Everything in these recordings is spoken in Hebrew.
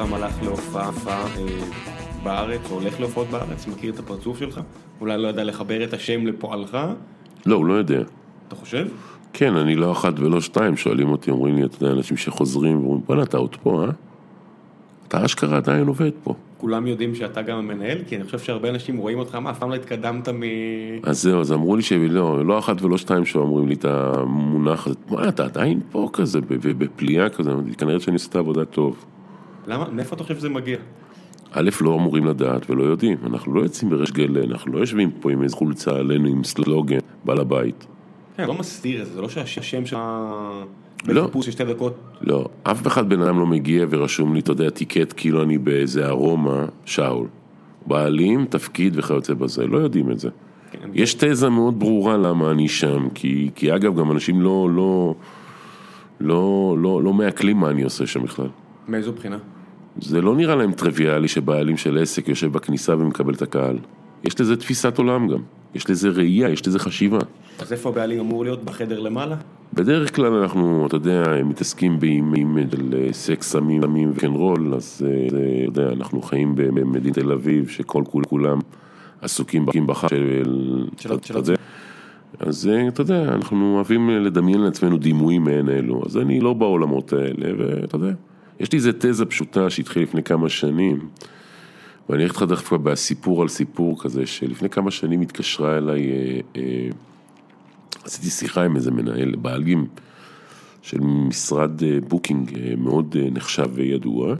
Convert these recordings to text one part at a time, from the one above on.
פעם הלך להופעה אה, בארץ, או הולך להופעות בארץ, מכיר את הפרצוף שלך? אולי לא יודע לחבר את השם לפועלך? לא, הוא לא יודע. אתה חושב? כן, אני לא אחת ולא שתיים, שואלים אותי, אומרים לי, אתה יודע, אנשים שחוזרים ואומרים, בוא'נה, אתה עוד פה, אה? אתה אשכרה עדיין עובד פה. כולם יודעים שאתה גם המנהל? כי אני חושב שהרבה אנשים רואים אותך, מה, אף פעם לא התקדמת מ... אז זהו, אז אמרו לי שלא, לא אחת ולא שתיים שאומרים לי את המונח הזה, מה, אתה עדיין פה כזה, בפליאה כזה, כנראה שאני עושה את העבודה טוב. למה? מאיפה אתה חושב שזה מגיע? א', לא אמורים לדעת ולא יודעים, אנחנו לא יוצאים בריש גלי, אנחנו לא יושבים פה עם איזה חולצה עלינו עם סלוגן, בעל הבית. כן, לא מסתיר את זה, זה לא שהשם שלך... לא. בחיפוש של שתי דקות. לא, אף אחד בן אדם לא מגיע ורשום לי, אתה יודע, טיקט כאילו אני באיזה ארומה, שאול. בעלים, תפקיד וכיוצא בזה, לא יודעים את זה. כן. יש תזה מאוד ברורה למה אני שם, כי, כי אגב, גם אנשים לא, לא, לא, לא, לא מעכלים מה אני עושה שם בכלל. מאיזו בחינה? זה לא נראה להם טריוויאלי שבעלים של עסק יושב בכניסה ומקבל את הקהל. יש לזה תפיסת עולם גם, יש לזה ראייה, יש לזה חשיבה. אז איפה הבעלים אמור להיות? בחדר למעלה? בדרך כלל אנחנו, אתה יודע, מתעסקים באימים של אה, סקס, סמים, סמים וקנרול, אז אה, אתה יודע, אנחנו חיים במדינת תל אביב, שכל כול- כולם עסוקים בחג של... של- של יודע. אז אה, אתה יודע, אנחנו אוהבים לדמיין לעצמנו דימויים מעין אלו, אז אני לא בעולמות האלה, ואתה יודע, יש לי איזה תזה פשוטה שהתחילה לפני כמה שנים, ואני אגיד לך דווקא בסיפור על סיפור כזה, שלפני כמה שנים התקשרה אליי, אה, אה, עשיתי שיחה עם איזה מנהל, בעלים של משרד אה, booking אה, מאוד אה, נחשב וידוע,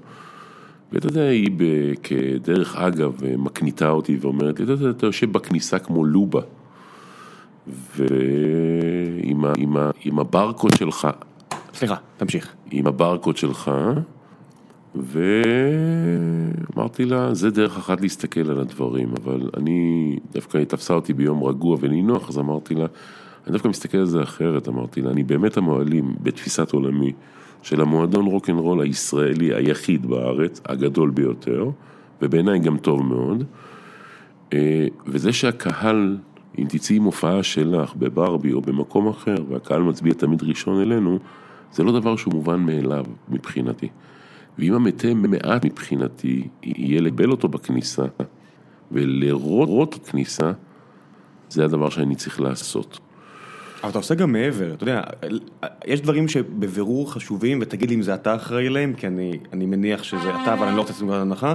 ואתה יודע, היא ב- כדרך אגב אה, מקניטה אותי ואומרת אתה יודע, אתה יושב בכניסה כמו לובה, ועם ה- עם ה- עם הברקוד שלך, סליחה, תמשיך. עם הברקוד שלך, ואמרתי לה, זה דרך אחת להסתכל על הדברים, אבל אני, דווקא היא תפסה אותי ביום רגוע ונינוח, אז אמרתי לה, אני דווקא מסתכל על זה אחרת, אמרתי לה, אני באמת המועלים בתפיסת עולמי של המועדון רוקנרול הישראלי היחיד בארץ, הגדול ביותר, ובעיניי גם טוב מאוד, אה, וזה שהקהל, אם תצאי עם הופעה שלך בברבי או במקום אחר, והקהל מצביע תמיד ראשון אלינו, זה לא דבר שהוא מובן מאליו מבחינתי. ואם המתי מעט מבחינתי יהיה לקבל אותו בכניסה ולראות את הכניסה, זה הדבר שאני צריך לעשות. אבל אתה עושה גם מעבר, אתה יודע, יש דברים שבבירור חשובים, ותגיד לי אם זה אתה אחראי להם, כי אני, אני מניח שזה אתה, אבל אני לא רוצה לצאת מנקודת הנחה.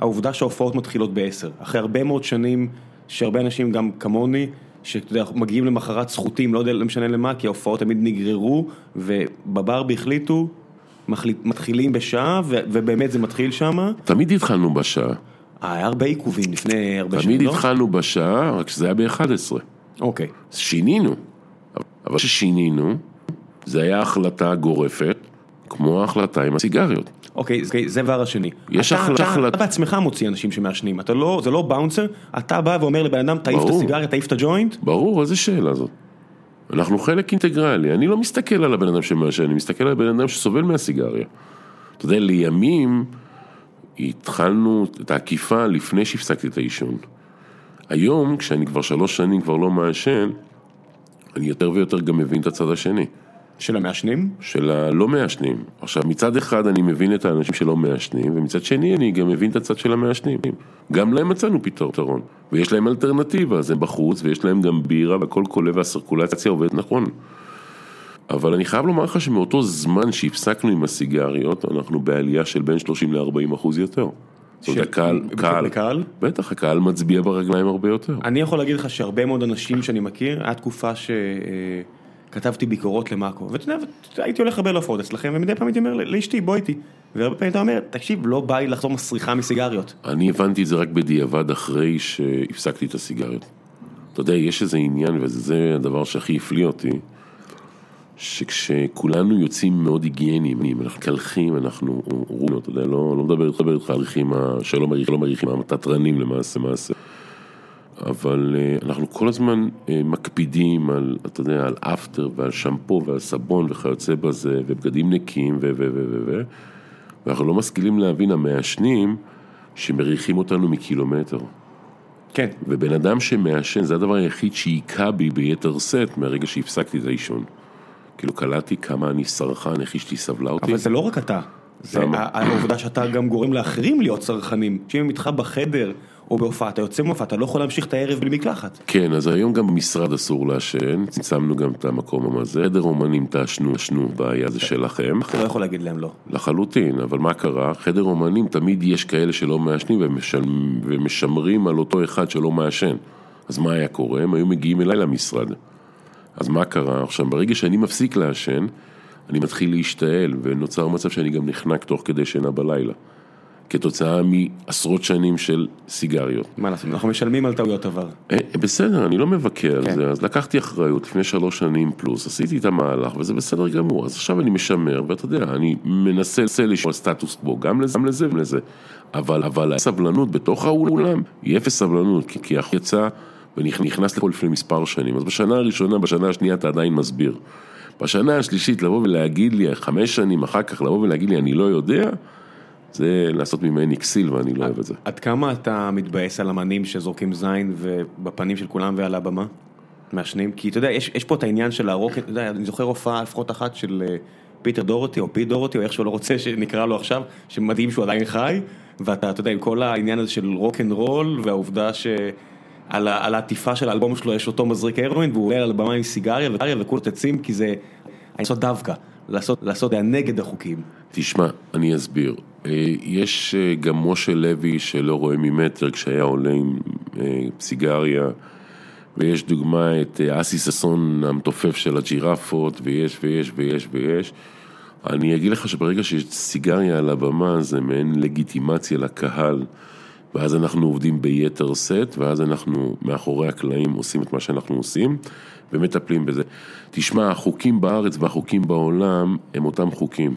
העובדה שההופעות מתחילות בעשר, אחרי הרבה מאוד שנים, שהרבה אנשים גם כמוני, שאתה יודע, מגיעים למחרת זכותים, לא יודע, לא משנה למה, כי ההופעות תמיד נגררו, ובברבי החליטו, מחליט, מתחילים בשעה, ו, ובאמת זה מתחיל שם. תמיד התחלנו בשעה, היה הרבה עיכובים לפני הרבה שנים, תמיד לא? התחלנו בשעה, רק שזה היה ב-11. אוקיי. שינינו, אבל כששינינו, זה היה החלטה גורפת, כמו ההחלטה עם הסיגריות. אוקיי, זה- זה הדבר השני. יש החלטה- אתה- בעצמך מוציא אנשים שמעשנים, אתה לא, זה לא באונסר, אתה בא ואומר לבן אדם, תעיף את. הסיגריה, תעיף את הג'וינט, ברור, איזה שאלה זאת. אנחנו חלק אינטגרלי, אני לא מסתכל על הבן אדם שמעשן, אני מסתכל על הבן אדם שסובל מהסיגריה. אתה יודע, לימים התחלנו את העקיפה לפני שהפסקתי את העישון. היום, כשאני כבר שלוש שנים כבר לא מעשן, אני יותר ויותר גם מבין את הצד השני, של המעשנים, של הלא מעשנים. עכשיו, מצד אחד אני מבין את האנשים שלא מעשנים, ומצד שני אני גם מבין את הצד של המעשנים. גם להם מצאנו פתרון, ויש להם אלטרנטיבה, אז הם בחוץ, ויש להם גם בירה, והכל קולה והסרקולציה עובדת נכון. אבל אני חייב לומר לך שמאותו זמן שהפסקנו עם הסיגריות, אנחנו בעלייה של בין 30 ל-40 אחוז יותר. אומרת, הקהל, קהל, בקהל. בטח, הקהל מצביע ברגליים הרבה יותר. אני יכול להגיד לך שהרבה מאוד אנשים שאני מכיר, היה תקופה שכתבתי ביקורות למאקו, ואתה יודע, הייתי הולך הרבה להופעות אצלכם, ומדי פעם הייתי אומר לאשתי, בוא איתי, והרבה פעמים אתה אומר, תקשיב, לא בא לי לחזור מסריחה מסיגריות. אני הבנתי את זה רק בדיעבד אחרי שהפסקתי את הסיגריות. אתה יודע, יש איזה עניין, וזה הדבר שהכי הפליא אותי, שכשכולנו יוצאים מאוד היגייניים, אנחנו מקלחים, אנחנו, רואים, אתה יודע, לא, לא מדבר מדבר איתך על ריחים, שלא לא מריחים, התתרנים למעשה, מעשה. אבל אה, אנחנו כל הזמן אה, מקפידים על, אתה יודע, על אפטר ועל שמפו ועל סבון וכיוצא בזה, ובגדים נקיים ו... ו... ו... ו... ו... ואנחנו לא משכילים להבין, המעשנים, שמריחים אותנו מקילומטר. כן. ובן אדם שמעשן, זה הדבר היחיד שהיכה בי ביתר שאת מהרגע שהפסקתי את העישון. כאילו קלטתי כמה אני סרחן, איך אשתי סבלה אותי. אבל זה לא רק אתה. זה העובדה שאתה גם גורם לאחרים להיות צרכנים. שאם הם איתך בחדר או בהופעה, אתה יוצא מהופעה, אתה לא יכול להמשיך את הערב בלי מקלחת. כן, אז היום גם במשרד אסור לעשן, צמצמנו גם את המקום הזה. חדר אומנים תעשנו, עשנו, בעיה זה שלכם. אתה לא יכול להגיד להם לא. לחלוטין, אבל מה קרה? חדר אומנים, תמיד יש כאלה שלא מעשנים. ומשמרים על אותו אחד שלא מעשן. אז מה היה קורה? הם היו מגיעים אליי למשרד. אז מה קרה? עכשיו, ברגע שאני מפסיק לעשן, אני מתחיל להשתעל, ונוצר מצב שאני גם נחנק תוך כדי שינה בלילה. כתוצאה מעשרות שנים של סיגריות. מה לעשות, אנחנו משלמים על טעויות עבר. אה, בסדר, אני לא מבקר על כן. זה, אז לקחתי אחריות לפני שלוש שנים פלוס, עשיתי את המהלך וזה בסדר גמור, אז עכשיו אני משמר, ואתה יודע, אני מנסה לשמור סטטוס קוו, גם לזה, גם לזה ולזה, אבל, אבל הסבלנות בתוך האולם היא אפס סבלנות, כי, כי החוק יצא ונכנס לפה לפני מספר שנים, אז בשנה הראשונה, בשנה השנייה אתה עדיין מסביר. בשנה השלישית לבוא ולהגיד לי, חמש שנים אחר כך לבוא ולהגיד לי, אני לא יודע, זה לעשות ממני כסיל ואני לא אוהב את זה. עד כמה אתה מתבאס על אמנים שזורקים זין ובפנים של כולם ועל הבמה? מעשנים? כי אתה יודע, יש, יש פה את העניין של הרוק, אתה יודע, אני זוכר הופעה לפחות אחת של אה, פיטר דוהרטי או פיט דוהרטי או איך שהוא לא רוצה שנקרא לו עכשיו, שמדהים שהוא עדיין חי, ואתה, אתה יודע, עם כל העניין הזה של רוק אנד רול והעובדה שעל ה- על העטיפה של האלבום שלו יש אותו מזריק הרואין והוא עולה על הבמה עם סיגריה וכולם תצים כי זה, לעשות דווקא, לעשות, לעשות נגד החוקים. תשמע, אני אסביר. אה, יש אה, גם משה לוי שלא רואה ממטר כשהיה עולה עם אה, סיגריה, ויש דוגמה את אסי ששון המתופף של הג'ירפות, ויש ויש ויש ויש. אני אגיד לך שברגע שיש סיגריה על הבמה זה מעין לגיטימציה לקהל, ואז אנחנו עובדים ביתר סט, ואז אנחנו מאחורי הקלעים עושים את מה שאנחנו עושים, ומטפלים בזה. תשמע, החוקים בארץ והחוקים בעולם הם אותם חוקים.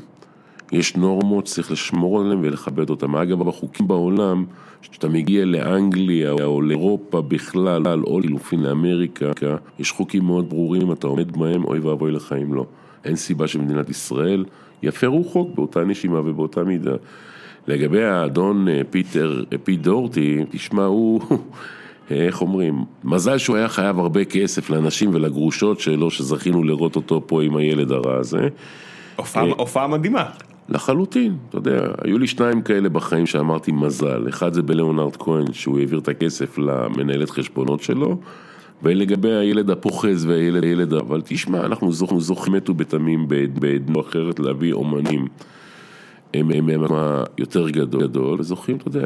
יש נורמות, צריך לשמור עליהן ולכבד אותן. אגב, החוקים בעולם, כשאתה מגיע לאנגליה או לאירופה בכלל, או לחילופין לאמריקה, יש חוקים מאוד ברורים, אתה עומד בהם, אוי ואבוי לך אם לא. אין סיבה שמדינת ישראל יפרו חוק באותה נשימה ובאותה מידה. לגבי האדון אה, פיטר, אה, פיט דוהרטי, תשמע, הוא, איך אומרים, מזל שהוא היה חייב הרבה כסף לאנשים ולגרושות שלו, שזכינו לראות אותו פה עם הילד הרע הזה. הופעה, הופעה מדהימה. לחלוטין, אתה יודע, היו לי שניים כאלה בחיים שאמרתי מזל, אחד זה בליאונרד כהן שהוא העביר את הכסף למנהלת חשבונות שלו, ולגבי הילד הפוחז והילד, הילד, אבל תשמע, אנחנו זוכ, זוכים מתו בתמים בעדנו אחרת להביא אומנים, הם הם הם יותר גדול, גדול, וזוכים, אתה יודע,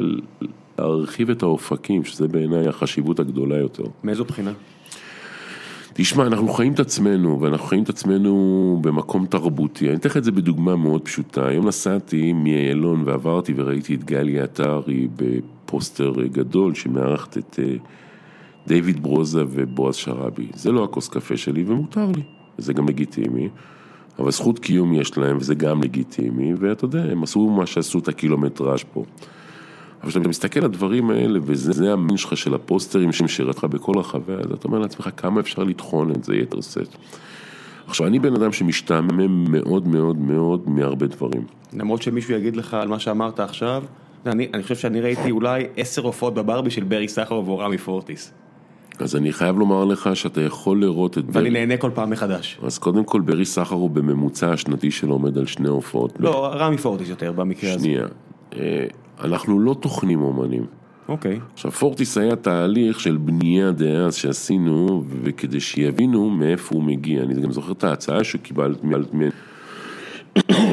להרחיב את האופקים, שזה בעיניי החשיבות הגדולה יותר. מאיזו בחינה? תשמע, אנחנו חיים את עצמנו, ואנחנו חיים את עצמנו במקום תרבותי. אני אתן לך את זה בדוגמה מאוד פשוטה. היום נסעתי מאיילון ועברתי וראיתי את גלי עטרי בפוסטר גדול שמארחת את אה, דיוויד ברוזה ובועז שראבי. זה לא הכוס קפה שלי ומותר לי, וזה גם לגיטימי. אבל זכות קיום יש להם וזה גם לגיטימי, ואתה יודע, הם עשו מה שעשו את הקילומטראז' פה. אבל כשאתה מסתכל על הדברים האלה, וזה המין שלך של הפוסטרים ששירתך בכל רחבי, אז אתה אומר לעצמך כמה אפשר לטחון את זה יתר סט. עכשיו, אני בן אדם שמשתעמם מאוד מאוד מאוד מהרבה דברים. למרות שמישהו יגיד לך על מה שאמרת עכשיו, אני, אני חושב שאני ראיתי אולי עשר הופעות בברבי של ברי סחרוב או רמי פורטיס. אז אני חייב לומר לך שאתה יכול לראות את ואני ברי... נהנה כל פעם מחדש. אז קודם כל, ברי סחרוב בממוצע השנתי שלו עומד על שני הופעות. לא, רמי פורטיס יותר במקרה הזה. שנייה. אה, אנחנו לא טוחנים אומנים. אוקיי. עכשיו, פורטיס היה תהליך של בנייה דאז שעשינו, וכדי שיבינו מאיפה הוא מגיע. אני גם זוכר את ההצעה שקיבלת ממנו.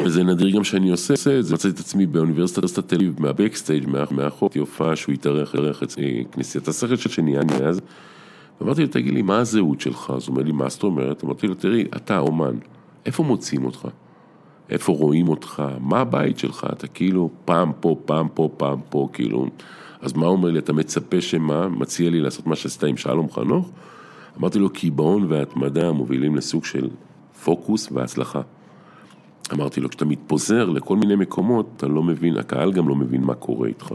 וזה נדיר גם שאני עושה את זה, מצאתי את עצמי באוניברסיטת תל אביב, מהבקסטייג', מאחור, הופעה שהוא התארח, התארח אה, כנסיית השכל של אני אז. ואמרתי לו, תגיד לי, מה הזהות שלך? אז הוא אומר לי, מה זאת אומרת? אמרתי לו, תראי, אתה אומן, איפה מוצאים אותך? איפה רואים אותך? מה הבית שלך? אתה כאילו פעם פה, פעם פה, פעם פה, כאילו... אז מה הוא אומר לי, אתה מצפה שמה? מציע לי לעשות מה שעשית עם שלום חנוך? אמרתי לו, קיבעון והתמדה מובילים לסוג של פוקוס והצלחה. אמרתי לו, כשאתה מתפוזר לכל מיני מקומות, אתה לא מבין, הקהל גם לא מבין מה קורה איתך.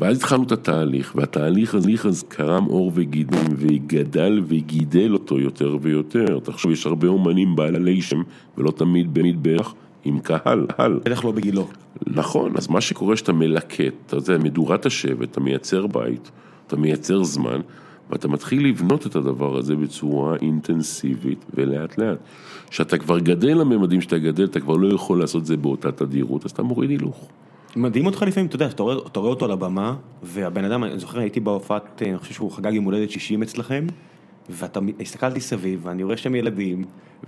ואז התחלנו את התהליך, והתהליך הזה קרם עור וגידים, וגדל וגידל אותו יותר ויותר. תחשוב, יש הרבה אומנים בעלי שם, ולא תמיד בערך עם קהל, קהל. בטח לא בגילו. נכון, אז מה שקורה שאתה מלקט, אתה יודע, מדורת השבט, אתה מייצר בית, אתה מייצר זמן, ואתה מתחיל לבנות את הדבר הזה בצורה אינטנסיבית ולאט לאט. כשאתה כבר גדל לממדים שאתה גדל, אתה כבר לא יכול לעשות את זה באותה תדירות, אז אתה מוריד הילוך. מדהים אותך לפעמים, אתה יודע, אתה רואה, אתה רואה אותו על הבמה, והבן אדם, אני זוכר, הייתי בהופעת, אני חושב שהוא חגג יום הולדת 60 אצלכם, ואתה, הסתכלתי סביב, ואני רואה שם ילדים,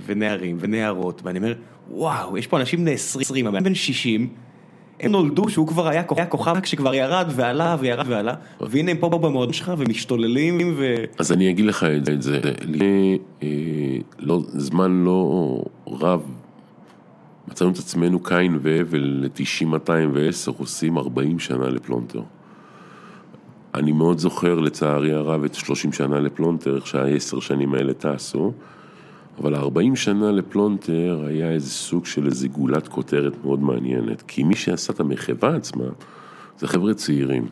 ונערים, ונערות, ואני אומר, וואו, יש פה אנשים בני 20, הבן בן 60, הם נולדו שהוא כבר היה היה כוכב כשכבר ירד ועלה וירד ועלה, והנה הם פה במועדון שלך ומשתוללים ו... אז אני אגיד לך את זה, לפני אה, לא, זמן לא רב, מצאנו את עצמנו קין והבל ל-90-210 עושים 40 שנה לפלונטר. אני מאוד זוכר לצערי הרב את 30 שנה לפלונטר, איך שהעשר שנים האלה טסו, אבל 40 שנה לפלונטר היה איזה סוג של איזה גולת כותרת מאוד מעניינת, כי מי שעשה את המחווה עצמה זה חבר'ה צעירים.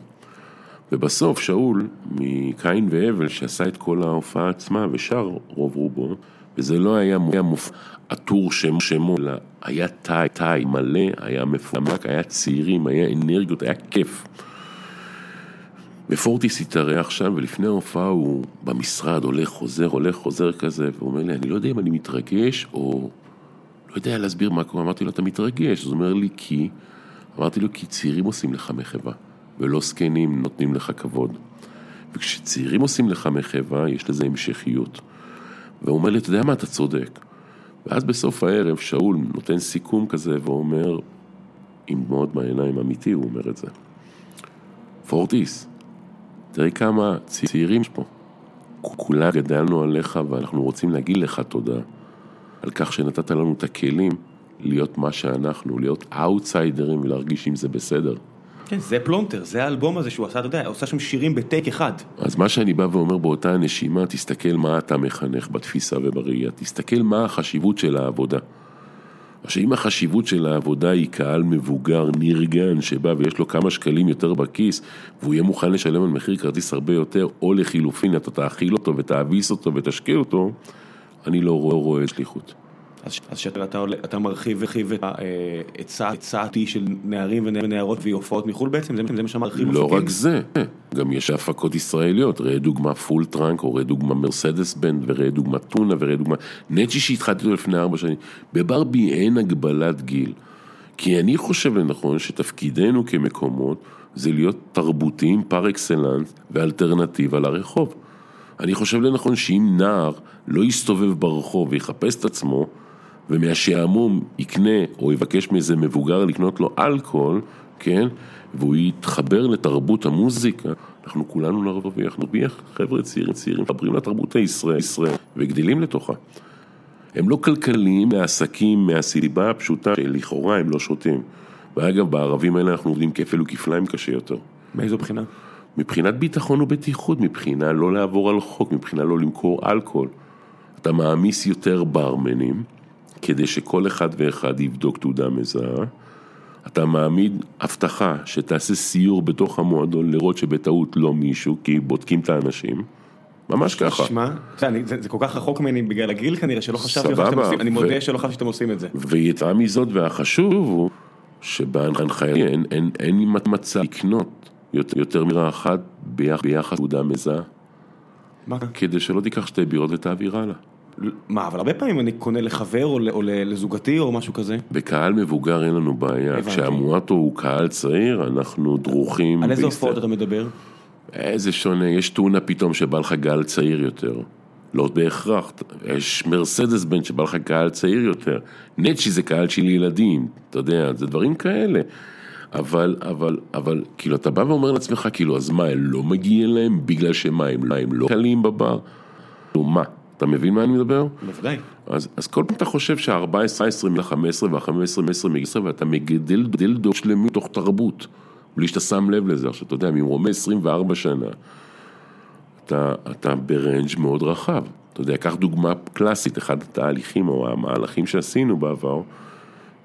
ובסוף שאול, מקין והבל, שעשה את כל ההופעה עצמה ושר רוב רובו, וזה לא היה מופ... עטור שם שמו, אלא היה תאי, תאי מלא, היה מפומק, היה צעירים, היה אנרגיות, היה כיף. ופורטיס התארח שם, ולפני ההופעה הוא במשרד הולך, חוזר, הולך, חוזר כזה, והוא אומר לי, אני לא יודע אם אני מתרגש, או לא יודע להסביר מה קורה. אמרתי לו, אתה מתרגש? אז הוא אומר לי, כי... אמרתי לו, כי צעירים עושים לך מחווה, ולא זקנים נותנים לך כבוד. וכשצעירים עושים לך מחווה, יש לזה המשכיות. והוא אומר לי, אתה יודע מה, אתה צודק. ואז בסוף הערב שאול נותן סיכום כזה ואומר, עם דמעות בעיניים אמיתי, הוא אומר את זה. פורטיס, תראי כמה צעירים פה. כולם גדלנו עליך ואנחנו רוצים להגיד לך תודה על כך שנתת לנו את הכלים להיות מה שאנחנו, להיות אאוטסיידרים ולהרגיש אם זה בסדר. כן, זה פלונטר, זה האלבום הזה שהוא עשה, אתה יודע, הוא עושה שם שירים בטייק אחד. אז מה שאני בא ואומר באותה נשימה, תסתכל מה אתה מחנך בתפיסה ובראייה, תסתכל מה החשיבות של העבודה. עכשיו, אם החשיבות של העבודה היא קהל מבוגר, נרגן, שבא ויש לו כמה שקלים יותר בכיס, והוא יהיה מוכן לשלם על מחיר כרטיס הרבה יותר, או לחילופין, אתה תאכיל אותו ותאביס אותו ותשקה אותו, אני לא רואה, רואה שליחות. אז שאתה אתה, אתה מרחיב ורחיב את הצעתי של נערים ונערות והופעות מחו"ל בעצם? זה, זה מה שמרחיב לא אופקים? רק זה, גם יש הפקות ישראליות, ראה דוגמה פול טראנק, או ראה דוגמה מרסדס בנד, וראה דוגמה טונה, וראה דוגמה נצ'י שהתחלתי אותו לפני ארבע שנים. בברבי אין הגבלת גיל. כי אני חושב לנכון שתפקידנו כמקומות זה להיות תרבותיים par excellence ואלטרנטיבה לרחוב. אני חושב לנכון שאם נער לא יסתובב ברחוב ויחפש את עצמו, ומהשעמום יקנה או יבקש מאיזה מבוגר לקנות לו אלכוהול, כן? והוא יתחבר לתרבות המוזיקה, אנחנו כולנו נרוויח, נרוויח חבר'ה צעירים צעירים, מחברים לתרבות הישראל וגדלים לתוכה. הם לא כלכליים לעסקים מהסיבה הפשוטה שלכאורה הם לא שותים. ואגב, בערבים האלה אנחנו עובדים כפל וכפליים קשה יותר. מאיזו בחינה? מבחינת ביטחון ובטיחות, מבחינה לא לעבור על חוק, מבחינה לא למכור אלכוהול. אתה מעמיס יותר ברמנים, כדי שכל אחד ואחד יבדוק תעודה מזהה. אתה מעמיד הבטחה שתעשה סיור בתוך המועדון לראות שבטעות לא מישהו, כי בודקים את האנשים. ממש ככה. שמע, זה, זה כל כך רחוק ממני בגלל הגיל כנראה, שלא חשבתי שאתם עושים, אני מודה שלא חשבתי שאתם עושים את זה. ויתרה מזאת, והחשוב הוא, שבהנחיה אין, אין, אין מצב לקנות יותר, יותר מירה אחת ביחס תעודה מזהה. מה? כדי שלא תיקח שתי בירות ותעביר הלאה. מה, אבל הרבה פעמים אני קונה לחבר או, או לזוגתי או משהו כזה. בקהל מבוגר אין לנו בעיה, כשהמואטו הוא קהל צעיר, אנחנו דרוכים. על איזה הופעות אתה מדבר? איזה שונה, יש טונה פתאום שבא לך גל צעיר יותר. לא בהכרח, יש מרסדס בן שבא לך קהל צעיר יותר. נצ'י זה קהל של ילדים, אתה יודע, זה דברים כאלה. אבל, אבל, אבל, כאילו, אתה בא ואומר לעצמך, כאילו, אז מה, הם לא מגיעים להם בגלל שמה, הם, הם לא קלים בבר? נו, מה? אתה מבין מה אני מדבר? בוודאי. אז, אז כל פעם אתה חושב שה-14, 20 ל-15 וה-15, 10 מ-10 ואתה מגדל גדל דור שלמי תוך תרבות, בלי שאתה שם לב לזה. עכשיו, אתה יודע, ממרומי 24 שנה, אתה, אתה ברנג' מאוד רחב. אתה יודע, קח דוגמה קלאסית, אחד התהליכים או המהלכים שעשינו בעבר,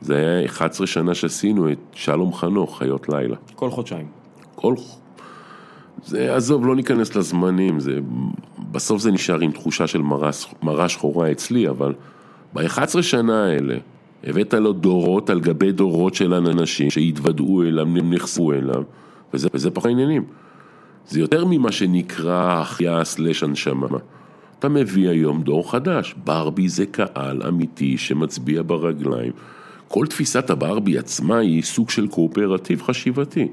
זה היה 11 שנה שעשינו את שלום חנוך, חיות לילה. כל חודשיים. כל... זה, עזוב, לא ניכנס לזמנים, זה, בסוף זה נשאר עם תחושה של מראה, מראה שחורה אצלי, אבל ב-11 שנה האלה, הבאת לו דורות על גבי דורות של אנשים שהתוודעו אליו, נחשפו אליו, וזה, וזה פחות עניינים. זה יותר ממה שנקרא החייאה סלש הנשמה. אתה מביא היום דור חדש, ברבי זה קהל אמיתי שמצביע ברגליים. כל תפיסת הברבי עצמה היא סוג של קואופרטיב חשיבתי.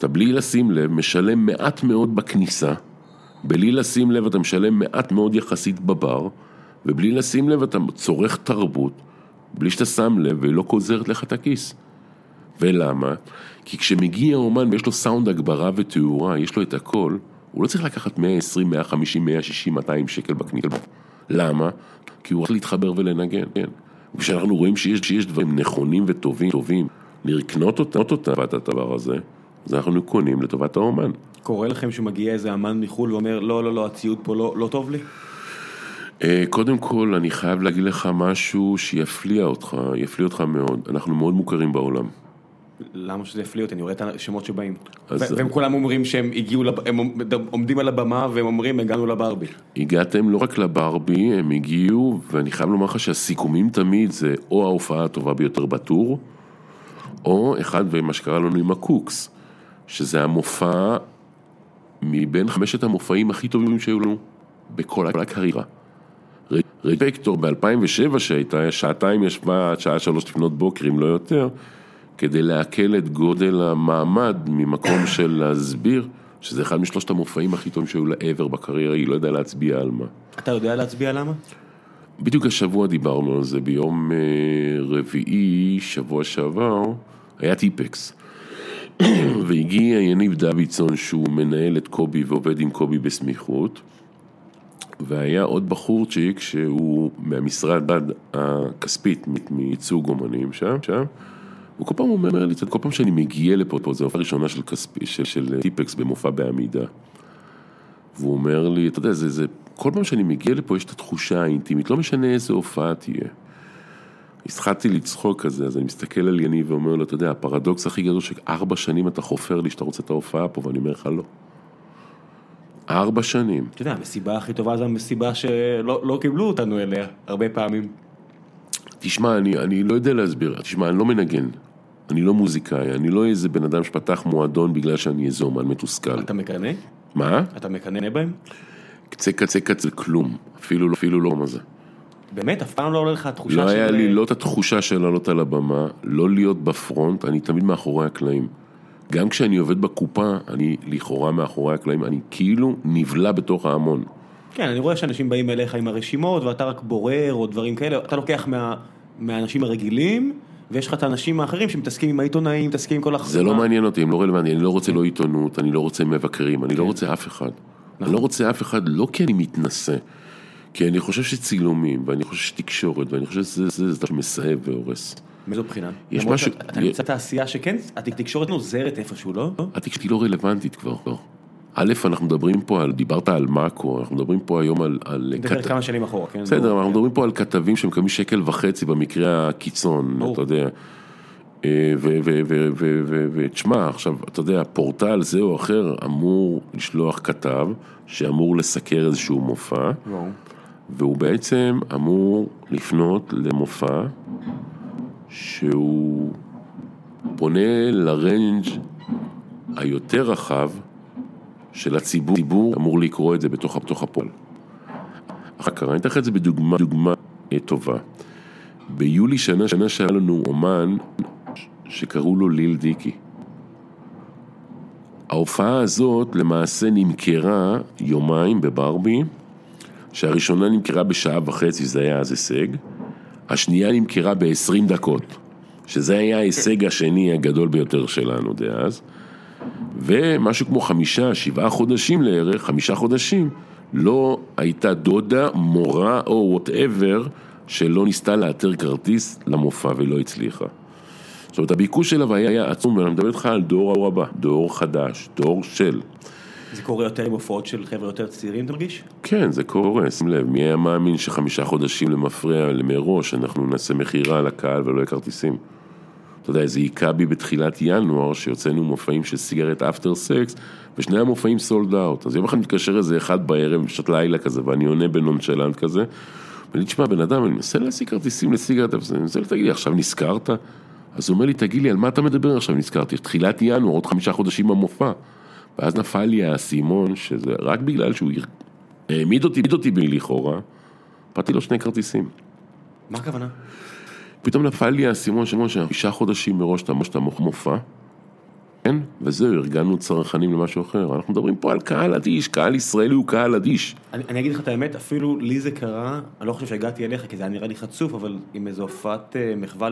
אתה בלי לשים לב משלם מעט מאוד בכניסה, בלי לשים לב אתה משלם מעט מאוד יחסית בבר, ובלי לשים לב אתה צורך תרבות, בלי שאתה שם לב ולא גוזרת לך את הכיס. ולמה? כי כשמגיע אומן ויש לו סאונד הגברה ותאורה, יש לו את הכל, הוא לא צריך לקחת 120, 150, 160, 200 שקל בקניק. למה? כי הוא הולך להתחבר ולנגן, כן. וכשאנחנו רואים שיש, שיש דברים נכונים וטובים, טובים, לרקנות אותם, אותם, את הדבר הזה, אז אנחנו קונים לטובת האומן. קורה לכם שמגיע איזה אמן מחו"ל ואומר, לא, לא, לא, הציוד פה לא, לא טוב לי? אה, קודם כל, אני חייב להגיד לך משהו שיפליע אותך, יפליע אותך מאוד. אנחנו מאוד מוכרים בעולם. למה שזה יפליא אותי? אני רואה את השמות שבאים. אז- והם כולם אומרים שהם הגיעו, לב- הם עומדים על הבמה והם אומרים, הגענו לברבי. הגעתם לא רק לברבי, הם הגיעו, ואני חייב לומר לך שהסיכומים תמיד זה או ההופעה הטובה ביותר בטור, או אחד, ומה שקרה לנו עם הקוקס, שזה המופע מבין חמשת המופעים הכי טובים שהיו לנו בכל הקריירה. ריפקטור ב-2007 שהייתה, שעתיים ישבה עד שעה שלוש לפנות בוקר, אם לא יותר, כדי לעכל את גודל המעמד ממקום של להסביר שזה אחד משלושת המופעים הכי טובים שהיו ever בקריירה, היא לא יודעה להצביע על מה. אתה יודע להצביע למה? בדיוק השבוע דיברנו על זה, ביום אה, רביעי, שבוע שעבר, היה טיפקס. והגיע יניב דוידסון שהוא מנהל את קובי ועובד עם קובי בסמיכות. והיה עוד בחורצ'יק שהוא מהמשרד הכספית מייצוג אומנים שם, שם. וכל פעם אומר לי, כל פעם שאני מגיע לפה, פה, זו הופעה ראשונה של, כספי, של, של טיפקס במופע בעמידה. והוא אומר לי, אתה יודע, זה, זה, כל פעם שאני מגיע לפה יש את התחושה האינטימית, לא משנה איזה הופעה תהיה. התחלתי לצחוק כזה, אז אני מסתכל על יניב ואומר לו, אתה יודע, הפרדוקס הכי גדול שארבע שנים אתה חופר לי שאתה רוצה את ההופעה פה, ואני אומר לך לא. ארבע שנים. אתה יודע, המסיבה הכי טובה זו המסיבה שלא לא קיבלו אותנו אליה, הרבה פעמים. תשמע, אני, אני לא יודע להסביר, תשמע, אני לא מנגן, אני לא מוזיקאי, אני לא איזה בן אדם שפתח מועדון בגלל שאני איזה אומן מתוסכל. אתה מקנא? מה? אתה מקנא בהם? קצה קצה קצה כלום, אפילו, אפילו לא מה זה. באמת, אף פעם לא עולה לך התחושה לא של... היה לי לא את התחושה של לעלות על הבמה, לא להיות בפרונט, אני תמיד מאחורי הקלעים. גם כשאני עובד בקופה, אני לכאורה מאחורי הקלעים, אני כאילו נבלע בתוך ההמון. כן, אני רואה שאנשים באים אליך עם הרשימות ואתה רק בורר או דברים כאלה, אתה לוקח מה, מהאנשים הרגילים ויש לך את האנשים האחרים שמתעסקים עם העיתונאים, מתעסקים עם כל החברה. זה לא מעניין אותי, הם לא רלוונטיים, אני לא רוצה לא עיתונות, אני לא רוצה מבקרים, אני לא רוצה אף אחד. אני לא רוצה אף אחד, לא כי אני מתנשא, כי אני חושב שצילומים, ואני חושב שתקשורת, ואני חושב שזה זה, זה שמסאב והורס. מאיזו בחינה? יש משהו- שאתה נמצא תעשייה שכן, התקשורת נוזרת איפשהו, לא? התקשורת היא לא רלוונטית כבר. א', אנחנו מדברים פה על, דיברת על מאקרו, אנחנו מדברים פה היום על... על אני מדבר כמה שנים אחורה, כן? בסדר, אנחנו כן. מדברים פה על כתבים שמקבלים שקל וחצי במקרה הקיצון, ברור. אתה יודע. אה, ותשמע, עכשיו, אתה יודע, פורטל זה או אחר אמור לשלוח כתב שאמור לסקר איזשהו מופע. והוא בעצם אמור לפנות למופע שהוא פונה לרנג' היותר רחב של הציבור, הציבור אמור לקרוא את זה בתוך, בתוך הפועל. אחר כך, אני אתן לך את זה בדוגמה דוגמה אה, טובה. ביולי שנה, שנה שהיה לנו אומן שקראו לו ליל דיקי. ההופעה הזאת למעשה נמכרה יומיים בברבי, שהראשונה נמכרה בשעה וחצי, זה היה אז הישג, השנייה נמכרה ב-20 דקות, שזה היה ההישג השני הגדול ביותר שלנו דאז, ומשהו כמו חמישה, שבעה חודשים לערך, חמישה חודשים, לא הייתה דודה, מורה או וואטאבר שלא ניסתה לאתר כרטיס למופע ולא הצליחה. זאת אומרת, הביקוש אליו היה עצום, ואני מדבר איתך על דור הבא, דור חדש, דור של. זה קורה יותר עם הופעות של חבר'ה יותר צעירים, אתה מרגיש? כן, זה קורה, שים לב, מי היה מאמין שחמישה חודשים למפרע, מראש, אנחנו נעשה מכירה לקהל ולא יהיה כרטיסים. אתה יודע, זה היכה בי בתחילת ינואר, שיוצאנו מופעים של Cigarettes After Sex, ושני המופעים sold out. אז יום אחד מתקשר איזה אחד בערב, בשעת לילה כזה, ואני עונה בנונשלנט כזה, ואני, תשמע, בן אדם, אני מנסה להשיג כרטיסים ל Cigarettes After Sex, אני מנסה להגיד לי, עכשיו נזכרת? אז הוא אומר לי, תגיד לי, על מה אתה מדבר עכשיו נזכרתי? תחילת ינואר, עוד חמישה חודשים במופע. ואז נפל לי האסימון, שזה רק בגלל שהוא העמיד אותי, העמיד אותי בי לכאורה, נתתי לו שני כרטיסים. מה הכוונה? פתאום נפל לי האסימון שאומר שישה חודשים מראש אתה מופע, כן? וזהו, ארגנו צרכנים למשהו אחר. אנחנו מדברים פה על קהל אדיש, קהל ישראלי הוא קהל אדיש. אני, אני אגיד לך את האמת, אפילו לי זה קרה, אני לא חושב שהגעתי אליך כי זה היה נראה לי חצוף, אבל עם איזו הופעת אה, מחווה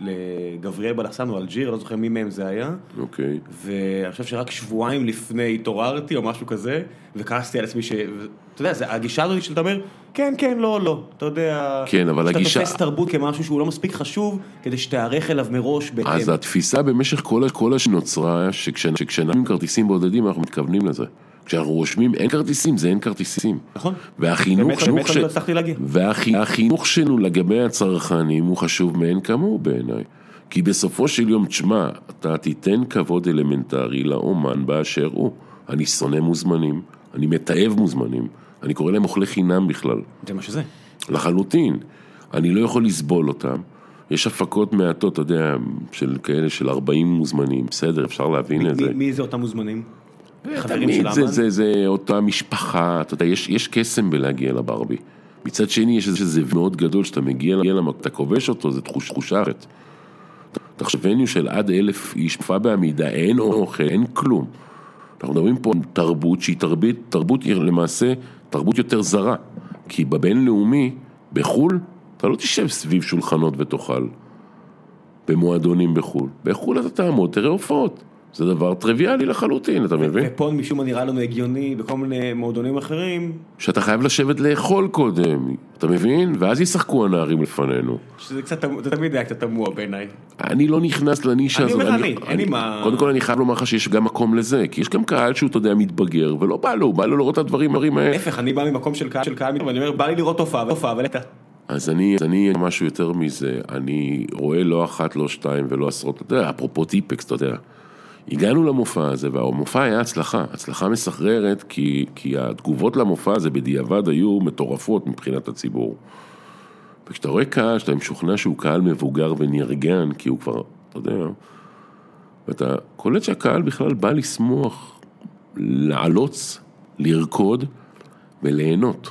לגבריאל בלחסן או אלג'יר, לא זוכר מי מהם זה היה. אוקיי. ואני חושב שרק שבועיים לפני התעוררתי או משהו כזה, וכעסתי על עצמי ש... אתה יודע, זה, הגישה הזאת שאתה אומר, כן, כן, לא, לא, אתה יודע, כן, אבל הגישה... שאתה תופס תרבות כמשהו שהוא לא מספיק חשוב, כדי שתיערך אליו מראש בהתאם. אז התפיסה במשך כל, כל השנוצרה, שכשנעים כרטיסים בודדים אנחנו מתכוונים לזה. כשאנחנו רושמים אין כרטיסים, זה אין כרטיסים. נכון. והחינוך, באמת, באמת ש... לא. והחינוך שלנו לגבי הצרכנים הוא חשוב מאין כמוהו בעיניי. כי בסופו של יום, תשמע, אתה תיתן כבוד אלמנטרי לאומן באשר הוא. אני שונא מוזמנים, אני מתעב מוזמנים, אני קורא להם אוכלי חינם בכלל. זה מה שזה. לחלוטין. אני לא יכול לסבול אותם. יש הפקות מעטות, אתה יודע, של כאלה של 40 מוזמנים, בסדר, אפשר להבין את זה. מי, זה אותם מוזמנים? חברים תמיד של זה, האמן? זה, זה אותה משפחה, אתה יודע, יש, יש קסם בלהגיע לברבי. מצד שני, יש איזה זאב מאוד גדול שאתה מגיע למקום, אתה כובש אותו, זה תחוש, תחושה אחרת. תחשב, וניו של עד אלף איש, מופע בעמידה, אין אוכל, אין כלום. אנחנו מדברים פה על תרבות שהיא תרבות, תרבות היא למעשה תרבות יותר זרה. כי בבינלאומי, בחו"ל, אתה לא תשב סביב שולחנות ותאכל. במועדונים בחו"ל. בחו"ל אתה תעמוד, תראה הופעות. זה דבר טריוויאלי לחלוטין, אתה מבין? ופה משום מה נראה לנו הגיוני בכל מיני מועדונים אחרים, שאתה חייב לשבת לאכול קודם, אתה מבין? ואז ישחקו הנערים לפנינו. שזה קצת, זה תמיד היה קצת תמוה בעיניי. אני לא נכנס לנישה אני הזאת. אומר אני, אין לי מה- קודם כל אני חייב לומר לך שיש גם מקום לזה, כי יש גם קהל שהוא, אתה יודע, מתבגר, ולא בא לו, בא לו לראות את הדברים הדברים האלה. להפך, אני בא ממקום של קהל, של קהל, ואני אומר, בא לי לראות הופעה, והופעה, ולטה. אז אני, אז אני משהו יותר מזה, אני רואה לא אחת, לא שתיים ולא עשרות, אתה יודע, אפרופו טיפקס, אתה יודע. הגענו למופע הזה, והמופע היה הצלחה, הצלחה מסחררת, כי, כי התגובות למופע הזה בדיעבד היו מטורפות מבחינת הציבור. וכשאתה רואה קהל, שאתה משוכנע שהוא קהל מבוגר ונרגן, כי הוא כבר, אתה יודע, ואתה קולט שהקהל בכלל בא לשמוח, לעלוץ, לרקוד וליהנות.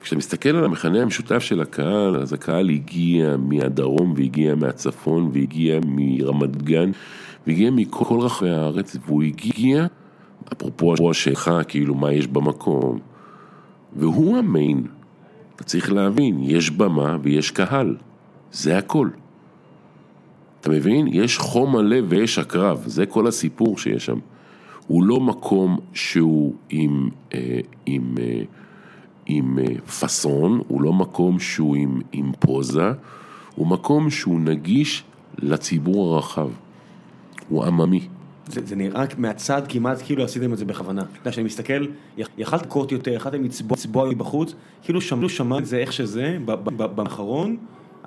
כשאתה מסתכל על המכנה המשותף של הקהל, אז הקהל הגיע מהדרום והגיע מהצפון והגיע מרמת גן והגיע מכל רחבי הארץ והוא הגיע, אפרופו השאלך, כאילו מה יש במקום, והוא המיין. אתה צריך להבין, יש במה ויש קהל, זה הכל. אתה מבין? יש חום הלב ויש הקרב, זה כל הסיפור שיש שם. הוא לא מקום שהוא עם, אה, עם, אה, עם אה, פאסון, הוא לא מקום שהוא עם, עם פוזה, הוא מקום שהוא נגיש לציבור הרחב. הוא עממי. זה, זה נראה מהצד כמעט כאילו עשיתם את זה בכוונה. אתה יודע, כשאני מסתכל, יכ- יכלת לקרות יותר, יכלתם לצבוע לצבוע מבחוץ, כאילו שמענו שמע את זה איך שזה, באחרון,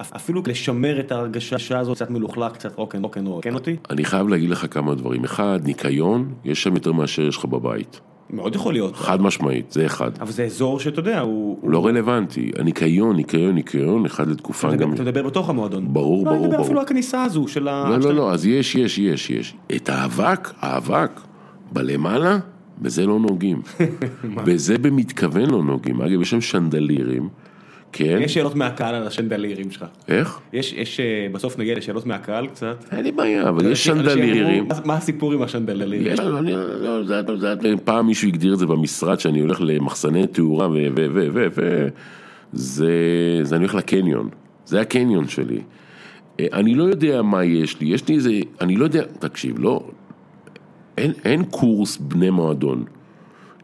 אפ- אפילו לשמר את ההרגשה הזו, קצת מלוכלך, קצת רוקן רוקן רוקן אותי, אני חייב להגיד לך כמה דברים. אחד, ניקיון, יש שם יותר מאשר יש לך בבית. מאוד יכול להיות. חד משמעית, זה אחד. אבל זה אזור שאתה יודע, הוא... הוא לא רלוונטי. הניקיון, ניקיון, ניקיון, אחד לתקופה אתה גם... אתה מדבר בתוך המועדון. ברור, לא, אני ברור, מדבר ברור. אפילו על הכניסה הזו של ה... לא, לא, לא, אז יש, יש, יש, יש. את האבק, האבק, בלמעלה, בזה לא נוגעים. בזה במתכוון לא נוגעים. אגב, יש שם שנדלירים, כן? יש שאלות מהקהל על השנדלירים שלך. איך? יש, יש, אה, בסוף נגיע לשאלות מהקהל קצת. אין לי בעיה, אבל יש שנדלירים. "מה- הסיפור עם השנדלירים? יש, אני, לא, זה, זה, זה, פעם מישהו הגדיר את זה במשרד שאני הולך למחסני תאורה ו... ו... ו... ו... ו... זה, זה אני הולך לקניון, זה הקניון שלי. אה, אני לא יודע מה יש לי, יש לי איזה, אני לא יודע, תקשיב, לא, אין, אין קורס בני מועדון.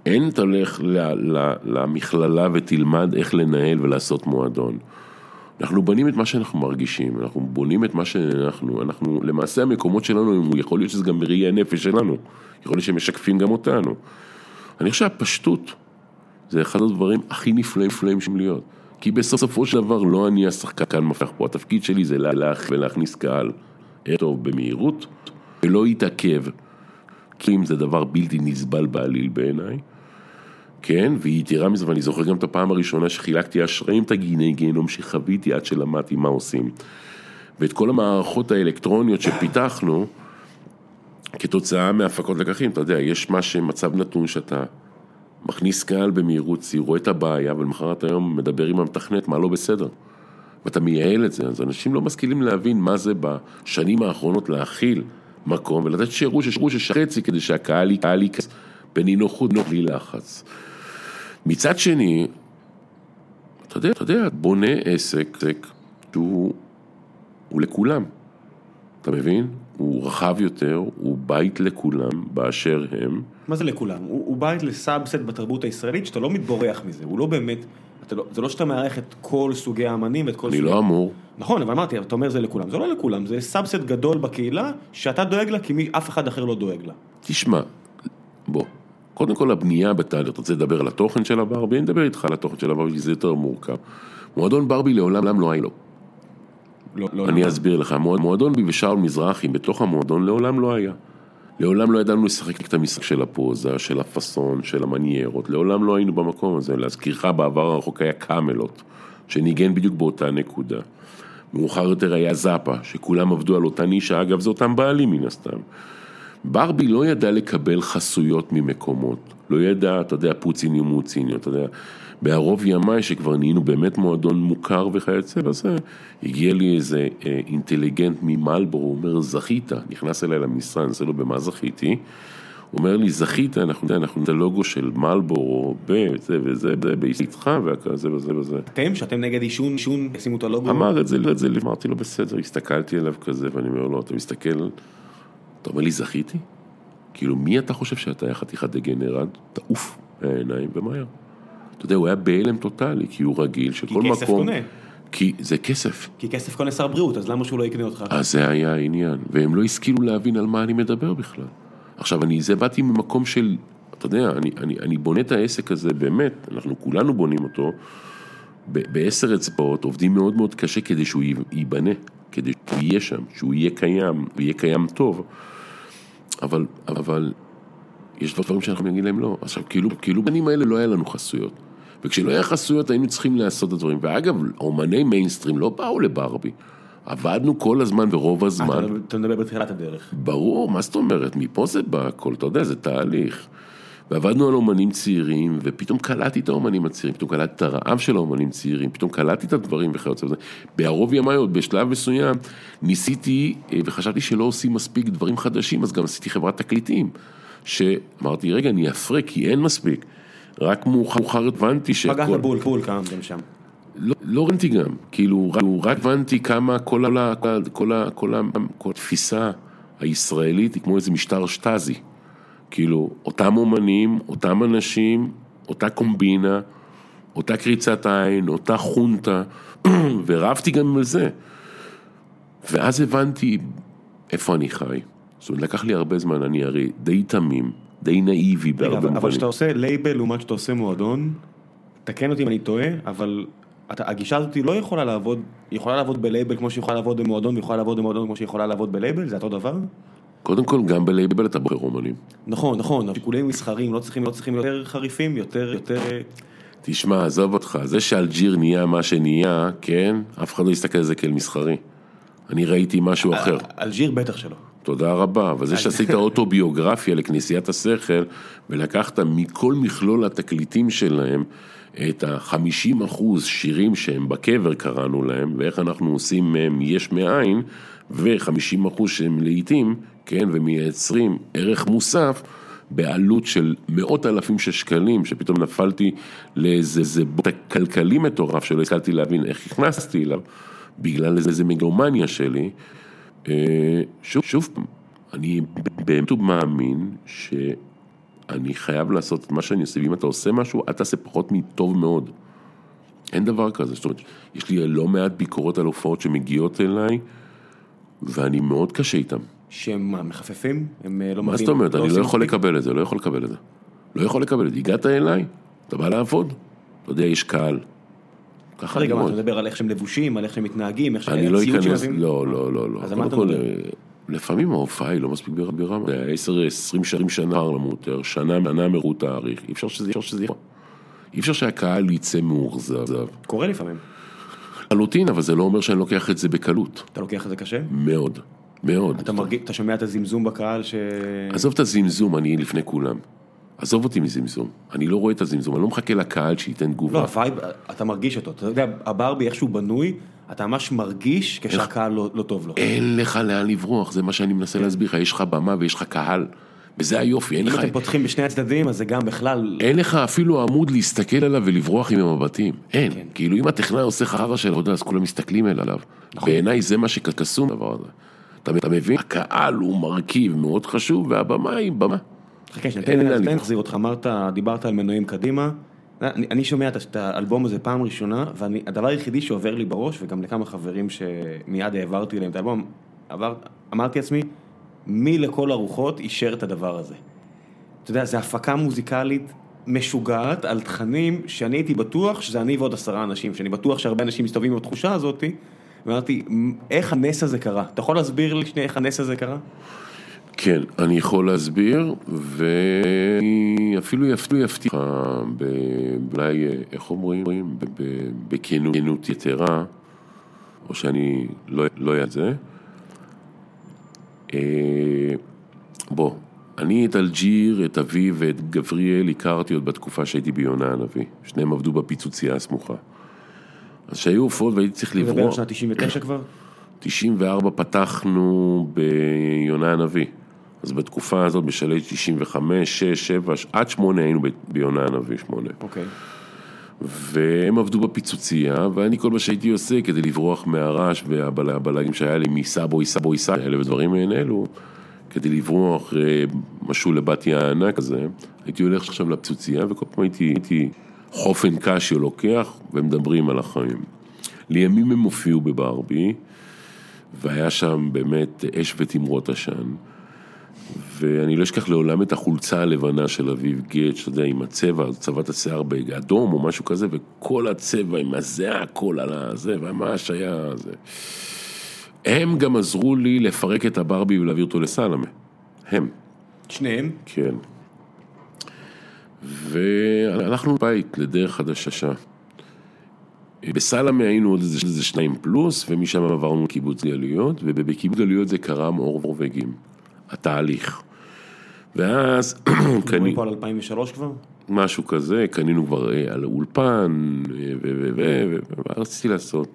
אין תלך ל, ל, למכללה ותלמד איך לנהל ולעשות מועדון. אנחנו בונים את מה שאנחנו מרגישים, אנחנו בונים את מה שאנחנו, אנחנו, למעשה המקומות שלנו, יכול להיות שזה גם בראי הנפש שלנו, יכול להיות שהם משקפים גם אותנו. אני חושב שהפשטות זה אחד הדברים הכי נפלאים נפלאים שם להיות. כי בסופו של דבר לא אני השחקן מפתח פה, התפקיד שלי זה להלך ולהכניס קהל טוב במהירות ולא יתעכב, כי אם זה דבר בלתי נסבל בעליל בעיניי. כן, ויתרה מזה, ואני זוכר גם את הפעם הראשונה שחילקתי אשריים את הגיני גיהנום שחוויתי עד שלמדתי מה עושים. ואת כל המערכות האלקטרוניות שפיתחנו, כתוצאה מהפקות לקחים, אתה יודע, יש מה שמצב נתון שאתה מכניס קהל במהירות שיא, רואה את הבעיה, ולמחרת היום מדבר עם המתכנת מה לא בסדר. ואתה מייעל את זה, אז אנשים לא משכילים להבין מה זה בשנים האחרונות להכיל מקום ולתת שירות של שירות של חצי כדי שהקהל ייכנס בנינוחות, בלי לחץ. מצד שני, אתה יודע, אתה יודע, בונה עסק, עסק שהוא הוא לכולם, אתה מבין? הוא רחב יותר, הוא בית לכולם באשר הם. מה זה לכולם? הוא, הוא בית לסאבסט בתרבות הישראלית שאתה לא מתבורח מזה, הוא לא באמת, לא, זה לא שאתה מארח את כל סוגי האמנים ואת כל סוגי... לא אמור. נכון, אבל אמרתי, אתה אומר זה לכולם, זה לא לכולם, זה subset גדול בקהילה שאתה דואג לה כי מי, אף אחד אחר לא דואג לה. תשמע, בוא, קודם כל הבנייה בתהליך, אתה רוצה לדבר על התוכן של הברבי? אני אדבר איתך על התוכן של הברבי, זה יותר מורכב. מועדון ברבי לעולם לא היה לו. לא, לא אני נכון. אסביר לך, מועד- מועדון ברבי ושאול מזרחי בתוך המועדון לעולם לא היה. לעולם לא ידענו לשחק את המשחק של הפוזה, של הפאסון, של המניירות, לעולם לא היינו במקום הזה. להזכירך, בעבר הרחוק היה קאמלוט, שניגן בדיוק באותה נקודה. מאוחר יותר היה זאפה, שכולם עבדו על אותה נישה, אגב זה אותם בעלים מן הסתם. ברבי לא ידע לקבל חסויות ממקומות, לא ידע, אתה יודע, פוציני ומוציני, אתה יודע, בערוב ימיי שכבר נהיינו באמת מועדון מוכר וכיוצא בזה, הגיע לי איזה אה, אינטליגנט ממלבורו, הוא אומר, זכית, נכנס אליי למשרד, אני עושה לו במה זכיתי, הוא אומר לי, זכית, אנחנו, אנחנו את הלוגו של מלבורו, בזה וזה, זה, באיתך וכזה וזה וזה. אתם, שאתם נגד עישון, עישון, שימו את הלוגו. אמר את זה, את זה, אמרתי לו בסדר, הסתכלתי עליו כזה, ואני אומר לו, אתה מסתכל, אתה אומר לי, זכיתי? כאילו, מי אתה חושב שאתה היה חתיכת דגנרט? תעוף מהעיניים ומהר. אתה יודע, הוא היה בהלם טוטאלי, כי הוא רגיל שכל מקום... כסף קונה. כי זה כסף. כי כסף קונה שר בריאות, אז למה שהוא לא יקנה אותך? אז זה היה העניין, והם לא השכילו להבין על מה אני מדבר בכלל. עכשיו, אני, זה באתי ממקום של, אתה יודע, אני, אני, אני בונה את העסק הזה באמת, אנחנו כולנו בונים אותו, ב- בעשר אצבעות, עובדים מאוד מאוד קשה כדי שהוא ייבנה, כדי שהוא יהיה שם, שהוא יהיה קיים, ויהיה קיים טוב, אבל, אבל יש דברים שאנחנו נגיד להם לא. עכשיו, כאילו, כאילו בנים האלה לא היה לנו חסויות. וכשלא היה חסויות היינו צריכים לעשות את הדברים. ואגב, אומני מיינסטרים לא באו לברבי. עבדנו כל הזמן ורוב אה, הזמן. מדבר- אתה מדבר בתחילת הדרך. ברור, מה זאת אומרת? מפה זה בא הכל, אתה יודע, זה תהליך. ועבדנו על אומנים צעירים, ופתאום קלטתי את האומנים הצעירים, פתאום קלטתי את הרעב של האומנים צעירים, פתאום קלטתי את הדברים וכיוצא בזה. בערוב ימיי עוד בשלב מסוים ניסיתי, אה, וחשבתי שלא עושים מספיק דברים חדשים, אז גם עשיתי חברת תקליטים. שאמרתי, רגע, אני אפרה, כי אין מספיק. רק מאוחר הבנתי פגעת שכל... בול, בול קמתם שם. לא, לא הבנתי גם, כאילו, רק, רק הבנתי כמה כל, כל, כל, כל, ה, כל התפיסה הישראלית היא כמו איזה משטר שטאזי. כאילו, אותם אומנים, אותם אנשים, אותה קומבינה, אותה קריצת עין, אותה חונטה, ורבתי גם על זה. ואז הבנתי איפה אני חי. זאת אומרת, לקח לי הרבה זמן, אני הרי די תמים, די נאיבי בהרבה אבל אבל מובנים. כשאתה עושה לייבל לעומת שאתה עושה מועדון, תקן אותי אם אני טועה, אבל אתה, הגישה הזאת לא יכולה לעבוד, היא יכולה לעבוד בלייבל כמו שהיא יכולה לעבוד במועדון, והיא יכולה לעבוד במועדון כמו שהיא יכולה לעבוד בלייבל, זה אותו דבר? קודם כל, גם בלייבל אתה בוחר אומנים. נכון, נכון, השיקולים מסחריים לא צריכים, לא צריכים יותר חריפים, יותר, יותר... תשמע, עזוב אותך, זה שאלג'יר נהיה מה שנהיה, כן, אף אחד לא יסתכל על זה כאל מסחרי. אני ראיתי משהו אחר. אלג'יר בטח שלא. תודה רבה, אבל זה שעשית אוטוביוגרפיה לכנסיית השכל, ולקחת מכל מכלול התקליטים שלהם את ה-50 אחוז שירים שהם בקבר קראנו להם, ואיך אנחנו עושים מהם יש מאין, ו-50 אחוז שהם לעיתים, כן, ומייצרים ערך מוסף. בעלות של מאות אלפים של שקלים, שפתאום נפלתי לאיזה איזה בוט כלכלי מטורף שלא השכלתי להבין איך הכנסתי אליו, בגלל איזה מגלומניה שלי. אה, שוב, שוב אני באמת מאמין שאני חייב לעשות את מה שאני עושה, ואם אתה עושה משהו, אל תעשה פחות מטוב מאוד. אין דבר כזה, זאת אומרת, יש לי לא מעט ביקורות על הופעות שמגיעות אליי, ואני מאוד קשה איתם. שהם מה, מחפפים? הם אה, לא מה מביאים- זאת אומרת? אני לא יכול? לקבל את זה, לא יכול לקבל את זה. לא יכול לקבל את זה. הגעת אליי, אתה בא לעבוד, אתה יודע, יש קהל. ככה רגע, מה. אתה מדבר על איך שהם לבושים, על איך שהם מתנהגים, איך אני לא הציוד אכנס? לא, לא, לא, לא. אז מה אתה מדבר? אה, לפעמים ההופעה היא לא מספיק בר- ברמה. זה היה 10, 20 שנים שנה למותר, שנה, שנה מרות תאריך. אי אפשר שזה, אי אפשר שזה יהיה. אי אפשר שהקהל יצא מאוכזב. קורה לפעמים. לחלוטין, אבל זה לא אומר שאני לוקח את זה בקלות. אתה לוקח את זה קשה? מאוד. מאוד. אתה מרגיש, אתה שומע את הזמזום בקהל ש... עזוב את הזמזום, אני לפני כולם. עזוב אותי מזמזום, אני לא רואה את הזמזום, אני לא מחכה לקהל שייתן תגובה. לא, ה vibe, אתה מרגיש אותו. אתה יודע, הברבי, איך שהוא בנוי, אתה ממש מרגיש כשהקהל לא, לא טוב לו. אין לך לאן לברוח, זה מה שאני מנסה להסביר לך, יש לך במה ויש לך קהל. וזה היופי, אין אם לך, אתם פותחים בשני הצדדים, אז זה גם בכלל... אין לך אפילו עמוד להסתכל עליו ולברוח עם המבטים. אין. כן. כאילו אם הטכנאי עושה חרא של עבודה, אז כולם מסתכלים אליו. נכון. בעיניי זה מה שקסום בדבר הזה. אתה, אתה מבין? הקהל הוא מרכיב מאוד חשוב, והבמה היא במה. חכה, שנייה, תן לי. להחזיר אותך, אמרת, דיברת על מנועים קדימה. אני, אני שומע את האלבום הזה פעם ראשונה, והדבר היחידי שעובר לי בראש, וגם לכמה חברים שמיד העברתי להם את האלבום, עבר, אמרתי לעצמי, מי לכל הרוחות אישר את הדבר הזה? אתה יודע, זו הפקה מוזיקלית משוגעת על תכנים שאני הייתי בטוח שזה אני ועוד עשרה אנשים, שאני בטוח שהרבה אנשים מסתובבים עם התחושה הזאת, ואמרתי, איך הנס הזה קרה? אתה יכול להסביר לי שנייה איך הנס הזה קרה? כן, אני יכול להסביר, ואני אפילו אפילו יפתיע ב- אולי, איך אומרים, בכנות כנות יתרה, או שאני לא לא אהיה על זה. אה, בוא, אני את אלג'יר, את אביב ואת גבריאל הכרתי עוד בתקופה שהייתי ביונה הנביא. שניהם עבדו בפיצוצייה הסמוכה. אז שהיו הופעות והייתי צריך אתה מדבר על. שנת 99 כבר? 94 פתחנו ביונה הנביא. אז בתקופה הזאת, בשלהי 95, 6, 7, עד 8 היינו ביונה הנביא, 8. אוקיי. והם עבדו בפיצוצייה, ואני כל מה שהייתי עושה כדי לברוח מהרעש והבלגים שהיה לי מסבוי, סבוי, סבוי, אלה ודברים מעין אלו, כדי לברוח אה, משהו לבת יענה כזה, הייתי הולך עכשיו לפיצוצייה, וכל פעם הייתי, הייתי חופן קשיו לוקח, ומדברים על החיים. לימים הם הופיעו בברבי, והיה שם באמת אש ותמרות עשן. ואני לא אשכח לעולם את החולצה הלבנה של אביב גט, שאתה יודע, עם הצבע, צבעת השיער באדום או משהו כזה, וכל הצבע עם הזה, הכל על הזה, ממש היה זה. הם גם עזרו לי לפרק את הברבי ולהעביר אותו לסלמה. הם, שניהם? כן. והלכנו בית לדרך חדשה. בסלמה היינו עוד איזה, שניים פלוס, ומשם עברנו לקיבוץ גלויות, ובקיבוץ גלויות זה קרם עור ורגים. התהליך. ואז מדברים קנינו, פה על 2003 כבר? משהו כזה, קנינו כבר אה, על האולפן, ו- ו- ו- ו- ו- ורציתי לעשות.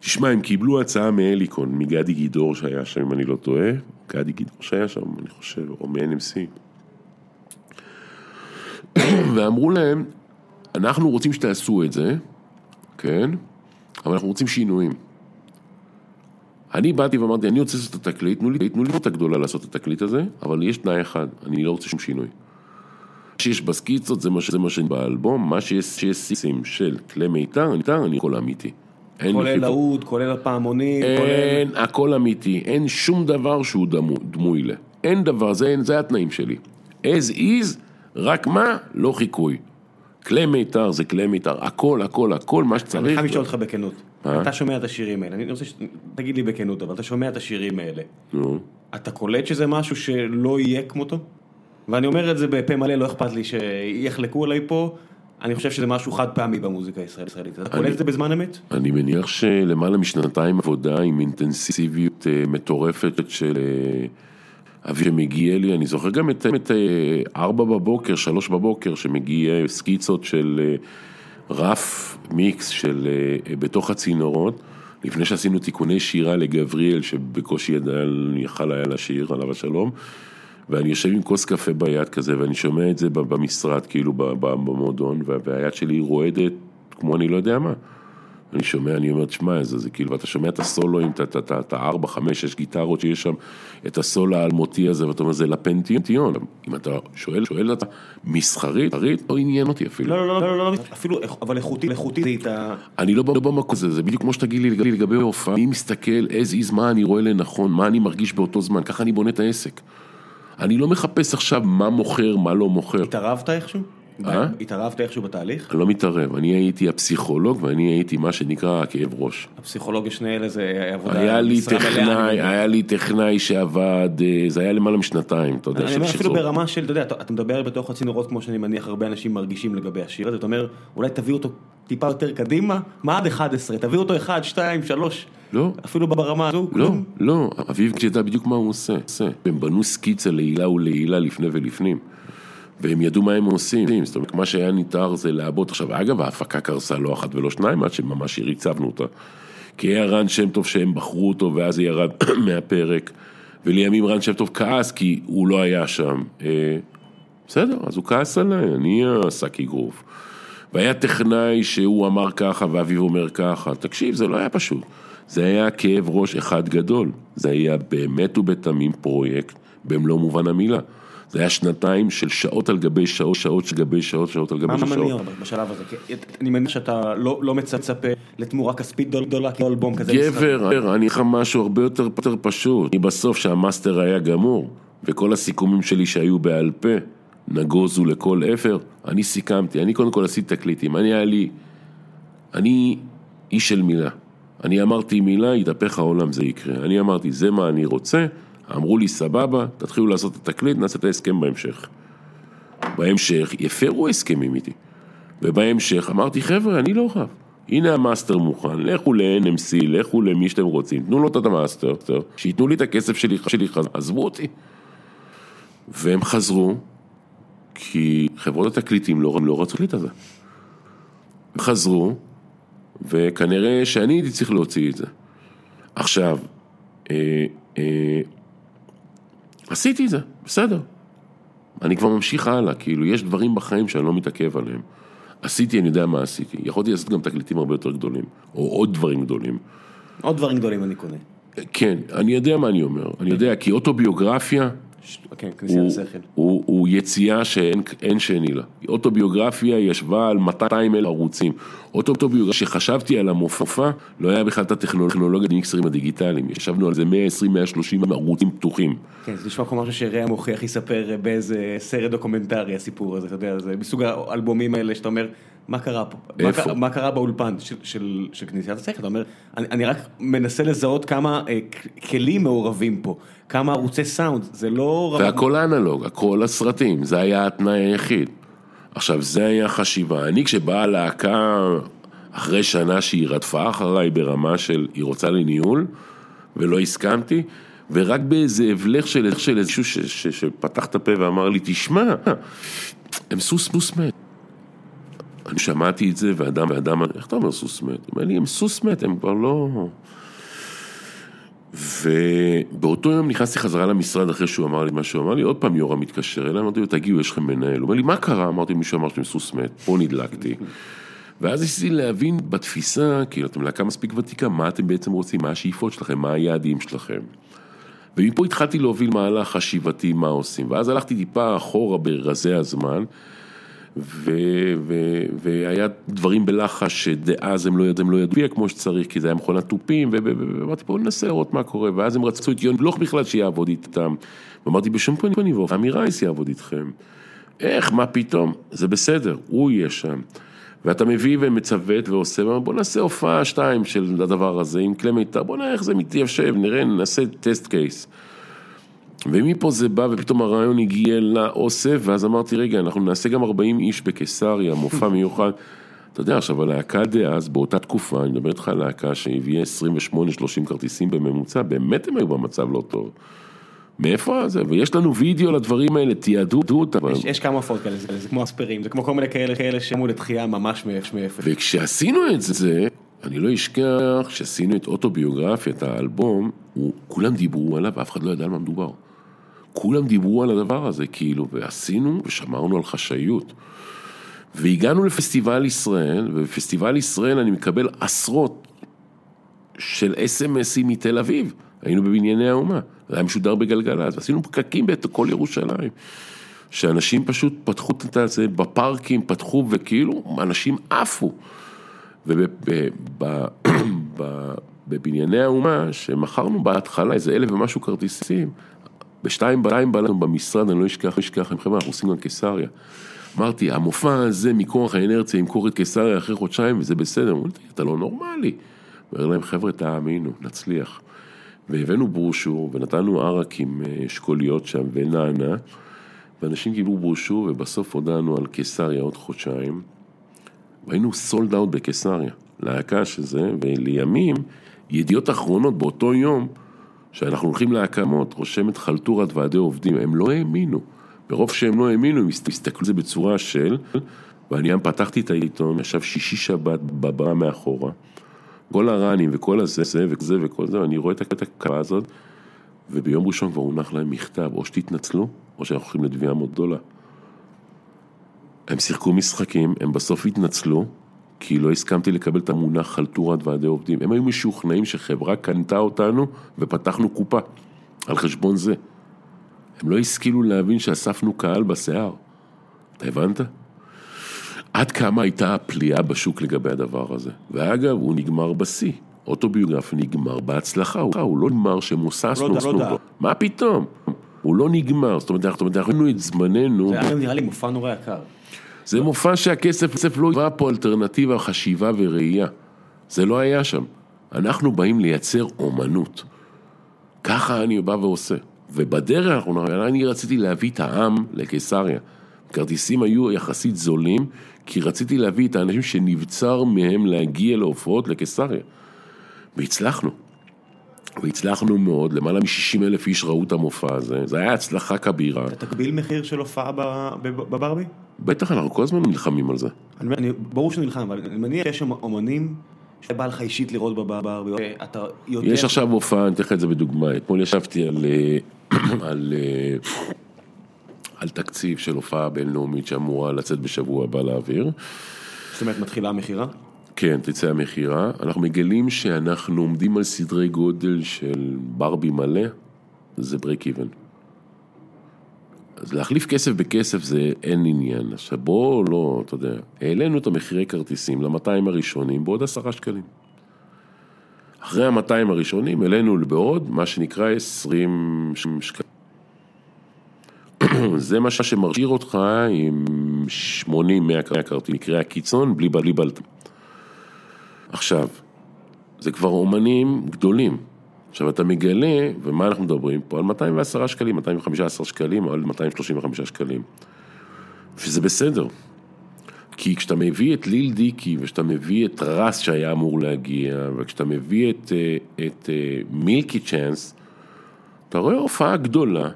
תשמע, הם קיבלו הצעה מאליקון, מגדי גידור שהיה שם, אם אני לא טועה, גדי גידור שהיה שם, אני חושב, או מ-NMC. ואמרו להם, אנחנו רוצים שתעשו את זה, כן, אבל אנחנו רוצים שינויים. אני באתי ואמרתי, אני רוצה לעשות את התקליט, תנו לי, תנו לי את הגדולה לעשות את התקליט הזה, אבל יש תנאי אחד, אני לא רוצה שום שינוי. שיש בסקיצות זה מה, ש- זה מה שבאלבום, מה שיש שיש סיסים של כלי מיתר, מיתר, אני הכל אמיתי. כולל. להוד, כולל הפעמונים, כולל... אין, הכל אמיתי, אין שום דבר שהוא דמו, דמוי ל. אין דבר, זה, זה התנאים שלי. as is, רק מה? לא חיקוי. כלי מיתר זה כלי מיתר, הכל, הכל, הכל, מה אני שצריך. חייב לשאול אותך בכנות. אה? אתה שומע את השירים האלה, אני רוצה שתגיד לי בכנות, אבל אתה שומע את השירים האלה. נו. אתה קולט שזה משהו שלא יהיה כמותו? ואני אומר את זה בפה מלא, לא אכפת לי שיחלקו עליי פה. אני חושב שזה משהו חד פעמי במוזיקה הישראלית. אתה קולט את זה בזמן אמת? אני מניח שלמעלה משנתיים עבודה עם אינטנסיביות אה, מטורפת של אה, אבי שמגיע לי, אני זוכר גם את, את אה, ארבע בבוקר, שלוש בבוקר, שמגיע סקיצות של אה, רף מיקס של אה, אה, בתוך הצינורות, לפני שעשינו תיקוני שירה לגבריאל, שבקושי ידע, יכל היה לשיר, עליו השלום. ואני יושב עם כוס קפה ביד כזה, ואני שומע את זה במשרד, כאילו במועדון, וה- והיד שלי רועדת כמו אני לא יודע מה. אני שומע, אני אומר, תשמע, זה, זה כאילו, ואתה שומע את הסולואים, את- הארבע, חמש, שש גיטרות שיש שם, את הסולו האלמותי הזה, ואתה אומר, זה לפנטיון. אם אתה שואל, שואל אתה, מסחרית, לא עניין אותי אפילו. לא, לא, לא, לא, לא, אפילו, אבל איכותי, איכותי זה איתה... אני לא לא במקום הזה, זה בדיוק כמו שתגיד לי לגבי- לגבי הופעה, אני מסתכל as is מה אני רואה לנכון, מה אני מרגיש באותו זמן, ככה אני בונה את העסק. אני לא מחפש עכשיו מה מוכר, מה לא מוכר. התערבת איכשהו? אה? התערבת איכשהו בתהליך? לא מתערב, אני הייתי הפסיכולוג ואני הייתי מה שנקרא הכאב ראש. הפסיכולוגיה שני אלה זה עבודה... היה לי טכנאי. היה לי טכנאי שעבד, אה, זה היה למעלה משנתיים, אתה יודע, אני אומר אפילו. ברמה של, אתה יודע, אתה אתה מדבר בתוך הצינורות כמו שאני מניח הרבה אנשים מרגישים לגבי השיר הזה, אתה אומר, אולי תביא אותו טיפה יותר קדימה, מה עד 11? תביאו אותו 1, 2, 3, לא. אפילו ברמה הזו, לא. לא, אביב ידע בדיוק מה הוא. עושה. הם בנו סקיצה לעילה ולעילה לפני ולפנים. והם ידעו מה הם עושים, זאת אומרת, מה שהיה ניתר זה לעבוד. עכשיו, אגב, ההפקה קרסה לא אחת ולא שניים, עד שממש הריצבנו אותה. כי היה רן שם טוב שהם בחרו אותו, ואז זה ירד מהפרק. ולימים רן שם טוב כעס, כי הוא לא היה שם. אה, בסדר, אז הוא כעס עליי, אני השק אגרוף. והיה טכנאי שהוא אמר ככה ואביב אומר ככה, תקשיב, זה לא היה פשוט. זה היה כאב ראש אחד גדול. זה היה באמת ובתמים פרויקט במלוא מובן המילה. זה היה שנתיים של שעות על גבי שעות, שעות על גבי שעות, שעות על גבי מה שעות. מניע בשלב הזה? אני מניח שאתה לא לא מצפה לתמורה כספית גדול- גדולה, כל אלבום כזה... גבר, אני אגיד לך משהו הרבה יותר, יותר פשוט. אני בסוף שהמאסטר היה גמור, וכל הסיכומים שלי שהיו בעל פה, נגוזו לכל עבר, אני סיכמתי, אני קודם כל עשיתי תקליטים, אני היה לי, אני איש של מילה. אני אמרתי מילה, יתהפך העולם, זה יקרה. אני אמרתי, זה מה אני רוצה, אמרו לי, סבבה, תתחילו לעשות את התקליט, נעשה את ההסכם בהמשך. בהמשך, יפרו הסכמים איתי. ובהמשך אמרתי, חבר'ה, אני לא רב. הנה המאסטר מוכן, לכו ל-NMC, לכו למי שאתם רוצים, תנו לו את המאסטר, שייתנו לי את הכסף שלי, שלי עזבו אותי. והם חזרו, כי חברות התקליטים לא, לא רצו לי את זה. חזרו, וכנראה שאני הייתי צריך להוציא את זה. עכשיו, אה, אה, עשיתי את זה, בסדר. אני כבר ממשיך הלאה, כאילו, יש דברים בחיים שאני לא מתעכב עליהם. עשיתי, אני יודע מה עשיתי. יכולתי לעשות גם תקליטים הרבה יותר גדולים, או עוד דברים גדולים. עוד דברים גדולים אני קונה. כן, אני יודע מה אני אומר. אני יודע, כי אוטוביוגרפיה כן, כניסה הוא, לשכל. הוא, הוא יציאה שאין אין שני לה. אוטוביוגרפיה ישבה על 200 אלף ערוצים. אוטוביוגרפיה, כשחשבתי על המופע, לא היה בכלל את הטכנולוגיה המיקסרים הדיגיטליים. ישבנו על זה 120-130 ערוצים פתוחים. כן, זה נשמע כמו משהו שראם מוכיח יספר באיזה סרט דוקומנטרי הסיפור הזה, אתה יודע, זה מסוג האלבומים האלה שאתה אומר, מה קרה פה? מה מה קרה באולפן של- של של כניסת השכל? אתה אומר, אני אני רק מנסה לזהות כמה אה, כלים מעורבים פה, כמה ערוצי סאונד, זה לא... רמת- והכל אנלוג, הכל סרטים, זה היה התנאי היחיד. עכשיו, זה היה חשיבה. אני, כשבאה להקה, אחרי שנה שהיא רדפה אחריי ברמה של היא רוצה לי ניהול, ולא הסכמתי, ורק באיזה הבלך של, של איזשהו ש, ש, שפתח את הפה ואמר לי, תשמע, הם סוס סוס מת. אני שמעתי את זה, ואדם, ואדם, איך אתה אומר סוס מת? הוא אומר לי, הם סוס מת, הם כבר לא... ובאותו יום נכנסתי חזרה למשרד אחרי שהוא אמר לי מה שהוא אמר לי, עוד פעם יורם מתקשר אליי, אמרתי לו, תגיעו, יש לכם מנהל. הוא אומר לי, מה קרה? אמרתי, מישהו אמר שאתם סוס מת, פה נדלקתי. ואז ניסיתי להבין בתפיסה, כאילו, אתם להקה מספיק ותיקה, מה אתם בעצם רוצים, מה השאיפות שלכם, מה היעדים שלכם. ומפה התחלתי להוביל מהלך חשיבתי, מה עושים. ואז הלכתי טיפה אחורה ברזי הזמן, ו, ו, והיה דברים בלחש שדאז הם לא, הם לא ידעו כמו שצריך, כי זה היה מכונת תופים, ואמרתי בואו ננסה לראות מה קורה, ואז הם רצו את יון בלוך בכלל שיעבוד איתם, ואמרתי בשום פנים ואופן, עמי רייס יעבוד איתכם. איך, מה פתאום? זה בסדר, הוא יהיה שם. ואתה מביא ומצוות ועושה, בוא נעשה הופעה שתיים של הדבר הזה עם כלי מיתר, בוא נראה איך זה מתיישב, נראה, נעשה טסט קייס. ומפה זה בא, ופתאום הרעיון הגיע לאוסף, ואז אמרתי, רגע, אנחנו נעשה גם 40 איש בקיסריה, מופע מיוחד. אתה יודע, עכשיו הלהקה דאז, באותה תקופה, אני מדבר איתך על להקה שהביאה 28-30 כרטיסים בממוצע, באמת הם היו במצב לא טוב. מאיפה זה? ויש לנו וידאו לדברים האלה, תיעדו אותם. יש- יש כמה הופעות כאלה, זה זה כמו אספרים, זה כמו כל מיני כאלה כאלה שאמרו לתחייה ממש מאפס. וכשעשינו את זה, אני לא אשכח, כשעשינו את אוטוביוגרפיה, את האלבום, הוא, כולם דיברו עליו ואף אחד לא ידע על מה מדובר. כולם דיברו על הדבר הזה, כאילו, ועשינו ושמרנו על חשאיות. והגענו לפסטיבל ישראל, ובפסטיבל ישראל אני מקבל עשרות של אס.אם.אסים מתל אביב. היינו בבנייני האומה, זה היה משודר בגלגלצ, ועשינו פקקים בכל ירושלים. שאנשים פשוט פתחו את זה בפארקים, פתחו וכאילו אנשים עפו. ובבנייני האומה, שמכרנו בהתחלה איזה אלף ומשהו כרטיסים, בשתיים בלילה בלילה במשרד, אני לא אשכח, לא אשכח, חבר'ה, אנחנו עושים גם קיסריה. אמרתי, המופע הזה מכוח האנרציה ימכור את קיסריה אחרי חודשיים וזה בסדר. אמרו לי, אתה לא נורמלי. אומר להם, חבר'ה, תאמינו, נצליח. והבאנו ברושור, ונתנו ערק עם אה, אשכוליות שם ונענה, ואנשים קיבלו ברושור, ובסוף הודענו על קיסריה עוד חודשיים. והיינו סולד אאוט בקיסריה, להקה שזה, ולימים, ידיעות אחרונות באותו יום, שאנחנו הולכים להקמות, רושמת חלטורת ועדי עובדים, הם לא האמינו. ברוב שהם לא האמינו, הם הסתכלו על זה בצורה של, ואני גם פתחתי את העיתון, ישב שישי שבת בבאה מאחורה, כל הראנים וכל הזה, זה וזה וכל זה, ואני רואה את הקרה הזאת, וביום ראשון כבר הונח להם מכתב, או שתתנצלו, או שאנחנו הולכים לתביעה מאות דולר. הם שיחקו משחקים, הם בסוף התנצלו, כי לא הסכמתי לקבל את המונח חלטורת ועדי עובדים. הם היו משוכנעים שחברה קנתה אותנו ופתחנו קופה על חשבון זה. הם לא השכילו להבין שאספנו קהל בשיער. אתה הבנת? עד כמה הייתה הפליאה בשוק לגבי הדבר הזה. ואגב, הוא נגמר בשיא. אוטוביוגרפי נגמר בהצלחה, הוא לא נגמר שמוססנו. לא דע. מה פתאום? הוא לא נגמר, זאת אומרת, אנחנו ראינו את זמננו. זה היה נראה לי מופע נורא יקר. זה מופע שהכסף לא היווה פה אלטרנטיבה, חשיבה וראייה. זה לא היה שם. אנחנו באים לייצר אומנות. ככה אני בא ועושה. ובדרך אנחנו, אני רציתי להביא את העם לקיסריה. כרטיסים היו יחסית זולים, כי רציתי להביא את האנשים שנבצר מהם להגיע להופעות לקיסריה. והצלחנו. והצלחנו מאוד, למעלה מ-60 אלף איש ראו את המופע הזה, זה היה הצלחה כבירה. אתה תגביל מחיר של הופעה בברבי? בטח, אנחנו כל הזמן נלחמים על זה. אני, אני, ברור שאני נלחם, אבל אני מניח שיש שם אומנים שבא לך אישית לראות בברבי, אתה יודע... יש עכשיו הופעה, אני אתן לך את זה בדוגמה, אתמול ישבתי על, על, על תקציב של הופעה בינלאומית שאמורה לצאת בשבוע הבא לאוויר. זאת אומרת, מתחילה המכירה? כן, תצא המכירה. אנחנו מגלים שאנחנו עומדים על סדרי גודל של ברבי מלא, זה break even. אז להחליף כסף בכסף זה אין עניין. עכשיו בואו לא, אתה יודע, העלינו את המחירי כרטיסים ל-200 הראשונים בעוד עשרה שקלים. אחרי ה-200 הראשונים העלינו בעוד מה שנקרא 20 שקלים. זה מה שמרשיר אותך עם 80-100 כרטיסים, מקרה הקיצון, בלי בלטם. עכשיו, זה כבר אומנים גדולים. עכשיו אתה מגלה, ומה אנחנו מדברים פה? על 210 שקלים, 215 שקלים, או על 235 שקלים. וזה בסדר. כי כשאתה מביא את ליל דיקי, וכשאתה מביא את רס שהיה אמור להגיע, וכשאתה מביא את, אה, את אה, מילקי צ'אנס, אתה רואה הופעה גדולה,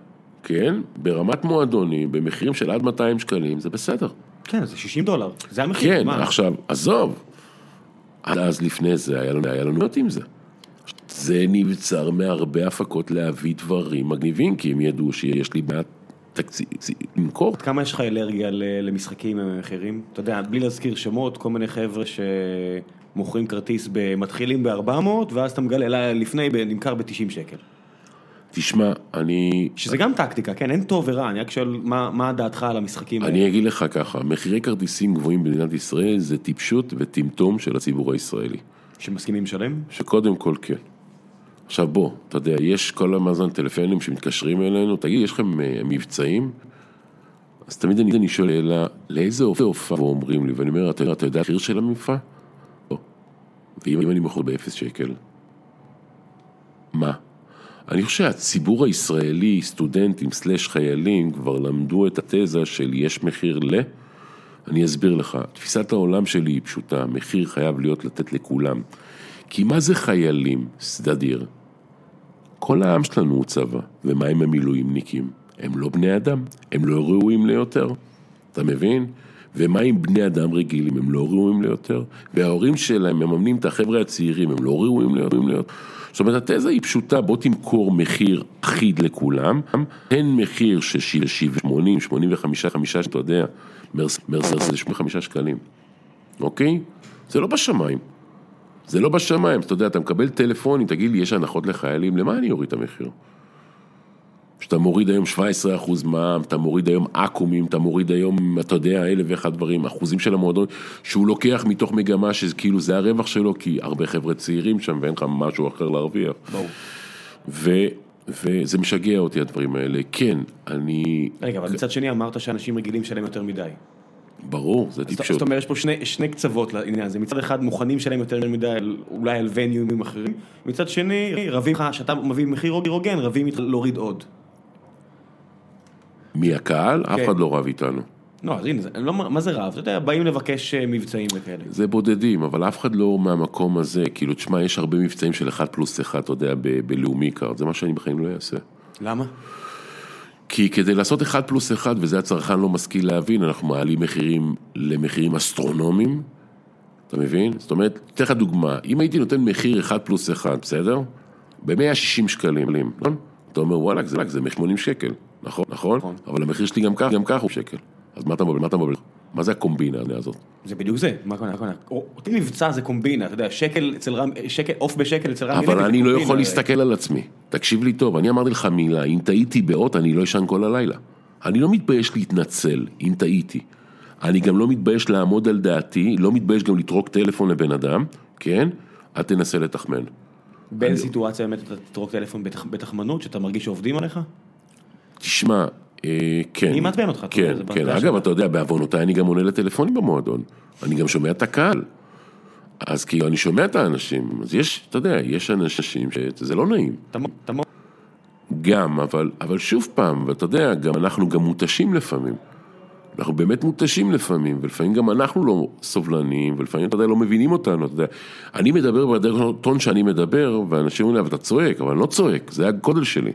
כן? ברמת מועדוני, במחירים של עד 200 שקלים, זה בסדר. כן, זה 60 דולר, זה המחיר. כן, מה? עכשיו, עזוב. עד אז לפני זה היה לנו, היה לנו עם זה. זה נבצר מהרבה הפקות להביא דברים מגניבים, כי הם ידעו שיש לי מעט תקציב למכור. כמה יש לך אלרגיה למשחקים עם המחירים? אתה יודע, בלי להזכיר שמות, כל מיני חבר'ה שמוכרים כרטיס, מתחילים ב-400, ואז אתה מגלה, לפני נמכר ב-90 שקל. תשמע, אני... שזה גם טקטיקה, כן? אין טוב ורע, אני רק שואל מה, מה דעתך על המשחקים האלה. אני אגיד לך ככה, מחירי כרטיסים גבוהים במדינת ישראל זה טיפשות וטמטום של הציבור הישראלי. שמסכימים לשלם? שקודם כל כן. עכשיו בוא, אתה יודע, יש כל המאזן טלפונים שמתקשרים אלינו, תגיד, יש לכם uh, מבצעים? אז תמיד אני, אני שואל, אלא לאיזה הופעה אומרים לי, ואני אומר, אתה, אתה יודע המחיר של המופע? לא. ואם אני מוכר באפס שקל? מה? אני חושב שהציבור הישראלי, סטודנטים סלאש חיילים, כבר למדו את התזה של יש מחיר ל... אני אסביר לך, תפיסת העולם שלי היא פשוטה, מחיר חייב להיות לתת לכולם. כי מה זה חיילים, סדדיר? כל העם שלנו הוא צבא, ומה עם המילואימניקים? הם לא בני אדם, הם לא ראויים ליותר, אתה מבין? ומה עם בני אדם רגילים, הם לא ראויים ליותר? וההורים שלהם מממנים את החבר'ה הצעירים, הם לא ראויים ליותר? זאת אומרת, התזה היא פשוטה, בוא תמכור מחיר אחיד לכולם, תן מחיר של 80, 85, 5, שאתה יודע, מרסרס זה 85 שקלים, אוקיי? זה לא בשמיים. זה לא בשמיים, אתה יודע, אתה מקבל טלפונים, תגיד לי, יש הנחות לחיילים, למה אני אוריד את המחיר? שאתה מוריד היום 17% מע"מ, אתה מוריד היום אקומים, אתה מוריד היום, אתה יודע, אלף ואחד דברים, אחוזים של המועדון, שהוא לוקח מתוך מגמה שכאילו זה הרווח שלו, כי הרבה חבר'ה צעירים שם ואין לך משהו אחר להרוויח. ברור. ו... וזה משגע אותי הדברים האלה, כן, אני... רגע, אבל מצד שני אמרת שאנשים רגילים שלהם יותר מדי. ברור, זה טיפשות. זאת אומרת, יש פה שני, שני קצוות לעניין הזה, מצד אחד מוכנים שלהם יותר מדי, אולי על וניומים אחרים, מצד שני, רבים איתך, שאתה מביא מחיר הוגן, רבים להוריד עוד. מהקהל, אף כן. אחד לא רב איתנו. לא, אז הנה, לא, מה זה רב? אתה יודע, באים לבקש אה, מבצעים וכאלה. זה בודדים, אבל אף אחד לא מהמקום הזה, כאילו, תשמע, יש הרבה מבצעים של אחד פלוס אחד, אתה יודע, בלאומי קארד, זה מה שאני בחיים לא אעשה. למה? כי כדי לעשות אחד פלוס אחד, וזה הצרכן לא משכיל להבין, אנחנו מעלים מחירים למחירים אסטרונומיים, אתה מבין? זאת אומרת, אתן לך דוגמה, אם הייתי נותן מחיר אחד פלוס אחד, בסדר? ב-160 שקלים, נכון? אתה אומר, וואלה, זה, זה 80 שקל, נכון? נכון? נכון. אבל המחיר שלי גם כך, גם כך הוא שקל. אז מה אתה מבלבל? מה אתה מבלבל? מה זה הקומבינה הזאת? זה בדיוק זה, מה? או- אותי מבצע זה קומבינה, אתה יודע, שקל אצל רם, שקל, עוף בשקל אצל לוי. אבל אני לא יכול הרי. להסתכל על עצמי. תקשיב לי טוב, אני אמרתי לך מילה, אם טעיתי באות, אני לא אשן כל הלילה. אני לא מתבייש להתנצל, אם טעיתי. אני גם לא מתבייש לעמוד על דעתי, לא מתבייש גם לטרוק טלפון לבן אדם, כן? אל תנסה לתחמן. באיזה סיטואציה באמת אתה תטרוק טלפון בתח- בתחמנות, שאתה מרגיש שעובדים עליך? תשמע, אה, כן. מי מעצבן אותך? אתה כן, זה כן. בעיה אגב. אתה יודע, בעוונותיי אני גם עונה לטלפונים במועדון. אני גם שומע את הקהל. אז כאילו, אני שומע את האנשים. אז יש, אתה יודע, יש אנשים שזה לא נעים. אתה אתה מ- גם, אבל, אבל שוב פעם, ואתה יודע, גם אנחנו גם מותשים לפעמים. אנחנו באמת מותשים לפעמים, ולפעמים גם אנחנו לא סובלניים, ולפעמים, אתה יודע, לא מבינים אותנו, אתה יודע. אני מדבר בדרך טון שאני מדבר, ואנשים אומרים לי, אבל אתה צועק, אבל אני לא צועק, זה הגודל שלי.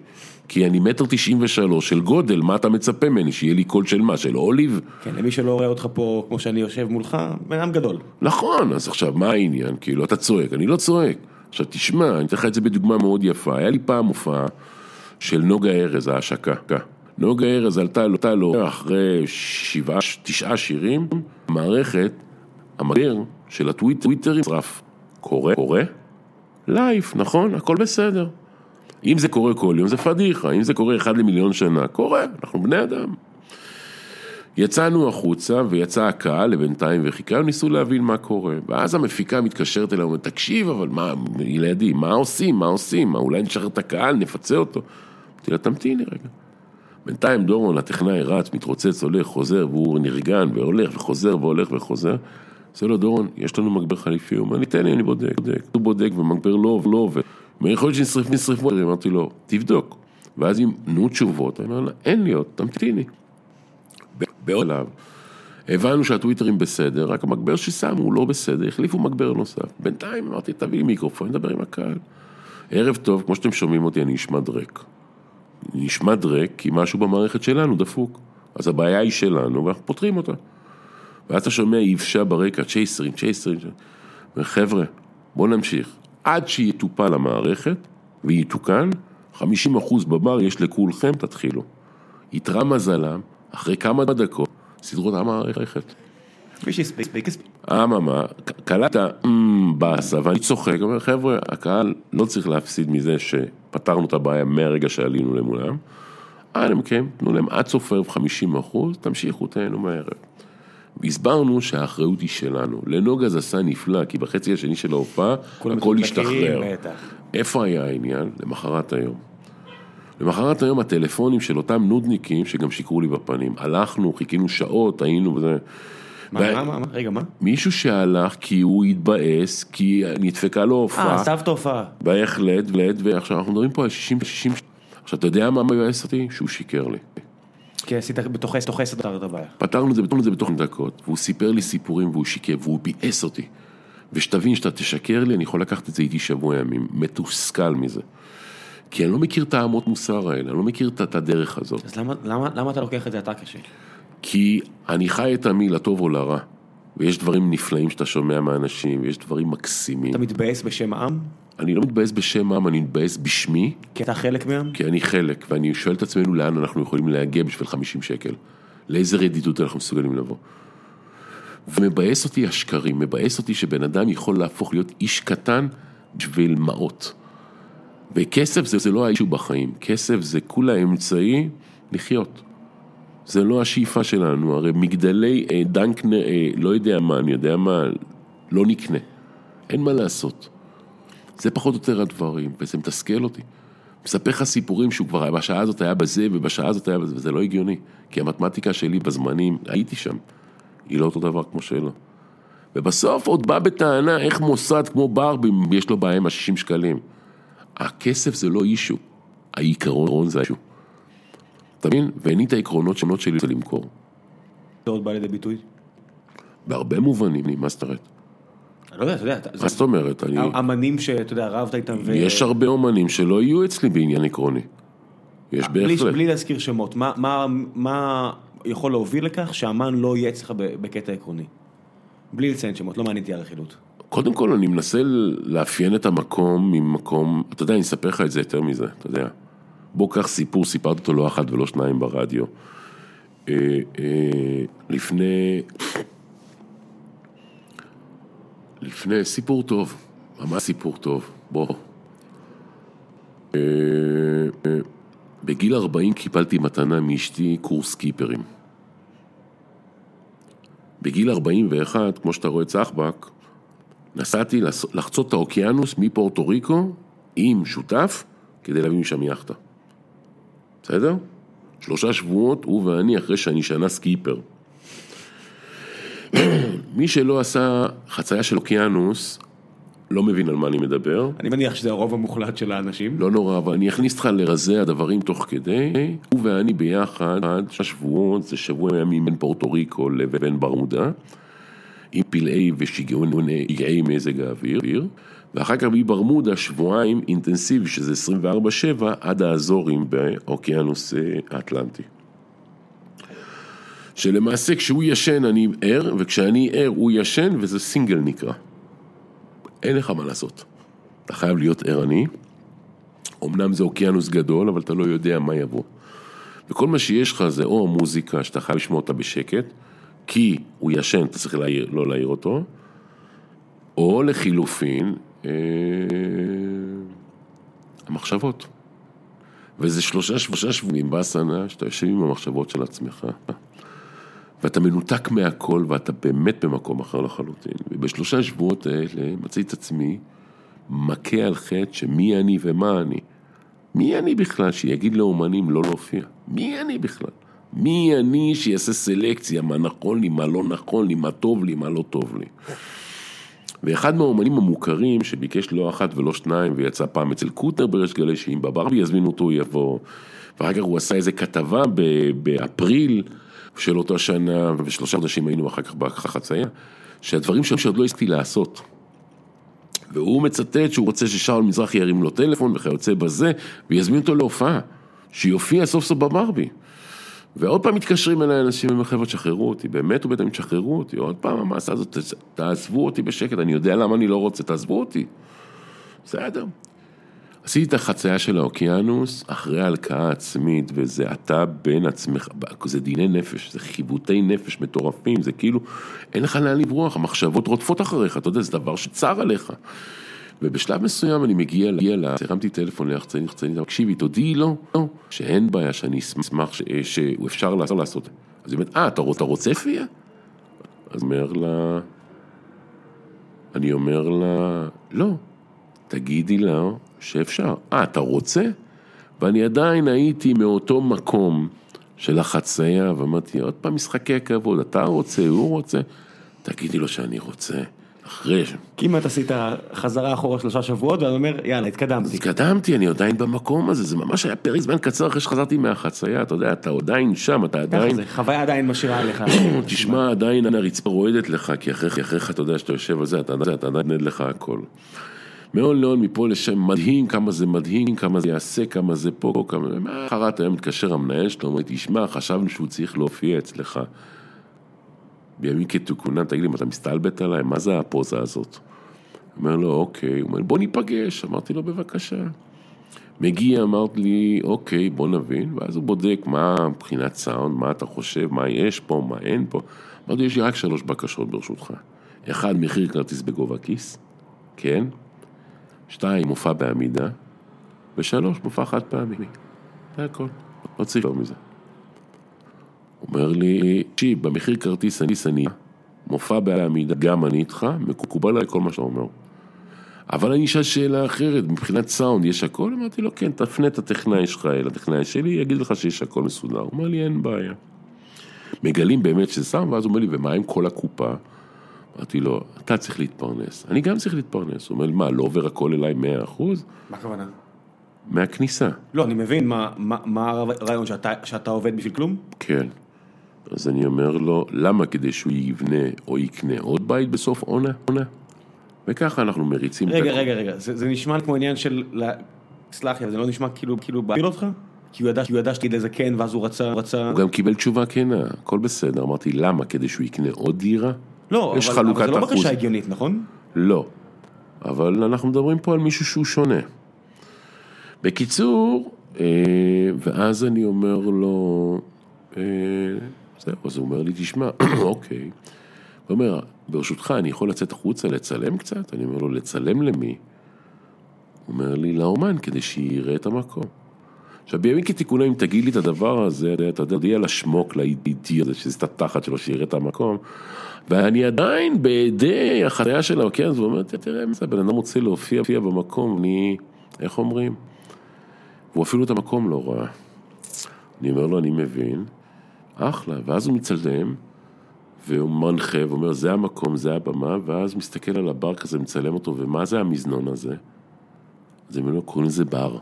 כי אני מטר תשעים ושלוש של גודל, מה אתה מצפה ממני? שיהיה לי קול של מה? של אוליב? כן, למי שלא רואה אותך פה כמו שאני יושב מולך, בן אדם גדול. נכון, אז עכשיו, מה העניין? כאילו, אתה צועק, אני לא צועק. עכשיו, תשמע, אני אתן לך את זה בדוגמה מאוד יפה. היה לי פעם הופעה של נוגה ארז, ההשקה. נוגה ארז עלתה לו, לו אחרי שבעה, תשעה שירים, מערכת, המגבר של הטוויטר נשרף. קורה? קורה? לייף, נכון? הכל בסדר. אם זה קורה כל יום זה פדיחה, אם זה קורה אחד למיליון שנה, קורה, אנחנו בני אדם. יצאנו החוצה ויצא הקהל לבינתיים וחיכינו, ניסו להבין מה קורה. ואז המפיקה מתקשרת אליי ואומרת, תקשיב, אבל מה, ילדים, מה עושים, מה עושים, מה, אולי נשחרר את הקהל, נפצה אותו. אמרתי לה, תמתיני רגע. בינתיים דורון, הטכנאי, רץ, מתרוצץ, הולך, חוזר, והוא נרגן, והולך, וחוזר, והולך, וחוזר. עושה לו, דורון, יש לנו מגבר חליפי, הוא אומר לי, תן לי, אני בודק, בודק. הוא בודק, ומגבר לא, לא עובד. אומר, יכול להיות שנשרף, נשרפו. אמרתי לו, תבדוק. ואז אם תנו תשובות, אני אומר לה, אין לי עוד, תמתיני. בעוד עליו. הבנו שהטוויטרים בסדר, רק המגבר ששמו הוא לא בסדר, החליפו מגבר נוסף. בינתיים אמרתי, תביא מיקרופון, נדבר עם הקהל. ערב טוב, כמו שאתם שומעים אותי, אני נשמע דרק. נשמע דרק כי משהו במערכת שלנו דפוק. אז הבעיה היא שלנו, ואנחנו פותרים אותה. ואז אתה שומע יבשה ברקע, צ'ייסרים, צ'ייסרים. וחבר'ה, בואו נמשיך. עד שיטופל המערכת ויתוקן, 50% בבר יש לכולכם, תתחילו. יתרה מזלם, אחרי כמה דקות, סידרו את המערכת. מי שהספיק, הספיק. אממה, ק- קלטת "אמ, באסה, ואני צוחק, אומר, חבר'ה, הקהל לא צריך להפסיד מזה שפתרנו את הבעיה מהרגע שעלינו למולם. אנא מכם, תנו להם עד סוף הערב 50 אחוז, תמשיכו, תהנו מהערב. והסברנו שהאחריות היא שלנו. לנוגה זה עשה נפלא, כי בחצי השני של ההופעה, הכל השתחרר. איפה היה העניין? למחרת היום. למחרת היום הטלפונים של אותם נודניקים שגם שיקרו לי בפנים. הלכנו, חיכינו שעות, היינו וזה. מה, מה, מה, מה, רגע, מה? מישהו שהלך כי הוא התבאס, כי נדפקה לו אה, הופעה. עזב את ההופעה. בהחלט, בהחלט, ועכשיו אנחנו מדברים פה על 60 60 עכשיו, אתה יודע מה מבאס אותי? שהוא שיקר לי. כי עשית בתוך עשר, תוך עשר דקות את הבעיה. פתרנו את זה, פתרנו את זה בתוך דקות, והוא סיפר לי סיפורים והוא שיקר, והוא ביאס אותי. ושתבין שאתה תשקר לי, אני יכול לקחת את זה איתי שבוע ימים, מתוסכל מזה. כי אני לא מכיר את האמות מוסר האלה, אני לא מכיר את את הדרך הזאת. אז למה, למה, למה אתה לוקח את זה אתה קשה? כי אני חי את עמי לטוב או לרע. ויש דברים נפלאים שאתה שומע מאנשים, ויש דברים מקסימים. אתה מתבאס בשם העם? אני לא מתבאס בשם העם, אני מתבאס בשמי, כי אתה חלק מהעם? כי אני חלק, ואני שואל את עצמנו לאן אנחנו יכולים להגיע בשביל 50 שקל. לאיזה רדידות אנחנו מסוגלים לבוא. ומבאס אותי השקרים, מבאס אותי שבן אדם יכול להפוך להיות איש קטן בשביל מעות. וכסף זה, זה לא האישו בחיים, כסף זה כולה אמצעי לחיות. זה לא השאיפה שלנו, הרי מגדלי אה, דנקנר, אה, לא יודע מה, אני יודע מה, לא נקנה. אין מה לעשות. זה פחות או יותר הדברים, וזה מתסכל אותי. מספר לך סיפורים שהוא כבר בשעה הזאת היה בזה ובשעה הזאת היה בזה, וזה לא הגיוני. כי המתמטיקה שלי בזמנים, הייתי שם, היא לא אותו דבר כמו שלו. ובסוף עוד בא בטענה איך מוסד כמו ברבי, יש לו בעיה עם ה-60 שקלים. הכסף זה לא אישו, העיקרון זה האישו. אתה מבין? ואין לי את העקרונות שונות שלי רוצה למכור. זה עוד בא לידי ביטוי? בהרבה מובנים, מה זאת אומרת? אני לא יודע, אתה יודע, מה זאת אומרת? אני... אמנים שאתה יודע, רבת איתם ו... יש הרבה אומנים שלא יהיו אצלי בעניין עקרוני. יש בהחלט. בלי להזכיר שמות, מה, מה, מה יכול להוביל לכך שאמן לא יהיה אצלך בקטע עקרוני? בלי לציין שמות, לא מעניין אותי הרכילות. קודם כל אני מנסה לאפיין את המקום ממקום, אתה יודע, אני אספר לך את זה יותר מזה, אתה יודע. בוא קח סיפור, סיפרתי אותו לא אחת ולא שניים ברדיו. אה, אה, לפני, לפני, סיפור טוב, ממש סיפור טוב, בוא. אה, בגיל 40 קיבלתי מתנה מאשתי קורס קיפרים. בגיל 41, כמו שאתה רואה את סחבק, נסעתי לחצות את האוקיינוס מפורטו ריקו עם שותף כדי להביא משם יאכטה. בסדר? שלושה שבועות, הוא ואני, אחרי שאני שנה סקיפר. מי שלא עשה חצייה של אוקיינוס, לא מבין על מה אני מדבר. אני מניח שזה הרוב המוחלט של האנשים. לא נורא, אבל אני אכניס אותך לרזי הדברים תוך כדי. הוא ואני ביחד, עד שבועות, זה שבוע ימים בין פורטו ריקו לבין ברמודה, עם פלאי ושגעי מזג האוויר, ואחר כך מברמודה שבועיים אינטנסיבי, שזה 24-7, עד האזורים באוקיינוס אה, האטלנטי. שלמעשה כשהוא ישן אני ער, וכשאני ער הוא ישן, וזה סינגל נקרא. אין לך מה לעשות. אתה חייב להיות ערני. אמנם זה אוקיינוס גדול, אבל אתה לא יודע מה יבוא. וכל מה שיש לך זה או מוזיקה שאתה חייב לשמוע אותה בשקט, כי הוא ישן, אתה צריך להעיר, לא להעיר אותו, או לחילופין, המחשבות. וזה שלושה, שלושה שבועים באסנה, שאתה יושב עם המחשבות של עצמך, ואתה מנותק מהכל, ואתה באמת במקום אחר לחלוטין. ובשלושה שבועות האלה מצאתי את עצמי מכה על חטא שמי אני ומה אני. מי אני בכלל שיגיד לאומנים לא להופיע? מי אני בכלל? מי אני שיעשה סלקציה, מה נכון לי, מה לא נכון לי, מה טוב לי, מה לא טוב לי. ואחד מהאומנים המוכרים שביקש לא אחת ולא שניים ויצא פעם אצל קוטנר בריש גלי שאם בברבי יזמינו אותו הוא יבוא. ואחר כך הוא עשה איזה כתבה באפריל של אותה שנה ושלושה חודשים היינו אחר כך בחצייה שהדברים שם שעוד לא הספקתי לעשות. והוא מצטט שהוא רוצה ששאול מזרחי ירים לו טלפון וכיוצא בזה ויזמין אותו להופעה שיופיע סוף סוף בברבי ועוד פעם מתקשרים אליי אנשים ואומרים חבר'ה תשחררו אותי, באמת ובאמת תשחררו אותי, עוד פעם המעשה הזאת, תעזבו אותי בשקט, אני יודע למה אני לא רוצה, תעזבו אותי. בסדר. עשיתי את החצייה של האוקיינוס אחרי הלקאה עצמית, וזה אתה בין עצמך, זה דיני נפש, זה חיווטי נפש מטורפים, זה כאילו, אין לך לאן לברוח, המחשבות רודפות אחריך, אתה יודע, זה דבר שצר עליך. ובשלב מסוים אני מגיע ל... הרמתי טלפון ליחצנית, יחצנית, תקשיבי, תודיעי לו, לא, שאין בעיה, שאני אשמח ש- שהוא אפשר לעשות-. אז היא אומרת, אה, אתה רוצ- אתה רוצה פיה? אז אומר לה, אני אומר לה, לא, תגידי לה שאפשר. אה, אתה רוצה? ואני עדיין הייתי מאותו מקום של החצייה, ואמרתי, עוד פעם משחקי הכבוד, אתה רוצה, הוא רוצה, תגידי לו שאני רוצה. אחרי ש... כמעט עשית חזרה אחורה שלושה שבועות, ואני אומר, יאללה, התקדמתי. התקדמתי, אני עדיין במקום הזה, זה ממש היה פרק זמן קצר אחרי שחזרתי מהחצייה, אתה יודע, אתה עדיין שם, אתה ככה עדיין, זה, חוויה עדיין משאירה עליך. תשמע, עדיין הרצפה רועדת לך, כי אחריך, אתה יודע, שאתה יושב על זה, אתה עדיין נד לך הכל. מאוד מאוד מפה לשם, מדהים כמה זה מדהים, כמה זה יעשה, כמה זה פה, כמה... מה חרט היום מתקשר המנהל שלו, אומר, תשמע, חשבנו שהוא צריך להופיע אצלך. בימים כתיקונם, תגיד לי, אתה מסתלבט עליי? מה זה הפוזה הזאת? הוא אומר לו, אוקיי, הוא אומר, בוא ניפגש. אמרתי לו, בבקשה. מגיע, אמרת לי, אוקיי, בוא נבין, ואז הוא בודק מה מבחינת סאונד, מה אתה חושב, מה יש פה, מה אין פה. אמרתי, יש לי רק שלוש בקשות ברשותך. אחד, מחיר כרטיס בגובה כיס, כן? שתיים, מופע בעמידה, ושלוש, מופע חד פעמי. זה הכל, לא צריך יותר מזה. אומר לי, תקשיב, במחיר כרטיס אני אני, מופע בעמידה, גם אני איתך, מקובל עליי כל מה שאתה אומר. אבל אני אשאל שאלה אחרת, מבחינת סאונד יש הכל? אמרתי לו, כן, תפנה את הטכנאי שלך אל הטכנאי שלי, יגיד לך שיש הכל מסודר. הוא אומר לי, אין בעיה. מגלים באמת שזה סאונד, ואז הוא אומר לי, ומה עם כל הקופה? אמרתי לו, אתה צריך להתפרנס. אני גם צריך להתפרנס. הוא אומר לי, מה, לא עובר הכל אליי 100%? מה הכוונה? מהכניסה. לא, אני מבין מה- מה מה הרעיון שאתה שאתה עובד בשביל כלום? כן. אז אני אומר לו, למה כדי שהוא יבנה או יקנה עוד בית בסוף עונה? עונה? וככה אנחנו מריצים רגע, רגע, רגע, זה, זה נשמע כמו עניין של, סלח לי, זה לא נשמע כאילו, כאילו, בעיר אותך? כי הוא ידע, כי הוא ידע שתגיד איזה כן, ואז הוא רצה, רצה... הוא גם קיבל תשובה כנה, הכל בסדר. אמרתי, למה? כדי שהוא יקנה עוד דירה? לא, יש אבל, חלוקת אבל זה לא אחוז. בקשה הגיונית, נכון? לא. אבל אנחנו מדברים פה על מישהו שהוא שונה. בקיצור, אה, ואז אני אומר לו, אה, זהו, אז הוא אומר לי, תשמע, אוקיי. הוא אומר, ברשותך, אני יכול לצאת החוצה לצלם קצת? אני אומר לו, לצלם למי? הוא אומר לי, לאומן, כדי שיראה את המקום. עכשיו, בימים כתיקונם, אם תגיד לי את הדבר הזה, אתה יודע לשמוק לאידי הזה, שזה את התחת שלו, שיראה את המקום. ואני עדיין בידי החניה של האוקיינוס, אז הוא אומר, תראה, מה זה, הבן אדם רוצה להופיע במקום, אני, איך אומרים? והוא אפילו את המקום לא ראה. אני אומר לו, אני מבין, אחלה, ואז הוא מצלם, והוא מנחה, ואומר, זה המקום, זה הבמה, ואז מסתכל על הבר כזה, מצלם אותו, ומה זה המזנון הזה? אז הם קוראים לזה בר.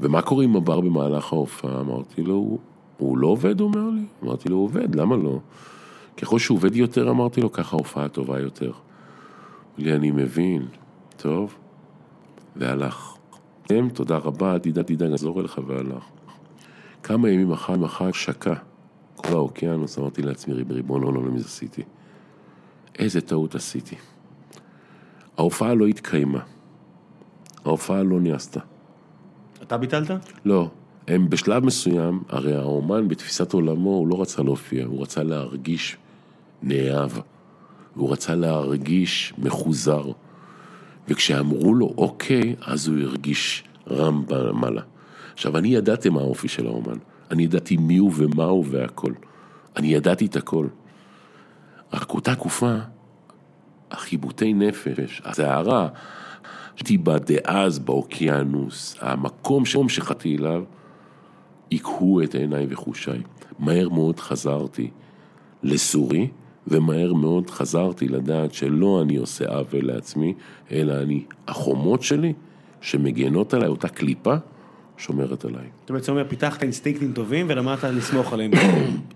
ומה קורה עם הבר במהלך ההופעה? אמרתי לו, הוא, הוא לא עובד, הוא אומר לי. אמרתי לו, הוא עובד, למה לא? ככל שהוא עובד יותר, אמרתי לו, ככה ההופעה טובה יותר. לי, אני מבין, טוב, והלך. תודה רבה, תדאג, תדאג, נחזור אליך, והלך. כמה ימים אחר מחר שקע כל האוקיינוס, אמרתי לעצמי, ריבון העולם, מי עשיתי? איזה טעות עשיתי. ההופעה לא התקיימה. ההופעה לא נעשתה. אתה ביטלת? לא. הם בשלב מסוים, הרי האומן בתפיסת עולמו, הוא לא רצה להופיע, הוא רצה להרגיש נאהב. הוא רצה להרגיש מחוזר. וכשאמרו לו אוקיי, אז הוא הרגיש רם במעלה. עכשיו, אני ידעתי מה האופי של האומן. אני ידעתי מי הוא ומה הוא והכל. אני ידעתי את הכל. רק אותה תקופה, החיבוטי נפש, הסערה, הייתי בה דאז באוקיינוס, המקום שחטאתי אליו, עיקהו את עיניי וחושיי. מהר מאוד חזרתי לסורי, ומהר מאוד חזרתי לדעת שלא אני עושה עוול לעצמי, אלא אני, החומות שלי, שמגנות עליי, אותה קליפה, שומרת עליי. אתה בעצם אומר, פיתחת אינסטינקטים טובים ולמדת לסמוך עליהם.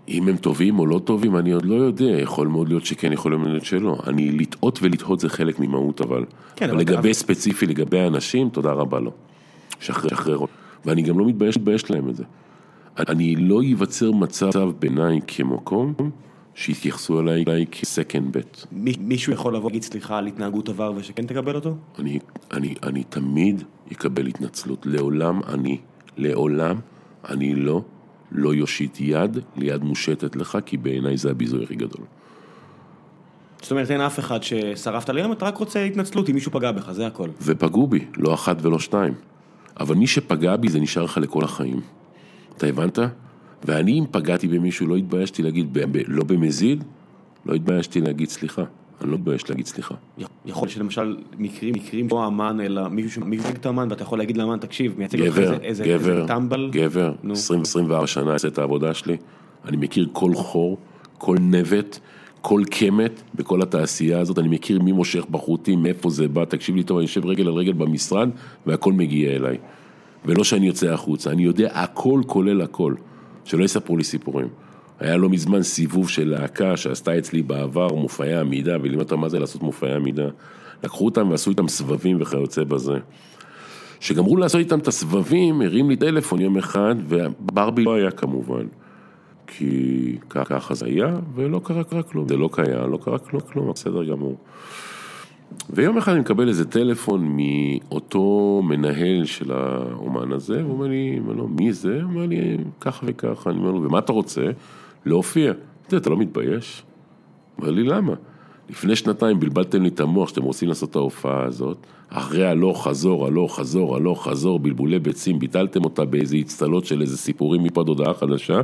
אם הם טובים או לא טובים, אני עוד לא יודע, יכול מאוד להיות שכן, יכול מאוד להיות שלא. אני, לטעות ולטעות זה חלק ממהות, אבל... כן, אבל לגבי אבל- ספציפי, לגבי האנשים, תודה רבה לו. שחרר, שחרר. ואני גם לא מתבייש, מתבייש להם את זה. אני לא ייווצר מצב בעיניי כמקום שיתייחסו אליי, אליי כסקנד בט. מי- מישהו יכול לבוא ולהגיד סליחה על התנהגות עבר ושכן תקבל אותו? אני, אני, אני תמיד אקבל התנצלות. לעולם אני, לעולם אני לא, לא יושיט יד ליד מושטת לך, כי בעיניי זה הביזוי הכי גדול. זאת אומרת, אין אף אחד ששרפת ליום, אתה רק רוצה התנצלות אם מישהו פגע בך, זה הכל. ופגעו בי, לא אחת ולא שתיים. אבל מי שפגע בי זה נשאר לך לכל החיים. אתה הבנת? ואני אם פגעתי במישהו לא התביישתי להגיד, ב- ב- לא במזיד, לא התביישתי להגיד סליחה. אני לא מתבייש להגיד סליחה. יכול להיות שלמשל מקרים, מקרים לא אמן, אלא מישהו שמייצג את האמן, ואתה יכול להגיד לאמן, תקשיב, מייצג אותך גבר, איזה- איזה גבר, איזה טמבל. גבר, נו. 20, 24 שנה אעשה את העבודה שלי, אני מכיר כל חור, כל נבט, כל קמת בכל התעשייה הזאת, אני מכיר מי מושך בחוטים, מאיפה זה בא, תקשיב לי טוב, אני יושב רגל על רגל במשרד, והכל מגיע אליי. ולא שאני יוצא החוצה, אני יודע הכל כולל הכל, שלא יספרו לי סיפורים. היה לא מזמן סיבוב של להקה שעשתה אצלי בעבר מופעי עמידה, ולימד אותם מה זה לעשות מופעי עמידה. לקחו אותם ועשו איתם סבבים וכיוצא בזה. כשגמרו לעשות איתם את הסבבים, הרים לי טלפון יום אחד, וברבי לא היה כמובן. כי ככה זה היה, ולא קרה, קרה כלום. זה לא קיים, לא קרה כלום, כלום, בסדר גמור. ויום אחד אני מקבל איזה טלפון מאותו מנהל של האומן הזה, הוא אומר לי, מי זה? הוא אומר לי, ככה וככה. אני אומר לו, ומה אתה רוצה? להופיע. אתה אתה לא מתבייש? אומר לי, למה? לפני שנתיים בלבלתם לי את המוח שאתם רוצים לעשות את ההופעה הזאת, אחרי הלוך חזור, הלוך חזור, הלוך חזור, בלבולי ביצים, ביטלתם אותה באיזה אצטלות של איזה סיפורים מפה עד הודעה חדשה,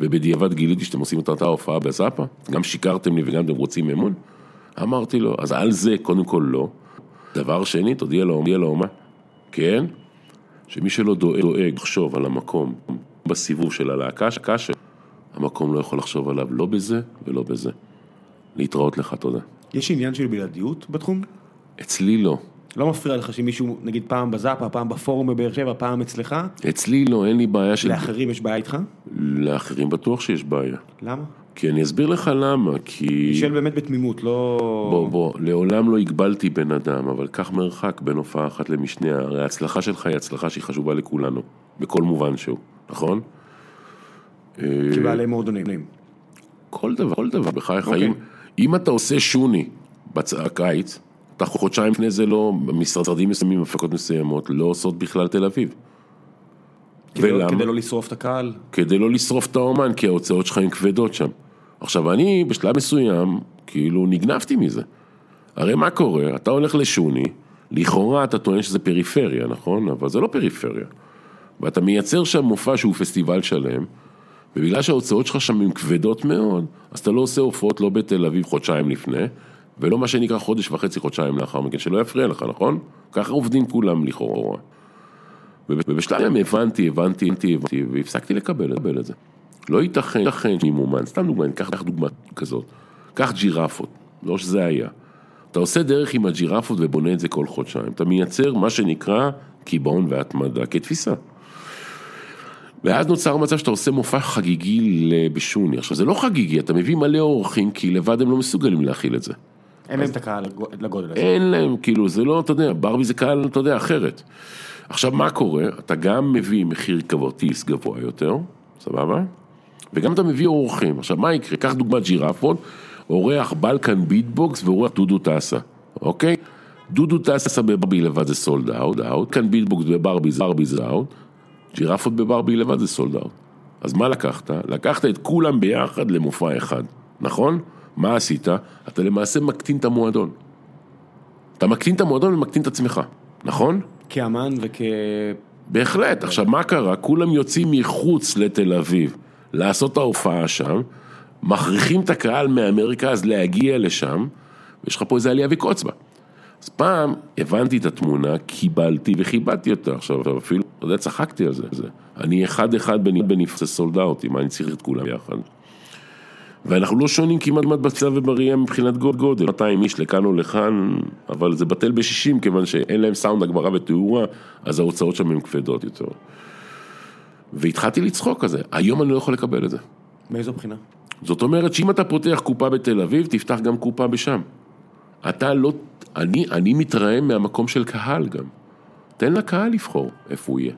ובדיעבד גיליתי שאתם עושים את אותה הופעה בזאפה, גם שיקרתם לי וגם אתם רוצים אמון? אמרתי לו, אז על זה קודם כל לא. דבר שני, תודיע לו, תודיע לו מה? כן? שמי שלא דואג, דואג לחשוב על המקום בסיבוב של הלהקה, הקשה, המקום לא יכול לחשוב עליו לא בזה ולא בזה. להתראות לך, תודה. יש עניין של בלעדיות בתחום? אצלי לא. לא מפריע לך שמישהו, נגיד פעם בזאפה, פעם בפורום בבאר שבע, פעם אצלך, אצלי לא, אין לי בעיה של... לאחרים יש בעיה איתך? לאחרים בטוח שיש בעיה. למה? כי אני אסביר לך למה, כי... אני שואל באמת בתמימות, לא... בוא, בוא, לעולם לא הגבלתי בן אדם, אבל קח מרחק בין הופעה אחת למשניה, הרי ההצלחה שלך היא הצלחה שהיא חשובה לכולנו, בכל מובן שהוא, נכון? כבעלי מועדונים. כל דבר, כל דבר, בחייך, אוקיי. אם, אם אתה עושה שוני בקיץ, אתה חודשיים לפני זה לא, משרדים מסוימים, הפקות מסוימות, לא עושות בכלל תל אביב. כדי לא- ולמה? כדי לא לשרוף את הקהל. כדי לא לשרוף את האומן, כי ההוצאות שלך הן כבדות שם. עכשיו, אני בשלב מסוים, כאילו, נגנבתי מזה. הרי מה קורה? אתה הולך לשוני, לכאורה אתה טוען שזה פריפריה, נכון? אבל זה לא פריפריה. ואתה מייצר שם מופע שהוא פסטיבל שלם, ובגלל שההוצאות שלך שם הן כבדות מאוד, אז אתה לא עושה הופעות לא בתל אביב חודשיים לפני, ולא מה שנקרא חודש וחצי, חודשיים לאחר מכן, שלא יפריע לך, נכון? ככה עובדים כולם לכאורה. ובשלב מסוים הבנתי, הבנתי, הבנתי, הבנתי, והפסקתי לקבל את זה. לא ייתכן, ייתכן שעם אומן, סתם דוגמא, קח קח דוגמא כזאת, קח ג'ירפות, לא שזה היה. אתה עושה דרך עם הג'ירפות ובונה את זה כל חודשיים. אתה מייצר מה שנקרא קיבעון והתמדה כתפיסה. ואז נוצר מצב שאתה עושה מופע חגיגי בשוני. עכשיו, זה לא חגיגי, אתה מביא מלא אורחים, כי לבד הם לא מסוגלים להכיל את זה. אין להם את הקהל לגו- לגודל הזה. אין להם, כאילו, זה לא, אתה יודע, ברבי זה קהל, אתה יודע, אחרת. עכשיו, מה קורה? אתה גם מביא מחיר כבוטיס גבוה יותר, סבבה? וגם אתה מביא אורחים. עכשיו, מה יקרה? קח דוגמת ג'ירפות, אורח בלקן ביטבוקס ואורח דודו טסה, אוקיי? דודו טסה בברבי לבד זה sold out, out, הביטבוקס בברבי זה ברבי זה out, ג'ירפות בברבי לבד זה sold out. אז מה לקחת? לקחת את כולם ביחד למופע אחד, נכון? מה עשית? אתה למעשה מקטין את המועדון. אתה מקטין את המועדון ומקטין את עצמך, נכון? כאמן וכ... בהחלט. עכשיו, מה קרה? כולם יוצאים מחוץ לתל אביב לעשות את ההופעה שם, מכריחים את הקהל מהמרכז להגיע לשם, ויש לך פה איזה עלייה וקוץ בה. אז פעם הבנתי את התמונה, קיבלתי וכיבדתי אותה. עכשיו, אפילו, אתה יודע, צחקתי על זה. זה. אני אחד-אחד בנפצי סולד אאוטים, מה אני צריך את כולם יחד. ואנחנו לא שונים כמעט בתפיסה ובראייה מבחינת גודל, 200 איש לכאן או לכאן, אבל זה בטל ב-60 כיוון שאין להם סאונד הגברה ותאורה, אז ההוצאות שם הן כבדות יותר. והתחלתי לצחוק על זה, היום אני לא יכול לקבל את זה. מאיזו בחינה? זאת אומרת שאם אתה פותח קופה בתל אביב, תפתח גם קופה בשם. אתה לא, אני, אני מתרעם מהמקום של קהל גם. תן לקהל לבחור איפה הוא יהיה.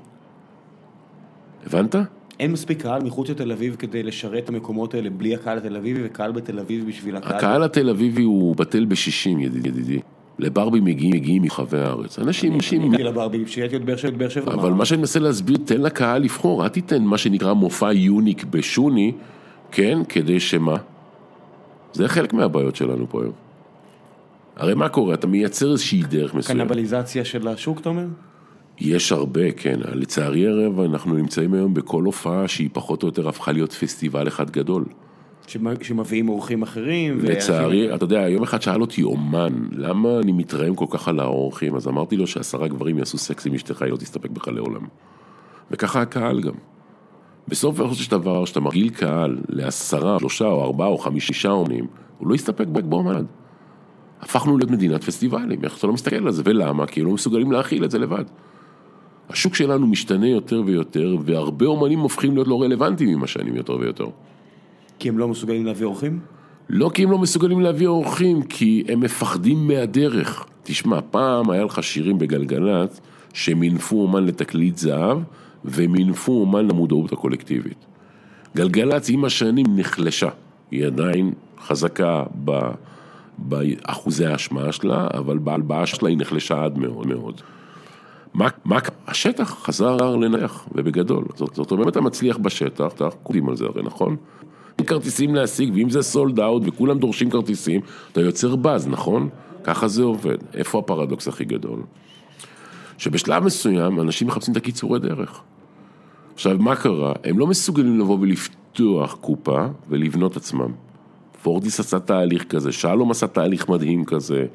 הבנת? אין מספיק קהל מחוץ לתל אביב כדי לשרת את המקומות האלה בלי הקהל התל אביבי וקהל בתל אביב בשביל הקהל. הקהל התל אביבי הוא בטל בשישים, ידידי. ידידי. לברבי מגיעים, מגיעים מרחבי הארץ. אנשים, אנשים, אני לברבי, כשהייתי עוד באר שבע, באר שבע. אבל מה שאני מנסה להסביר, תן לקהל לבחור, אל תיתן מה שנקרא מופע יוניק בשוני, כן, כדי שמה? זה חלק מהבעיות שלנו פה היום. הרי מה קורה? אתה מייצר איזושהי דרך מסוימת. קנבליזציה של השוק, אתה אומר? יש הרבה, כן. לצערי הרב, אנחנו נמצאים היום בכל הופעה שהיא פחות או יותר הפכה להיות פסטיבל אחד גדול. שמ- שמביאים אורחים אחרים. לצערי, אתה יודע, יום אחד שאל אותי אומן, למה אני מתרעם כל כך על האורחים? אז אמרתי לו שעשרה גברים יעשו סקס עם אשתך, היא לא תסתפק בך לעולם. וככה הקהל גם. בסוף של דבר, כשאתה מרגיל קהל לעשרה, שלושה או ארבעה או חמישה אומנים, הוא לא יסתפק באומן. הפכנו להיות מדינת פסטיבלים, איך אתה לא מסתכל על זה, ולמה? כי הם לא מסוגלים להכיל את זה לבד. השוק שלנו משתנה יותר ויותר, והרבה אומנים הופכים להיות לא רלוונטיים עם השנים יותר ויותר. כי הם לא מסוגלים להביא אורחים? לא כי הם לא מסוגלים להביא אורחים, כי הם מפחדים מהדרך. תשמע, פעם היה לך שירים בגלגלצ שמינפו אומן לתקליט זהב, ומינפו אומן למודעות הקולקטיבית. גלגלצ עם השנים נחלשה, היא עדיין חזקה ב... באחוזי ההשמעה שלה, אבל בהלבעה שלה היא נחלשה עד מאוד מאוד. מה, מה, השטח חזר לנח, ובגדול. זאת, זאת אומרת, אתה מצליח בשטח, אתה קודם על זה הרי, נכון? אין כרטיסים להשיג, ואם זה sold out וכולם דורשים כרטיסים, אתה יוצר באז, נכון? ככה זה עובד. איפה הפרדוקס הכי גדול? שבשלב מסוים אנשים מחפשים את הקיצורי דרך. עכשיו, מה קרה? הם לא מסוגלים לבוא ולפתוח קופה ולבנות עצמם. פורטיס עשה תהליך כזה, שלום עשה תהליך מדהים כזה,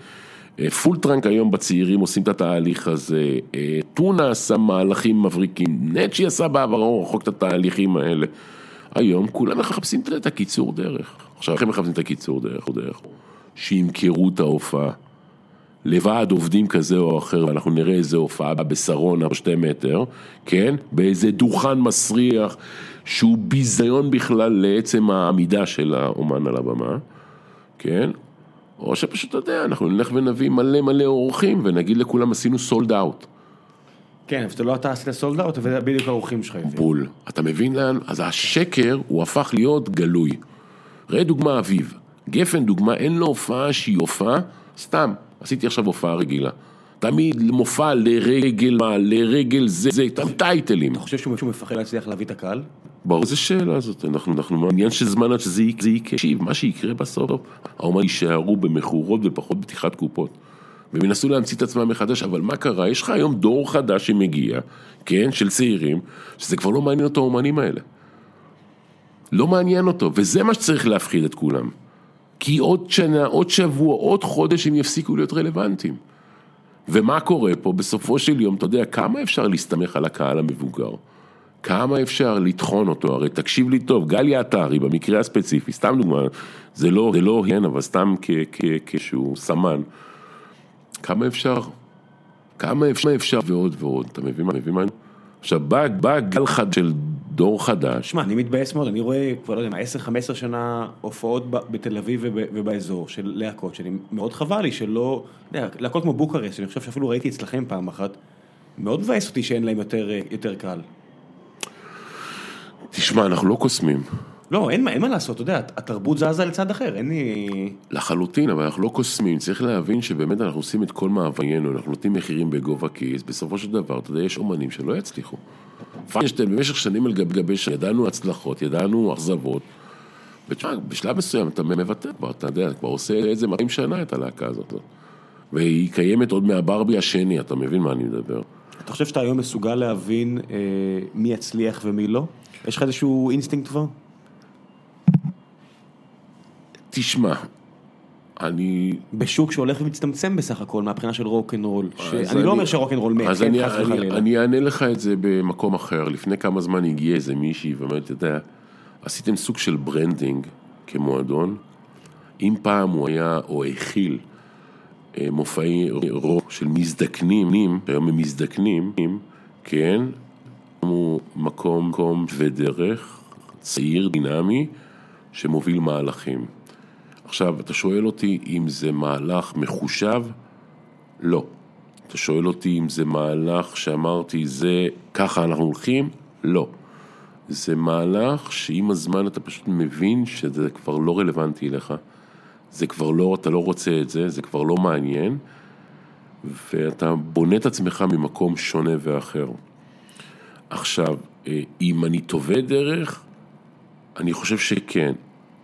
אה, Full Trunk היום בצעירים עושים את התהליך הזה, אה, טונה עשה מהלכים מבריקים, נצ'י עשה בעברו רחוק את התהליכים האלה. היום כולם מחפשים את הקיצור דרך. עכשיו, איך הם מחפשים את הקיצור דרך? דרך? שימכרו את ההופעה. לוועד עובדים כזה או אחר, ואנחנו נראה איזה הופעה בשרונה או שתי מטר, כן? באיזה דוכן מסריח, שהוא ביזיון בכלל לעצם העמידה של האומן על הבמה, כן? או שפשוט, אתה יודע, אנחנו נלך ונביא מלא מלא אורחים ונגיד לכולם עשינו סולד אאוט. כן, אבל לא אתה עשית סולד אאוט, וזה בדיוק האורחים שלך. הביאו. בול. אתה מבין לאן? אז השקר הוא הפך להיות גלוי. ראה דוגמה אביב. גפן דוגמה, אין לו הופעה שהיא הופעה, סתם, עשיתי עכשיו הופעה רגילה. תמיד מופע לרגל מה, לרגל זה, זה, טייטלים. אתה חושב שהוא מפחד להצליח להביא את הקהל? ברור, איזה שאלה זאת, אנחנו, אנחנו, עניין של זמן עד שזה תקשיב, מה שיקרה בסוף, האומן יישארו במכורות ופחות בפתיחת קופות. והם ינסו להמציא את עצמם מחדש, אבל מה קרה? יש לך היום דור חדש שמגיע, כן, של צעירים, שזה כבר לא מעניין אותו האומנים האלה. לא מעניין אותו, וזה מה שצריך להפחיד את כולם. כי עוד שנה, עוד שבוע, עוד חודש הם יפסיקו להיות רלוונטיים. ומה קורה פה? בסופו של יום, אתה יודע, כמה אפשר להסתמך על הקהל המבוגר? כמה אפשר לטחון אותו? הרי תקשיב לי טוב, גליה עטרי במקרה הספציפי, סתם דוגמה, זה לא, זה לא, כן, אבל סתם כשהוא סמן. כמה אפשר? כמה אפשר, אפשר ועוד ועוד, אתה מבין מה? מבין מה? עכשיו בא, בא גל חד של דור חדש. שמע, אני מתבאס מאוד, אני רואה כבר, לא יודע מה, 10-15 שנה הופעות ב- בתל אביב וב- ובאזור של להקות, שאני מאוד חבל לי שלא, להקות כמו בוקרסט, שאני חושב שאפילו ראיתי אצלכם פעם אחת, מאוד מבאס אותי שאין להם יותר, יותר קהל. תשמע, אנחנו לא קוסמים. לא, אין, אין מה לעשות, אתה יודע, התרבות זזה לצד אחר, אין לי... לחלוטין, אבל אנחנו לא קוסמים, צריך להבין שבאמת אנחנו עושים את כל מאוויינו, אנחנו נותנים מחירים בגובה כיס, בסופו של דבר, אתה יודע, יש אומנים שלא יצליחו. פיינשטיין במשך שנים על גב גבי שנים, ידענו הצלחות, ידענו אכזבות, ותשמע, בשלב מסוים אתה מוותר כבר, אתה יודע, כבר עושה את זה 200 שנה את הלהקה הזאת. והיא קיימת עוד מהברבי השני, אתה מבין מה אני מדבר? אתה חושב שאתה היום מסוגל להבין אה, מי יצליח ומי לא? יש לך איזשהו אינסטינקט כבר? תשמע, אני בשוק שהולך ומצטמצם בסך הכל מהבחינה של רוקנרול, אז שאני אני- לא אומר שרוקנרול מת, כן, אני, חס אני, וחלילה. אני אענה לך את זה במקום אחר. לפני כמה זמן הגיע איזה מישהי ואומרת, אתה יודע, עשיתם סוג של branding כמועדון. אם פעם הוא היה, או הכיל, מופעי רוק של מזדקנים, היום הם מזדקנים, כן, הוא מקום, מקום ודרך, צעיר, דינמי, שמוביל מהלכים. עכשיו, אתה שואל אותי אם זה מהלך מחושב? לא. אתה שואל אותי אם זה מהלך שאמרתי, זה ככה אנחנו הולכים? לא. זה מהלך שעם הזמן אתה פשוט מבין שזה כבר לא רלוונטי לך. זה כבר לא, אתה לא רוצה את זה, זה כבר לא מעניין, ואתה בונה את עצמך ממקום שונה ואחר. עכשיו, אה, אם אני טובה דרך, אני חושב שכן.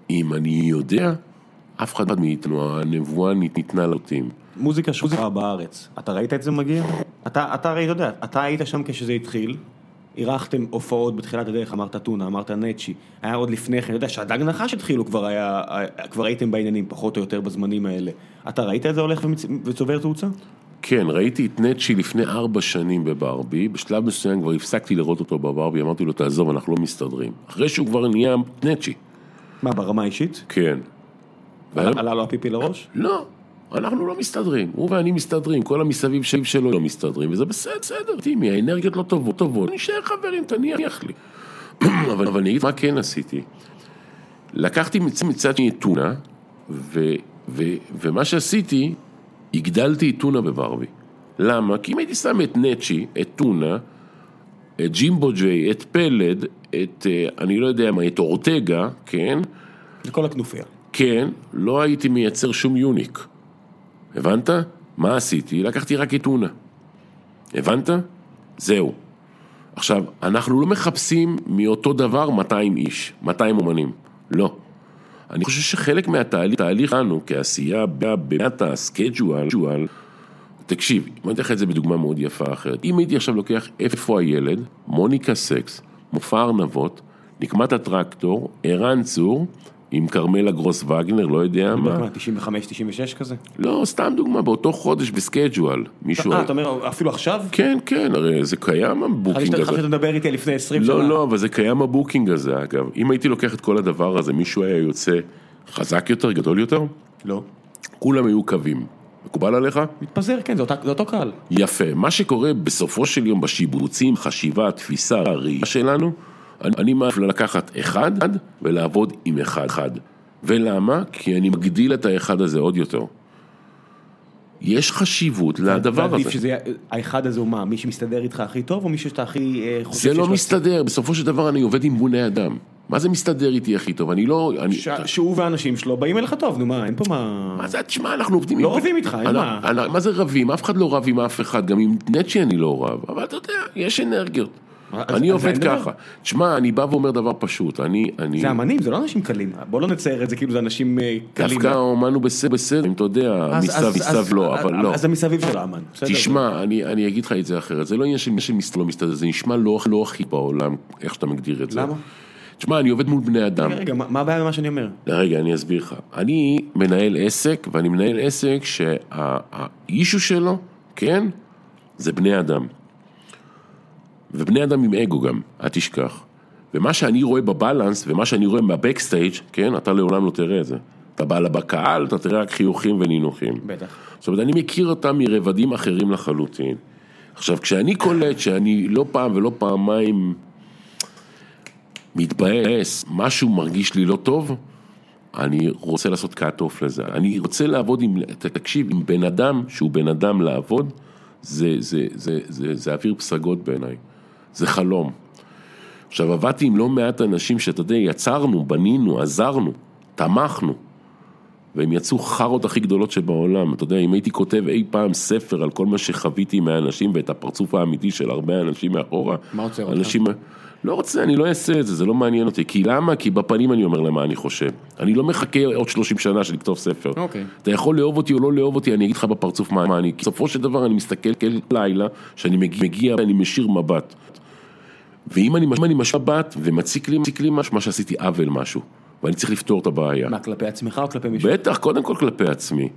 אם אני יודע, אף אחד מאיתנו, הנבואה ניתנה לאותים. מוזיקה שחורה בארץ, אתה ראית את זה מגיע? אתה, אתה הרי, יודע, אתה היית שם כשזה התחיל, אירחתם הופעות בתחילת הדרך, אמרת טונה, אמרת נצ'י, היה עוד לפני כן, אתה יודע שהדג נחש התחילו כבר היה, כבר הייתם בעניינים פחות או יותר בזמנים האלה. אתה ראית את זה הולך ומצ... וצובר תאוצה? כן, ראיתי את נצ'י לפני ארבע שנים בברבי, בשלב מסוים כבר הפסקתי לראות אותו בברבי, אמרתי לו, תעזוב, אנחנו לא מסתדרים. אחרי שהוא כבר נהיה נצ'י. מה, ברמה האישית? כן. והיום- עלה לו הפיפי לראש? לא, אנחנו לא מסתדרים, הוא ואני מסתדרים, כל המסביב שלי שלו לא מסתדרים, וזה בסדר, בסדר, טימי, האנרגיות לא טובות, טובות, נשאר חברים, תניח לי. אבל, אבל אני אגיד מה כן עשיתי. לקחתי מצ- מצד שני טונה, ו, ו, ומה שעשיתי, הגדלתי את טונה בברבי. למה? כי אם הייתי שם את נצ'י, את טונה, את ג'ימבו ג'יי, את פלד, את, אה, אני לא יודע מה, את אורטגה, כן? זה כל הכנופיה. כן, לא הייתי מייצר שום יוניק. הבנת? מה עשיתי? לקחתי רק את טונה. הבנת? זהו. עכשיו, אנחנו לא מחפשים מאותו דבר 200 איש, 200 אומנים. לא. אני חושב שחלק מהתהליך, תהליך שלנו כעשייה באמת ה schedule, תקשיב, אני אתן לך את זה בדוגמה מאוד יפה אחרת. אם הייתי עכשיו לוקח איפה הילד, מוניקה סקס, מופע ארנבות, נקמת הטרקטור, ערן צור, עם כרמלה גרוס ואגנר, לא יודע מה. מה, 95-96 כזה? לא, סתם דוגמה, באותו חודש ב schedule. מישהו... אה, אתה אומר, אפילו עכשיו? כן, כן, הרי זה קיים ה booking הזה. חשבתי שאתה מדבר איתי לפני 20 שנה. לא, לא, אבל זה קיים ה booking הזה, אגב. אם הייתי לוקח את כל הדבר הזה, מישהו היה יוצא חזק יותר, גדול יותר, לא. כולם היו קווים. מקובל עליך? מתפזר, כן, זה, אותה, זה אותו קהל. יפה. מה שקורה בסופו של יום בשיבוצים, חשיבה, תפיסה, הראייה שלנו, אני, מעדיף לקחת אחד ולעבוד עם אחד. אחד. ולמה? כי אני מגדיל את האחד הזה עוד יותר. יש חשיבות לדבר הזה. שזה, האחד הזה הוא מה, מי שמסתדר איתך הכי טוב, או מי שאתה הכי אה, חושב זה שיש לא לו- מסתדר, בסופו של דבר אני עובד עם בני אדם. מה זה מסתדר איתי הכי טוב? אני לא... אני, ש- שהוא והאנשים שלו באים אליך טוב, נו מה, אין פה מה... מה זה, תשמע, אנחנו עובדים... לא עם- רבים איתך, אין מה. מה זה רבים? אף אחד לא רב עם אף אחד, גם עם נצ'י אני לא רב, אבל אתה יודע, יש אנרגיות. אני עובד. ככה. תשמע, אני בא ואומר דבר פשוט, אני... זה אמנים, זה לא אנשים קלים, בוא לא נצייר את זה כאילו זה אנשים אה, קלים. דווקא האומן הוא בסדר, אם אתה יודע, מסביב מסביב אז- לא, אבל לא. אז המסביב של האמן. תשמע, אני, אגיד לך את זה אחרת, זה לא עניין של מי שמסתדר לא מסתדר, זה נשמע לא, לא הכי בעולם, איך שאתה מגדיר את זה. למה? תשמע, אני עובד מול בני אדם. רגע, מה הבעיה במה שאני אומר? רגע, אני אסביר לך. אני מנהל עסק, ואני מנהל עסק שהאישו שלו, כן, זה בני אדם. ובני אדם עם אגו גם, אל תשכח. ומה שאני רואה בבלנס, ומה שאני רואה בבקסטייג', כן, אתה לעולם לא תראה את זה. אתה בא בקהל, אתה תראה רק חיוכים ונינוחים. בטח. זאת אומרת, אני מכיר אותם מרבדים אחרים לחלוטין. עכשיו, כשאני קולט שאני לא פעם ולא פעמיים מתבאס, משהו מרגיש לי לא טוב, אני רוצה לעשות cut-off לזה. אני רוצה לעבוד עם, תקשיב, עם בן אדם שהוא בן אדם לעבוד, זה, זה, זה, זה, זה אוויר פסגות בעיניי. זה חלום. עכשיו, עבדתי עם לא מעט אנשים שאתה יודע, יצרנו, בנינו, עזרנו, תמכנו. והם יצאו חארות הכי גדולות שבעולם. אתה יודע, אם הייתי כותב אי פעם ספר על כל מה שחוויתי מהאנשים ואת הפרצוף האמיתי של הרבה אנשים מאחורה, מה עוצר אותך? אנשים... לא רוצה, אני לא אעשה את זה, זה לא מעניין אותי. כי למה? כי בפנים אני אומר להם מה אני חושב. אני לא מחכה עוד 30 שנה שנכתוב ספר. אוקיי. אתה יכול לאהוב אותי או לא לאהוב אותי, אני אגיד לך בפרצוף מה, מה אני. בסופו של דבר אני מסתכל כל לילה, שאני מגיע, מגיע ואני משאיר מבט. ואם אני, אני משאיר מבט ומציק לי, מציק לי משהו, מה שעשיתי עוול משהו. ואני צריך לפתור את הבעיה. מה, כלפי עצמך או כלפי מישהו? בטח, קודם כל כלפי עצמי.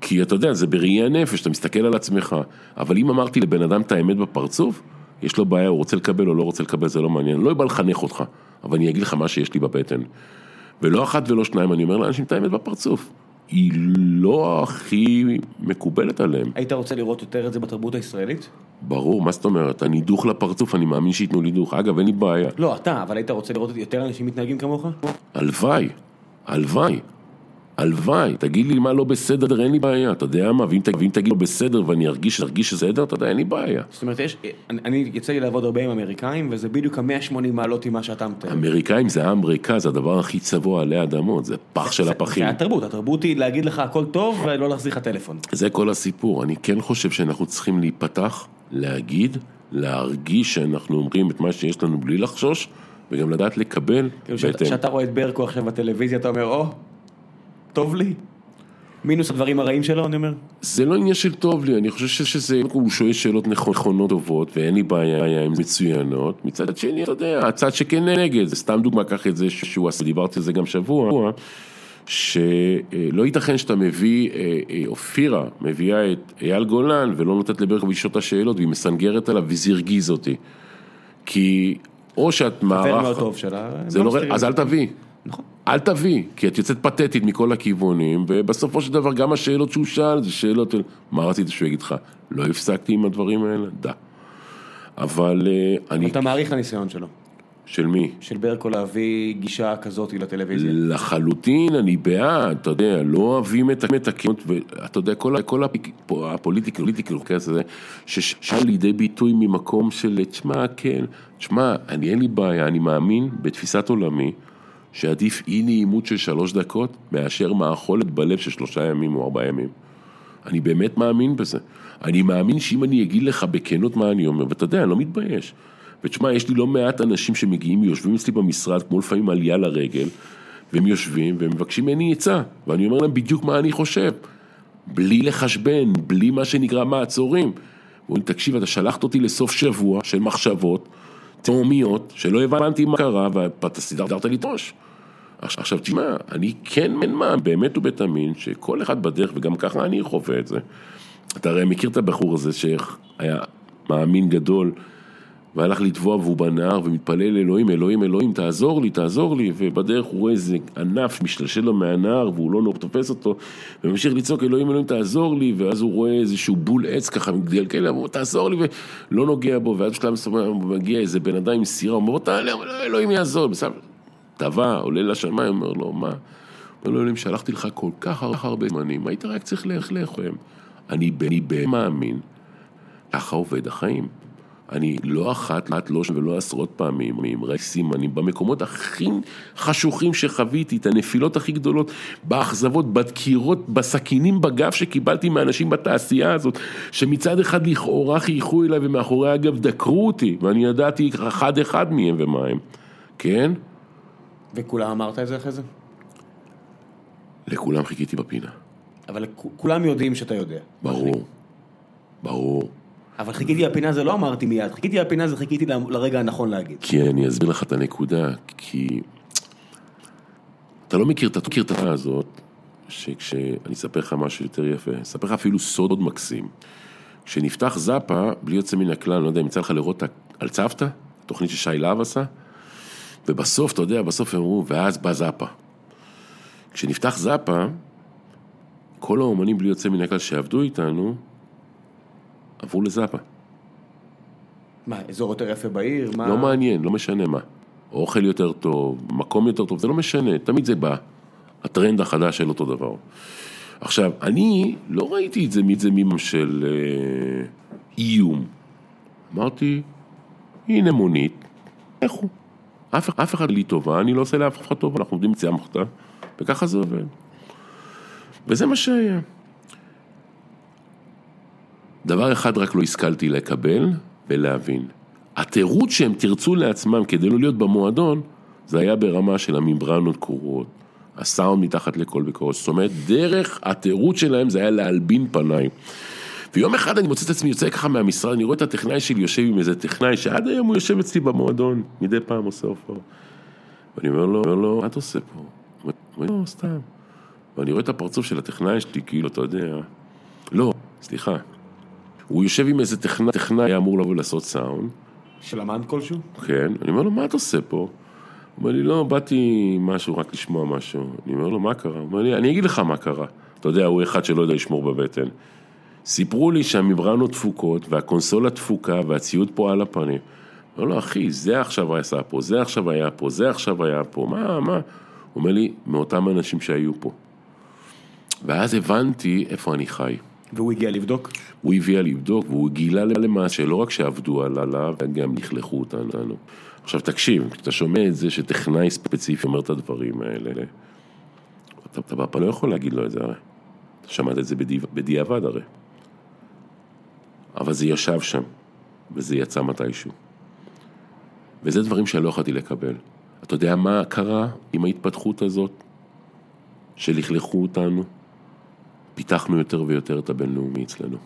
כי אתה יודע, זה בראי הנפש, אתה מסתכל על עצמך. אבל אם אמרתי לבן אדם את האמת בפרצוף, יש לו בעיה, הוא רוצה לקבל או לא רוצה לקבל, זה לא מעניין. לא בא לחנך אותך, אבל אני אגיד לך מה שיש לי בבטן. ולא אחת ולא שניים, אני אומר לאנשים את האמת בפרצוף. היא לא הכי מקובלת עליהם. היית רוצה לראות יותר את זה בתרבות הישראלית? ברור, מה זאת אומרת? אני דוך לפרצוף, אני מאמין שייתנו לי דוך. אגב, אין לי בעיה. לא, אתה, אבל היית רוצה לראות יותר אנשים מתנהגים כמוך? הלוואי, הלוואי, הלוואי, תגיד לי מה לא בסדר, אין לי בעיה, אתה יודע מה, ואם, ואם תגיד לא בסדר ואני ארגיש, ארגיש שזה בסדר, אתה יודע, אין לי בעיה. זאת אומרת, יש, אני, אני יצא לי לעבוד הרבה עם אמריקאים, וזה בדיוק ה-180 מעלות עם מה שאתה מתאר. אמריקאים זה עם ריקה, זה הדבר הכי צבוע עלי אדמות, זה פח של הפחים. זה התרבות, התרבות היא להגיד לך הכל טוב ולא להחזיר לך טלפון. זה כל הסיפור, אני כן חושב שאנחנו צריכים להיפתח, להגיד, להרגיש שאנחנו אומרים את מה שיש לנו בלי לחשוש, וגם לדעת לקבל כאילו בהתאם. כשאתה רואה את ברקו עכשיו בטלוויזיה, אתה אומר, או, טוב לי. מינוס הדברים הרעים שלו, אני אומר. זה לא עניין של טוב לי, אני חושב שזה, הוא שואל שאלות נכ- נכונות טובות, ואין לי בעיה עם מצוינות. מצד שני, אתה יודע, הצד שכנגד, זה סתם דוגמה, קח את זה שהוא עשה, דיברתי על זה גם שבוע, שלא ייתכן שאתה מביא, אה, אה, אופירה מביאה את אייל גולן ולא נותנת לברקו לשאול את השאלות, והיא מסנגרת עליו, וזה הרגיז אותי. כי או שאת חבר מערך... מאוד טוב שלה. זה לא לא. אז אל תביא. נכון. אל תביא, כי את יוצאת פתטית מכל הכיוונים, ובסופו של דבר גם השאלות שהוא שאל זה שאלות מה רצית שהוא יגיד לך, לא הפסקתי עם הדברים האלה? דה. אבל אה, אני... אתה מעריך את הניסיון שלו. של מי? של ברקו להביא גישה כזאת לטלוויזיה. לחלוטין אני בעד, אתה יודע, לא אוהבים את הכנות, ואתה יודע, כל, כל הפיק- פה, ה political, political, כזה, שבא לידי ביטוי ממקום של, תשמע, כן, תשמע, אני אין לי בעיה, אני מאמין בתפיסת עולמי, שעדיף אי נעימות של שלוש דקות, מאשר מאכולת בלב של שלושה ימים או ארבעה ימים. אני באמת מאמין בזה. אני מאמין שאם אני אגיד לך בכנות מה אני אומר, ואתה יודע, אני לא מתבייש. ותשמע, יש לי לא מעט אנשים שמגיעים, יושבים אצלי במשרד, כמו לפעמים עלייה לרגל, והם יושבים והם מבקשים ממני עצה, ואני אומר להם בדיוק מה אני חושב. בלי לחשבן, בלי מה שנקרא מעצורים. אומרים, תקשיב, אתה שלחת אותי לסוף שבוע של מחשבות תהומיות, שלא הבנתי מה קרה, ואתה סידרת לי את הראש. עכשיו, תשמע, אני כן מאמין באמת ובתמים שכל אחד בדרך, וגם ככה אני חווה את זה. אתה הרי מכיר את הבחור הזה שהיה מאמין גדול, והלך לטבוע והוא בנהר ומתפלל אלוהים, אלוהים, אלוהים, תעזור לי, תעזור לי, ובדרך הוא רואה איזה ענף משתלשל לו מהנהר והוא לא תופס אותו, וממשיך לצעוק אלוהים, אלוהים, תעזור לי, ואז הוא רואה איזשהו בול עץ ככה מגדל כאלה, הוא תעזור לי, ולא נוגע בו, ואז בשלב מסוים מגיע איזה בן אדם עם סירה, הוא אומר, תעלה, אלוהים יעזור, בסדר, טבע, עולה לשמיים, אומר לו, מה? אומר לו, אלוהים, שלחתי לך כל כך הרבה זמנים, היית רק צריך לאכול. אני באמת מאמין, ככה עובד החיים. אני לא אחת, לאט לא ולא עשרות פעמים, ראי סימנים, במקומות הכי חשוכים שחוויתי, את הנפילות הכי גדולות, באכזבות, בדקירות, בסכינים בגב שקיבלתי מאנשים בתעשייה הזאת, שמצד אחד לכאורה חייכו אליי ומאחורי אגב דקרו אותי, ואני ידעתי אחד אחד מהם ומה הם, כן? וכולם אמרת את זה אחרי זה? לכולם חיכיתי בפינה. אבל כולם יודעים שאתה יודע. ברור, ברור. אבל חיכיתי לפינה זה לא אמרתי מיד, חיכיתי לפינה זה חיכיתי לרגע הנכון להגיד. כן, אני אסביר לך את הנקודה, כי אתה לא מכיר את התקופה הזאת, שכשאני אספר לך משהו יותר יפה, אספר לך אפילו סוד מקסים. כשנפתח זאפה, בלי יוצא מן הכלל, אני לא יודע אם יצא לך לראות על צוותא, תוכנית ששי להב עשה, ובסוף, אתה יודע, בסוף הם אמרו, ואז בא זאפה. כשנפתח זאפה, כל האומנים בלי יוצא מן הכלל שעבדו איתנו, עברו לזאפה. מה, אזור יותר יפה בעיר? מה... לא מעניין, לא משנה מה. אוכל יותר טוב, מקום יותר טוב, זה לא משנה, תמיד זה בא. הטרנד החדש של אותו דבר. עכשיו, אני לא ראיתי את זה מזה מימם של אה, איום. אמרתי, הנה מונית, לכו. אף, אף אחד לי טובה, אני לא עושה לאף אחד טובה, אנחנו עובדים מציאה מחתה, וככה זה עובד. וזה מה שהיה. דבר אחד רק לא השכלתי לקבל ולהבין. התירוץ שהם תרצו לעצמם כדי לא להיות במועדון, זה היה ברמה של הממברנות קרורות, הסאונד מתחת לכל ביקורת. זאת אומרת, דרך התירוץ שלהם זה היה להלבין פניים. ויום אחד אני מוצא את עצמי יוצא ככה מהמשרד, אני רואה את הטכנאי שלי יושב עם איזה טכנאי שעד היום הוא יושב אצלי במועדון, מדי פעם עושה הופעה. ואני אומר לו, אומר לו, מה אתה עושה פה? הוא אומר, לא, סתם. ואני רואה את הפרצוף של הטכנאי שלי, כאילו, אתה יודע, לא, סליחה, הוא יושב עם איזה טכנאי, טכנאי היה אמור לבוא לעשות סאונד. של אמן כלשהו? כן, אני אומר לו, מה אתה עושה פה? הוא אומר לי, לא, באתי משהו, רק לשמוע משהו. אני אומר לו, מה קרה? הוא אומר לי, אני אגיד לך מה קרה. אתה יודע, הוא אחד שלא יודע לשמור בבטן. סיפרו לי שהמברנות תפוקות, והקונסולה תפוקה, והציוד פה על הפנים. אומר לו, אחי, זה עכשיו עשה פה, זה עכשיו היה פה, זה עכשיו היה פה, מה, מה? הוא אומר לי, מאותם אנשים שהיו פה. ואז הבנתי איפה אני חי. והוא הגיע לבדוק? הוא הגיע לבדוק, והוא גילה למעשה לא רק שעבדו עליו, גם לכלכו אותנו. עכשיו תקשיב, כשאתה שומע את זה שטכנאי ספציפי אומר את הדברים האלה, אתה, אתה לא יכול להגיד לו את זה הרי. אתה שמעת את זה בדיעבד הרי. אבל זה ישב שם, וזה יצא מתישהו. וזה דברים שאני לא יכולתי לקבל. אתה יודע מה קרה עם ההתפתחות הזאת? שלכלכו אותנו? פיתחנו יותר ויותר את הבינלאומי אצלנו.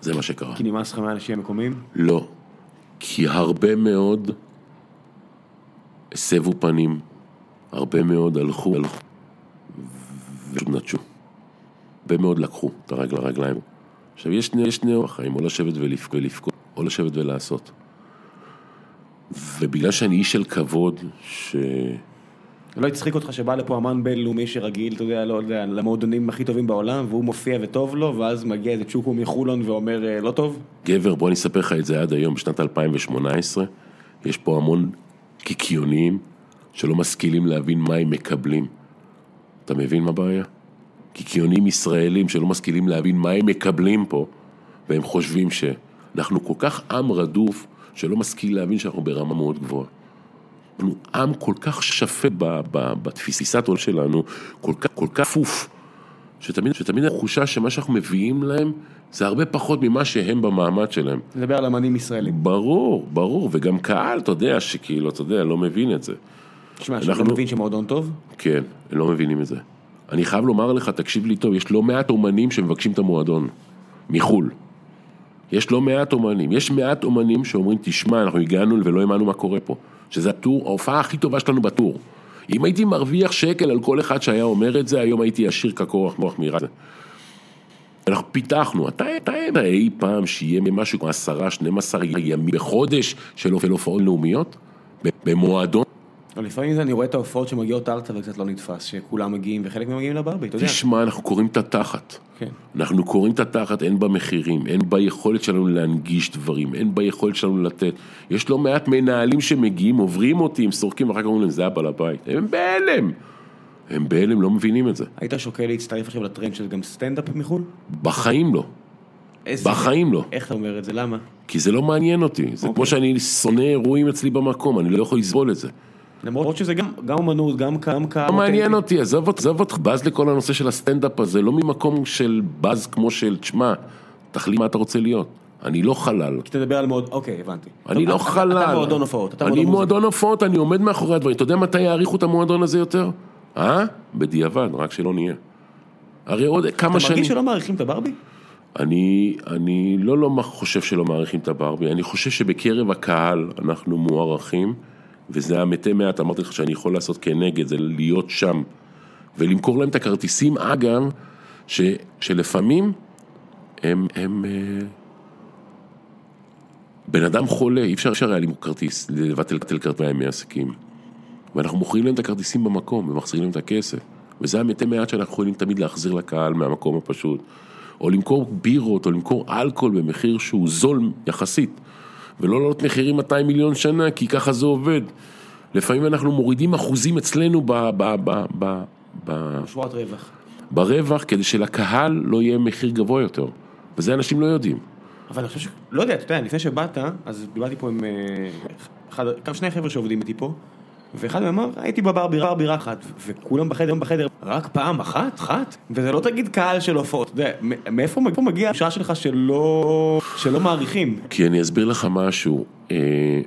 זה מה שקרה. כי נמאס לך מהאנשים המקומיים? לא. כי הרבה מאוד הסבו פנים, הרבה מאוד הלכו, הלכו, ופשוט נטשו. הרבה מאוד לקחו את הרגל לרגליים. עכשיו, יש שני, יש שני בחיים, או לשבת ולבכות, או לשבת ולעשות. ובגלל שאני איש של כבוד, ש... לא הצחיק אותך שבא לפה אמן בינלאומי שרגיל, אתה יודע, לא יודע, למועדונים הכי טובים בעולם, והוא מופיע וטוב לו, ואז מגיע איזה צ'וקו מחולון ואומר אה, לא טוב? גבר, בוא אני אספר לך את זה עד היום, בשנת 2018, יש פה המון קיקיוניים שלא משכילים להבין מה הם מקבלים. אתה מבין מה הבעיה? קיקיונים ישראלים שלא משכילים להבין מה הם מקבלים פה, והם חושבים שאנחנו כל כך עם רדוף, שלא משכיל להבין שאנחנו ברמה מאוד גבוהה. אנחנו עם כל כך שפט בתפיסת עול שלנו, כל כך, כל כך כפוף, שתמיד, שתמיד התחושה שמה שאנחנו מביאים להם זה הרבה פחות ממה שהם במעמד שלהם. נדבר על אמנים ישראלים. ברור, ברור, וגם קהל, אתה יודע, שכאילו, אתה יודע, לא מבין את זה. תשמע, אנחנו... שאתה מבין שמועדון טוב? כן, הם לא מבינים את זה. אני חייב לומר לך, תקשיב לי טוב, יש לא מעט אומנים שמבקשים את המועדון, מחו"ל. יש לא מעט אומנים, יש מעט אומנים שאומרים, תשמע, אנחנו הגענו ולא האמנו מה קורה פה. שזה הטור, ההופעה הכי טובה שלנו בטור. אם הייתי מרוויח שקל על כל אחד שהיה אומר את זה, היום הייתי עשיר כקורח מוח מירה. אנחנו פיתחנו, אתה אתה אי פעם שיהיה משהו כמו עשרה, 12 ימים בחודש של הופעות לאומיות? במועדון? לפעמים אני רואה את ההופעות שמגיעות ארצה וקצת לא נתפס, שכולם מגיעים וחלק מהם מגיעים לברבי, אתה יודע. תשמע, אנחנו קורעים את התחת. כן. אנחנו קורעים את התחת, אין במחירים, אין ביכולת שלנו להנגיש דברים, אין ביכולת שלנו לתת. יש לא מעט מנהלים שמגיעים, עוברים אותי, הם סורקים, ואחר כך אומרים להם, זה הבעל הבית. הם בהלם. הם בהלם, לא מבינים את זה. היית שוקל להצטרף עכשיו לטרנד של גם סטנדאפ מחו"ל? בחיים לא. איזה- בחיים לא. איך אתה אומר את זה? למה? כי זה לא מעניין אותי. זה אוקיי. כמו שאני שונא אירועים אצלי במקום, אני לא יכול לסבול את זה. למרות שזה גם גם אמנות, גם גם קהל לא מעניין. אותי, עזוב אותך, עזוב אותך, בז לכל הנושא של הסטנדאפ הזה, לא ממקום של בז כמו של, תשמע, תחליט מה אתה רוצה להיות. אני לא חלל. תדבר על מאוד, אוקיי, הבנתי. אני לא אתה- חלל. אתה מועדון הופעות, אתה אני מועדון מוזיקה. מועדון הופעות, אני עומד מאחורי הדברים. אתה יודע מתי יעריכו את המועדון הזה יותר? אה? בדיעבד, רק שלא נהיה. הרי עוד כמה אתה שנים... מרגיש שלא מעריכים את הברבי? אני, אני לא לא חושב שלא מעריכים את הברבי, אני חושב שבקרב הקהל אנחנו מוערכים, וזה המתי מעט, אמרתי לך שאני יכול לעשות כנגד, זה להיות שם, ולמכור להם את הכרטיסים, אגב, ש, שלפעמים הם, הם אה, בן אדם חולה, אי אפשר, היה למכור כרטיס, לבטל כרטיסי ימי עסקים. ואנחנו מוכרים להם את הכרטיסים במקום ומחזירים להם את הכסף. וזה המתי מעט שאנחנו יכולים תמיד להחזיר לקהל מהמקום הפשוט. או למכור בירות, או למכור אלכוהול במחיר שהוא זול יחסית. ולא לעלות מחירים 200 מיליון שנה, כי ככה זה עובד. לפעמים אנחנו מורידים אחוזים אצלנו ב, ב, ב, ב, ב, שורת רווח. ברווח, כדי שלקהל לא יהיה מחיר גבוה יותר. וזה אנשים לא יודעים. אבל אני חושב ש... לא יודע, אתה יודע, לפני שבאת, אז דיברתי פה עם אה, אחד, שני חבר'ה שעובדים איתי פה, ואחד מהם אמר, הייתי בבר בירה בירה אחת, וכולם בחדר, בחדר, רק פעם אחת, אחת, וזה לא תגיד קהל של הופעות, אתה יודע, מאיפה מג- מאיפה מגיעה התחושה שלך שלא, שלא מעריכים? כי אני אסביר לך משהו. אה,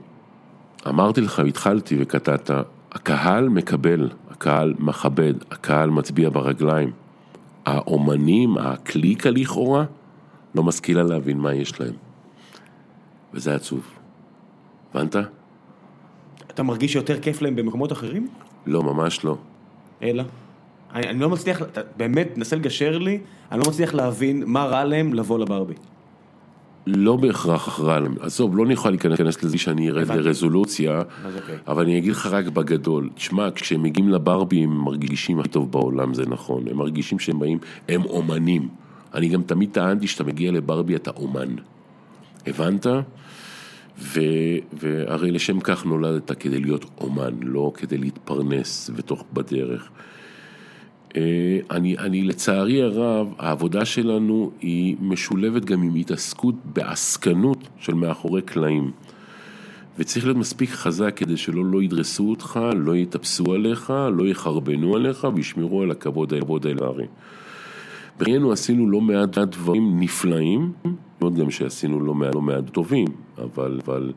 אמרתי לך, התחלתי וקטעת, הקהל מקבל, הקהל מכבד, הקהל מצביע ברגליים. האומנים, הקליקה לכאורה, לא משכילה להבין מה יש להם. וזה עצוב. הבנת? אתה מרגיש שיותר כיף להם במקומות אחרים? לא, ממש לא. אלא? אני, אני לא מצליח, אתה באמת, תנסה לגשר לי, אני לא מצליח להבין מה רע להם לבוא לברבי. לא בהכרח רע להם. עזוב, לא נוכל להיכנס לזה שאני ארד. לרזולוציה, אז אוקיי. אבל אני אגיד לך רק בגדול. תשמע, כשהם מגיעים לברבי הם מרגישים הכי טוב בעולם, זה נכון. הם מרגישים שהם באים, הם אומנים. אני גם תמיד טענתי שאתה מגיע לברבי אתה אומן. הבנת? ו, והרי לשם כך נולדת כדי להיות אומן, לא כדי להתפרנס ותוך בדרך. אה, אני, אני לצערי הרב, העבודה שלנו היא משולבת גם עם התעסקות בעסקנות של מאחורי קלעים. וצריך להיות מספיק חזק כדי שלא לא ידרסו אותך, לא יטפסו עליך, לא יחרבנו עליך וישמרו על הכבוד האלוהי. בחיינו עשינו לא מעט דברים נפלאים, מאוד גם שעשינו לא מעט, לא מעט טובים, אבל, אבל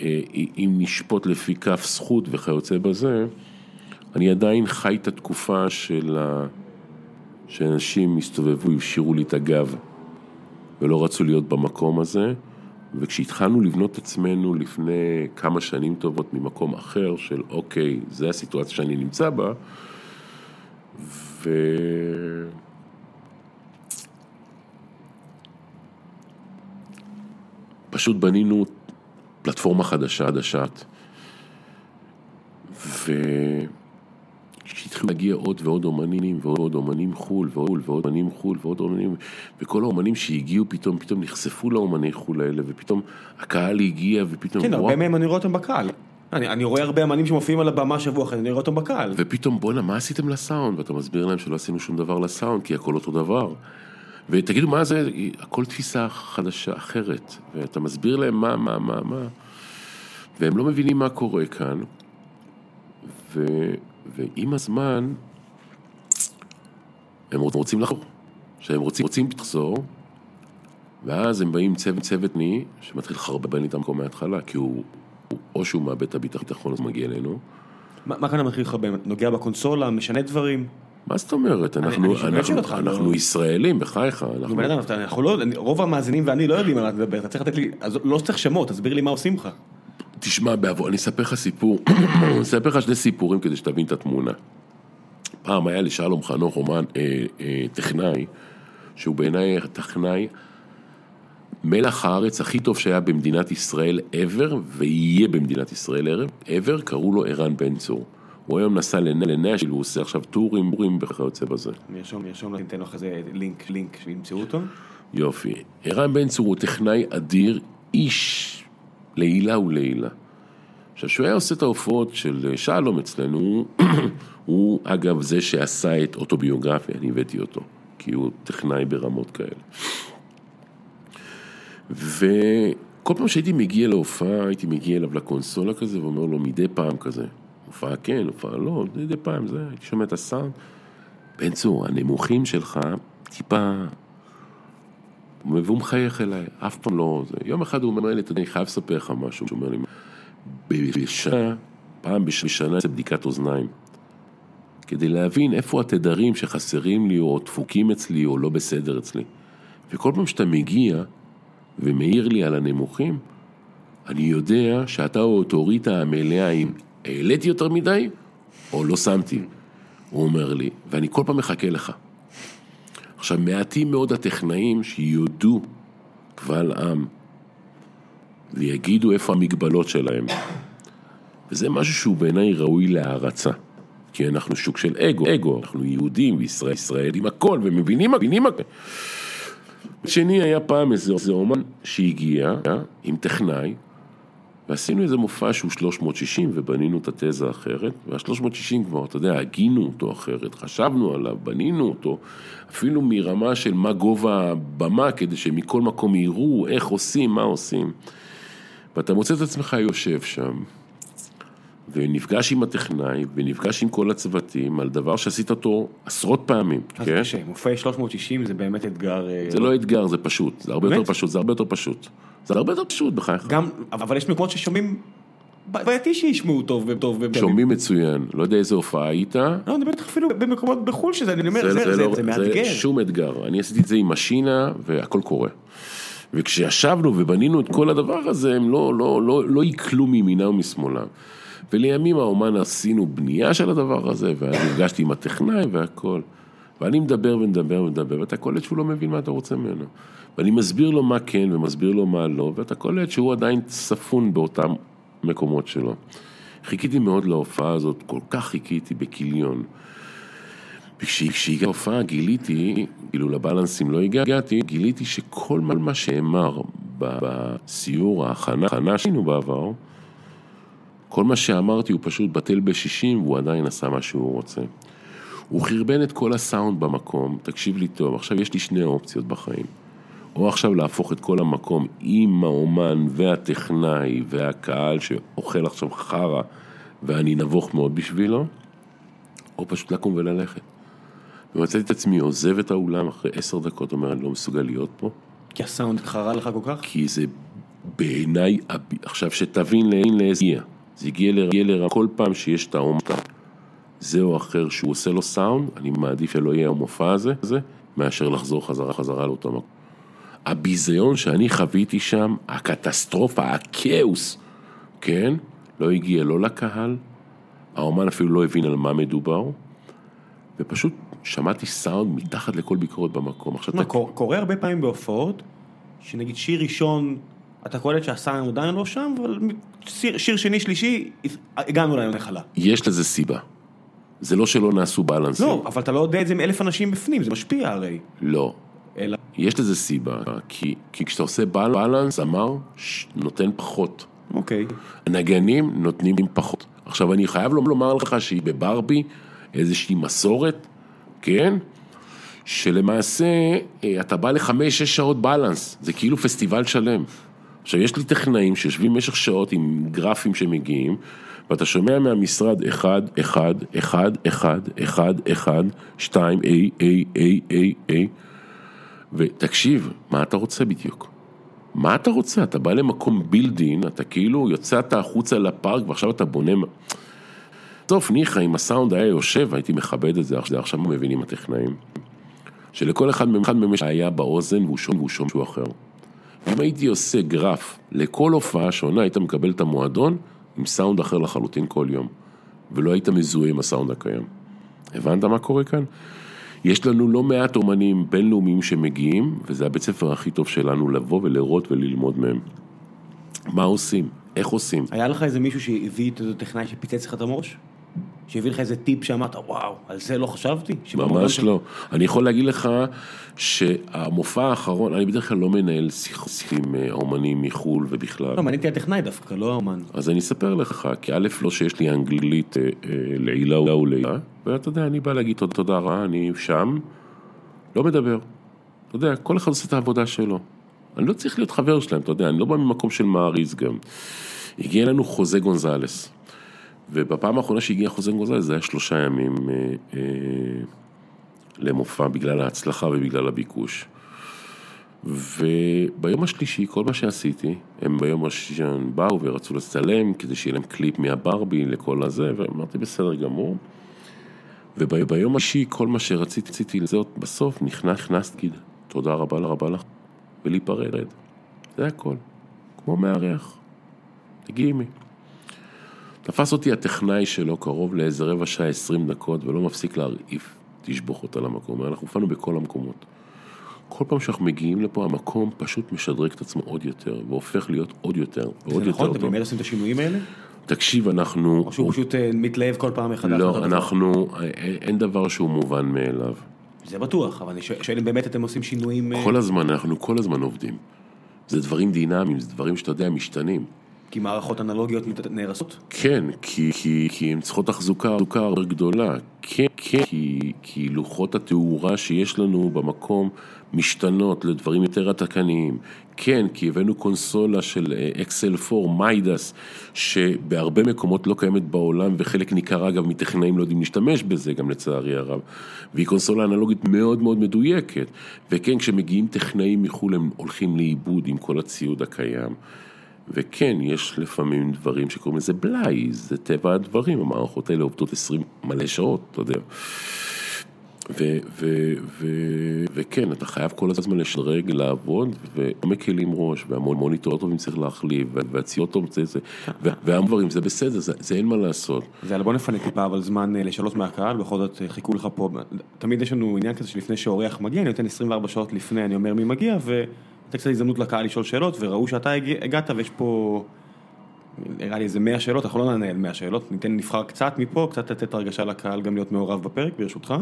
אה, אם נשפוט לפי כף זכות וכיוצא בזה, אני עדיין חי את התקופה של ה... שאנשים הסתובבו, הפשירו לי את הגב ולא רצו להיות במקום הזה, וכשהתחלנו לבנות את עצמנו לפני כמה שנים טובות ממקום אחר של אוקיי, זה הסיטואציה שאני נמצא בה, ו... פשוט בנינו פלטפורמה חדשה, חדשת, וכשהתחילו להגיע עוד ועוד אומנים ועוד אומנים חו"ל ועוד ועוד אומנים חו"ל ועוד אומנים וכל האומנים שהגיעו פתאום, פתאום נחשפו לאומני חו"ל האלה ופתאום הקהל הגיע ופתאום כן, הרבה מהם אני רואה אותם בקהל. אני, אני רואה הרבה אמנים שמופיעים על הבמה שבוע אחרי, אני רואה אותם בקהל. ופתאום בואנה מה עשיתם לסאונד ואתה מסביר להם שלא עשינו שום דבר לסאונד כי הכל אותו דבר ותגידו מה זה, הכל תפיסה חדשה אחרת ואתה מסביר להם מה, מה, מה, מה והם לא מבינים מה קורה כאן ו, ועם הזמן הם רוצים לחזור, שהם רוצים, רוצים לחזור ואז הם באים צוות צוות ני שמתחיל לחרבן איתם מקום מההתחלה כי הוא, הוא או שהוא מאבד את הביטחון אז הוא מגיע אלינו מה, מה כאן מתחיל לחרבן? נוגע בקונסולה, משנה דברים? מה זאת אומרת? אנחנו, אני אנחנו, אותך, אנחנו לא- ישראלים, בחייך. נו אנחנו... בן אדם, אנחנו לא, אני- רוב המאזינים ואני לא יודעים על מה אתה מדבר, אתה צריך לתת לי, אז לא צריך שמות, תסביר לי מה עושים לך. תשמע, בעבור, אני אספר לך סיפור, אני אספר לך שני סיפורים כדי שתבין את התמונה. פעם היה לשלום חנוך אומן, אה, אה, טכנאי, שהוא בעיניי הטכנאי מלח הארץ הכי טוב שהיה במדינת ישראל ever, ויהיה במדינת ישראל ever, קראו לו ערן בן צור. הוא היום נסע לנשל, הוא עושה עכשיו טורים, טורים וכיוצא בזה. נרשום, נרשום, ניתן לו אחרי זה לינק, לינק, שימצאו אותו. יופי. ערן בן צור הוא טכנאי אדיר, איש לעילה ולעילה. עכשיו, כשהוא היה עושה את ההופעות של שלום אצלנו, הוא אגב זה שעשה את אוטוביוגרפיה, אני הבאתי אותו, כי הוא טכנאי ברמות כאלה. וכל פעם שהייתי מגיע להופעה, הייתי מגיע אליו לקונסולה כזה ואומר לו מדי פעם כזה, הופעה כן, הופעה לא, מדי פעם זה, הייתי שומע את הסאונד. בן צור, הנמוכים שלך טיפה... והוא מחייך אליי, אף פעם לא... זה. יום אחד הוא אומר לי, אתה יודע, אני חייב לספר לך משהו, הוא אומר לי, בשנה, פעם בשנה זה בדיקת אוזניים. כדי להבין איפה התדרים שחסרים לי או דפוקים אצלי או לא בסדר אצלי. וכל פעם שאתה מגיע ומעיר לי על הנמוכים, אני יודע שאתה האוטוריטה המלאה אם העליתי יותר מדי או לא שמתי. הוא אומר לי, ואני כל פעם מחכה לך. עכשיו, מעטים מאוד הטכנאים שיודו קבל עם ויגידו איפה המגבלות שלהם. וזה משהו שהוא בעיניי ראוי להערצה. כי אנחנו שוק של אגו, אגו, אנחנו יהודים וישראל, ישראלים הכל, ומבינים, מבינים הכל. שני היה פעם איזה, איזה אומן שהגיע עם טכנאי, ועשינו איזה מופע שהוא 360 ובנינו את התזה האחרת, וה-360 כבר, אתה יודע, הגינו אותו אחרת, חשבנו עליו, בנינו אותו, אפילו מרמה של מה גובה הבמה, כדי שמכל מקום יראו איך עושים, מה עושים. ואתה מוצא את עצמך יושב שם, ונפגש עם הטכנאי, ונפגש עם כל הצוותים, על דבר שעשית אותו עשרות פעמים, אז כן? קשה, מופעי 360 זה באמת אתגר... אה, זה לא אתגר, זה פשוט, זה הרבה באמת? יותר פשוט, זה הרבה יותר פשוט. זה הרבה יותר פשוט בחייך. גם, אבל יש מקומות ששומעים, בעייתי שישמעו טוב וטוב. ו- שומעים מצוין, לא יודע איזה הופעה היית, לא, אני איתך אפילו במקומות בחו"ל שזה, אני אומר, זה, זה, זה, לא- זה מאתגר. שום אתגר. אני עשיתי את זה עם משינה והכל קורה. וכשישבנו ובנינו את כל הדבר הזה, הם לא, לא, לא, לא עיכלו מימינה ומשמאלה. ולימים האומן עשינו בנייה של הדבר הזה, ונפגשתי עם הטכנאי והכל. ואני מדבר ומדבר ומדבר, ואתה קולט שהוא לא מבין מה אתה רוצה ממנו. ואני מסביר לו מה כן ומסביר לו מה לא, ואתה קולט שהוא עדיין ספון באותם מקומות שלו. חיכיתי מאוד להופעה הזאת, כל כך חיכיתי בכיליון. וכשהגיעה ההופעה גיליתי, כאילו לבלנסים לא הגעתי, גיליתי שכל מה שאמר בסיור ההכנה, שהיינו בעבר, כל מה שאמרתי הוא פשוט בטל בשישים והוא עדיין עשה מה שהוא רוצה. הוא חרבן את כל הסאונד במקום, תקשיב לי טוב, עכשיו יש לי שני אופציות בחיים. או עכשיו להפוך את כל המקום עם האומן והטכנאי והקהל שאוכל עכשיו חרא ואני נבוך מאוד בשבילו, או פשוט לקום וללכת. ומצאתי את עצמי עוזב את האולם אחרי עשר דקות, אומר אני לא מסוגל להיות פה, כי הסאונד חרה לך כל כך? כי זה בעיניי, עכשיו שתבין לאין לאיזה הגיע, זה הגיע לרע, כל פעם שיש את האומן זה או אחר שהוא עושה לו סאונד, אני מעדיף שלא יהיה המופע הזה, הזה, מאשר לחזור חזרה חזרה לאותו מקום. הביזיון שאני חוויתי שם, הקטסטרופה, הכאוס, כן? לא הגיע לא לקהל, האומן אפילו לא הבין על מה מדובר, ופשוט שמעתי סאונד מתחת לכל ביקורת במקום. עכשיו, תשמע, אתה- קור- קורה הרבה פעמים בהופעות, שנגיד שיר ראשון, אתה קולט שהסאונד עדיין לא שם, אבל שיר, שיר שני, שלישי, הגענו להם נחלה. יש לזה סיבה. זה לא שלא נעשו בלנסים. לא, אבל אתה לא יודע את זה עם אלף אנשים בפנים, זה משפיע הרי. לא. אלא, יש לזה סיבה, כי, כי כשאתה עושה בל- בלנס, אמר, ש- נותן פחות. אוקיי. הנגנים נותנים פחות. עכשיו, אני חייב לומר לך שהיא בברבי איזושהי מסורת, כן? שלמעשה אה, אתה בא לחמש-שש שעות בלנס, זה כאילו פסטיבל שלם. עכשיו, יש לי טכנאים שיושבים במשך שעות עם גרפים שמגיעים, ואתה שומע מהמשרד אחד, אחד, אחד, אחד, אחד, אחד, שתיים, איי, איי, איי, איי, איי, ותקשיב, מה אתה רוצה בדיוק? מה אתה רוצה? אתה בא למקום בילדין, אתה כאילו יוצאת החוצה לפארק ועכשיו אתה בונה... טוב, ניחא, אם הסאונד היה יושב, הייתי מכבד את זה, עכשיו- עכשיו מבינים הטכנאים. שלכל אחד מהם היה באוזן והוא שומע שומע משהו אחר. אם הייתי עושה גרף לכל הופעה שונה, היית מקבל את המועדון עם סאונד אחר לחלוטין כל יום, ולא היית מזוהה עם הסאונד הקיים. הבנת מה קורה כאן? יש לנו לא מעט אומנים בינלאומיים שמגיעים, וזה הבית ספר הכי טוב שלנו לבוא ולראות וללמוד מהם. מה עושים? איך עושים? היה לך איזה מישהו שהביא את איזה טכנאי שפיצץ לך את המוש? שהביא לך איזה טיפ שאמרת, וואו, על זה לא חשבתי? ממש לא. אני יכול להגיד לך שהמופע האחרון, אני בדרך כלל לא מנהל שיחות עם אה, אומנים מחו"ל ובכלל. לא, מעניין אותי הטכנאי דווקא, לא האומן. אז אני אספר לך, כי א', לא שיש לי אנגלית אה, אה, לעילה ולעילה, ואתה יודע, אני בא להגיד תודה רבה, אני שם, לא מדבר. אתה יודע, כל אחד עושה את העבודה שלו. אני לא צריך להיות חבר שלהם, אתה יודע, אני לא בא ממקום של מעריץ גם. הגיע אלינו חוזה גונזלס. ובפעם האחרונה שהגיע חוזה גוזל זה היה שלושה ימים אה, אה, למופע בגלל ההצלחה ובגלל הביקוש. וביום השלישי, כל מה שעשיתי, הם ביום השלישי באו ורצו לצלם כדי שיהיה להם קליפ מהברבי לכל הזה, ואמרתי בסדר גמור. וביום השלישי, כל מה שרציתי, רציתי לזה, בסוף נכנס, נכנס, תגיד, תודה רבה רבה לך, ולהיפרד. זה הכל, כמו מארח, לגיטימי. תפס אותי הטכנאי שלו קרוב לאיזה רבע שעה, עשרים דקות, ולא מפסיק להרעיף תשבוכות על המקום. אנחנו הופענו בכל המקומות. כל פעם שאנחנו מגיעים לפה, המקום פשוט משדרג את עצמו עוד יותר, והופך להיות עוד יותר ועוד יותר טוב. זה נכון? אתם באמת עושים את השינויים האלה? תקשיב, אנחנו... או שהוא פשוט אה, מתלהב כל פעם מחדש? לא, אנחנו... אה, אין דבר שהוא מובן מאליו. זה בטוח, אבל אני שואל אם באמת אתם עושים שינויים... אה, כל הזמן, אנחנו כל הזמן עובדים. זה דברים דינמיים, זה דברים שאתה יודע, משתנים. כי מערכות אנלוגיות נהרסות? כן, כי, כי, כי הן צריכות תחזוקה, הרבה גדולה. כן, כן, כי, כי לוחות התאורה שיש לנו במקום משתנות לדברים יותר עתקניים. כן, כי הבאנו קונסולה של אקסל 4, מיידס, שבהרבה מקומות לא קיימת בעולם, וחלק ניכר אגב מטכנאים לא יודעים להשתמש בזה גם לצערי הרב. והיא קונסולה אנלוגית מאוד מאוד מדויקת. וכן, כשמגיעים טכנאים מחו"ל הם הולכים לאיבוד עם כל הציוד הקיים. וכן, יש לפעמים דברים שקוראים לזה בלאי, זה טבע הדברים, המערכות האלה עובדות 20 מלא שעות, אתה יודע. ו- ו- ו- וכן, אתה חייב כל הזמן לשדרג, לעבוד, ולא מקלים ראש, והמוניטור טובים צריך להחליף, והציוד טוב זה, זה, והרבה דברים, זה בסדר, זה, זה אין מה לעשות. זה, בוא נפנה טיפה, אבל זמן אה, לשאלות מהקהל, בכל זאת אה, חיכו לך פה, תמיד יש לנו עניין כזה שלפני שאורח מגיע, אני נותן 24 שעות לפני, אני אומר מי מגיע, ו... לתת קצת הזדמנות לקהל לשאול שאלות, וראו שאתה הגעת ויש פה, נראה לי איזה 100 שאלות, אנחנו לא נענה על 100 שאלות, ניתן נבחר קצת מפה, קצת לתת הרגשה לקהל גם להיות מעורב בפרק, ברשותך.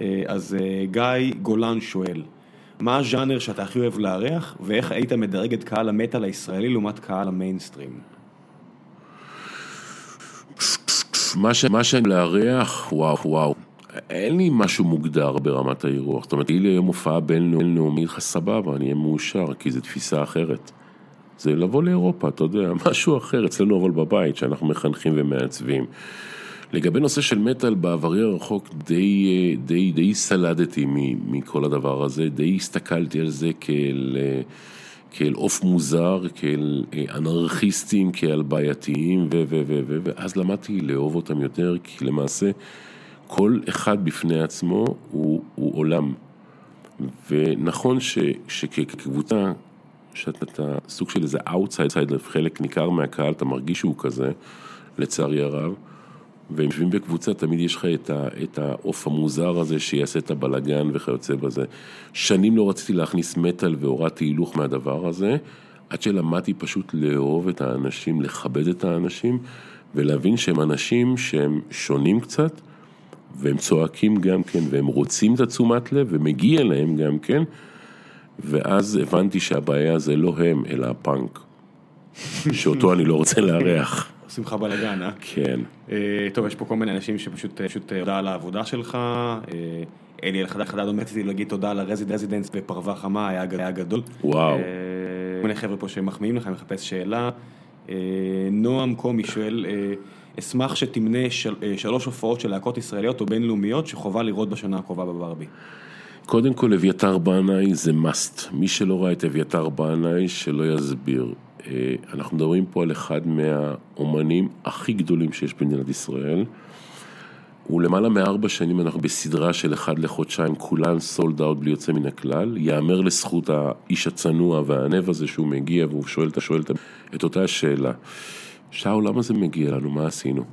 אה, אז אה, גיא גולן שואל, מה הז'אנר שאתה הכי אוהב לארח, ואיך היית מדרג את קהל המטאל הישראלי לעומת קהל המיינסטרים? מה שאני לארח, וואו, וואו. אין לי משהו מוגדר ברמת האירוח, זאת אומרת, לי היום הופעה בינלאומית, סבבה, אני אהיה מאושר, כי זו תפיסה אחרת. זה לבוא לאירופה, אתה יודע, משהו אחר, אצלנו אבל בבית, שאנחנו מחנכים ומעצבים. לגבי נושא של מטאל, בעברי הרחוק די, די, די סלדתי מכל הדבר הזה, די הסתכלתי על זה כאל, כאל עוף מוזר, כאל אנרכיסטים, כאל בעייתיים, ו, ו, ו, ו, ואז למדתי לאהוב אותם יותר, כי למעשה... כל אחד בפני עצמו הוא, הוא עולם. ונכון ש, שכקבוצה, שאתה סוג של איזה אאוטסיידר, חלק ניכר מהקהל, אתה מרגיש שהוא כזה, לצערי הרב, והם יושבים בקבוצה, תמיד יש לך את העוף המוזר הזה שיעשה את הבלגן וכיוצא בזה. שנים לא רציתי להכניס מטאל והורדתי הילוך מהדבר הזה, עד שלמדתי פשוט לאהוב את האנשים, לכבד את האנשים, ולהבין שהם אנשים שהם שונים קצת, והם צועקים גם כן, והם רוצים את התשומת לב, ומגיע להם גם כן, ואז הבנתי שהבעיה זה לא הם, אלא הפאנק, שאותו אני לא רוצה לארח. עושים לך בלאגן, אה? כן. אה, טוב, יש פה כל מיני אנשים שפשוט אה, תודה על העבודה שלך. אה, אלי אלחדד חדד אומר, רציתי להגיד תודה על הרזידנס בפרווה חמה, היה גדול. וואו. כל מיני חבר'ה פה שמחמיאים לך, אני מחפש שאלה. נועם קומי שואל, אשמח שתמנה של, אה, שלוש הופעות של להקות ישראליות או בינלאומיות שחובה לראות בשנה הקרובה בברבי. קודם כל, אביתר בנאי זה must. מי שלא ראה את אביתר בנאי, שלא יסביר. אה, אנחנו מדברים פה על אחד מהאומנים הכי גדולים שיש במדינת ישראל. הוא למעלה מארבע שנים, אנחנו בסדרה של אחד לחודשיים, כולן סולד אאוט בלי יוצא מן הכלל. יאמר לזכות האיש הצנוע והענב הזה שהוא מגיע והוא שואל את אותה השאלה. שאול, למה זה מגיע לנו? מה עשינו?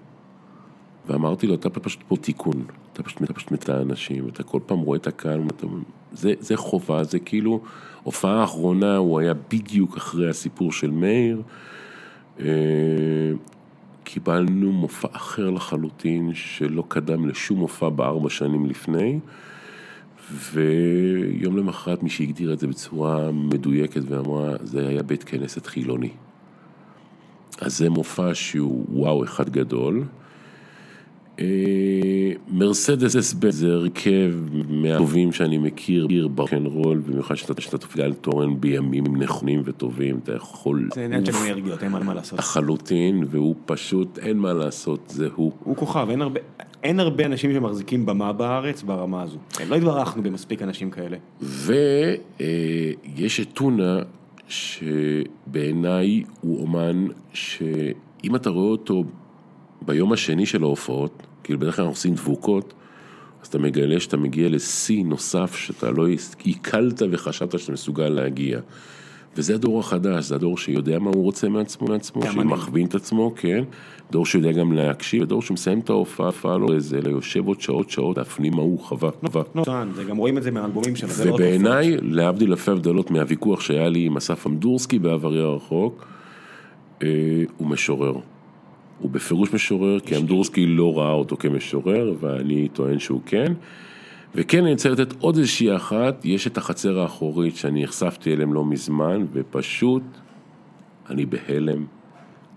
ואמרתי לו, אתה פשוט פה תיקון. אתה פשוט, אתה פשוט מת את האנשים, אתה כל פעם רואה את הקהל, אתה, זה, זה חובה, זה כאילו, הופעה האחרונה, הוא היה בדיוק אחרי הסיפור של מאיר. אה, קיבלנו מופע אחר לחלוטין, שלא קדם לשום מופע בארבע שנים לפני. ויום למחרת מי שהגדיר את זה בצורה מדויקת ואמרה, זה היה בית כנסת חילוני. אז זה מופע שהוא וואו אחד גדול. אה, מרסדס בן זה הרכב מהטובים שאני מכיר ברקנרול, במיוחד שאתה תופיע על תורן בימים נכונים וטובים, אתה יכול... זה עניין של אנרגיות, אין מה לעשות. לחלוטין, והוא פשוט, אין מה לעשות, זה הוא. הוא כוכב, אין הרבה, אין הרבה אנשים שמחזיקים במה בארץ ברמה הזו. לא התברכנו במספיק אנשים כאלה. ויש את טונה, שבעיניי הוא אומן שאם אתה רואה אותו ביום השני של ההופעות, כאילו בדרך כלל אנחנו עושים דבוקות, אז אתה מגלה שאתה מגיע לשיא נוסף שאתה לא עיכלת וחשבת שאתה מסוגל להגיע. וזה הדור החדש, זה הדור שיודע מה הוא רוצה מעצמו, מעצמו, שמכווין את עצמו, כן. דור שיודע גם להקשיב, דור שמסיים את ההופעה, לא איזה, אלא יושב עוד שעות שעות, להפנים מה הוא חווה. זה גם רואים את זה מהאלבומים שלו, לא ובעיניי, להבדיל אלפי הבדלות מהוויכוח שהיה לי עם אסף אמדורסקי בעברי הרחוק, אה, הוא משורר. הוא בפירוש משורר, כי אמדורסקי לא ראה אותו כמשורר, ואני טוען שהוא כן. וכן, אני רוצה לתת עוד איזושהי אחת, יש את החצר האחורית שאני נחשפתי אליהם לא מזמן, ופשוט, אני בהלם.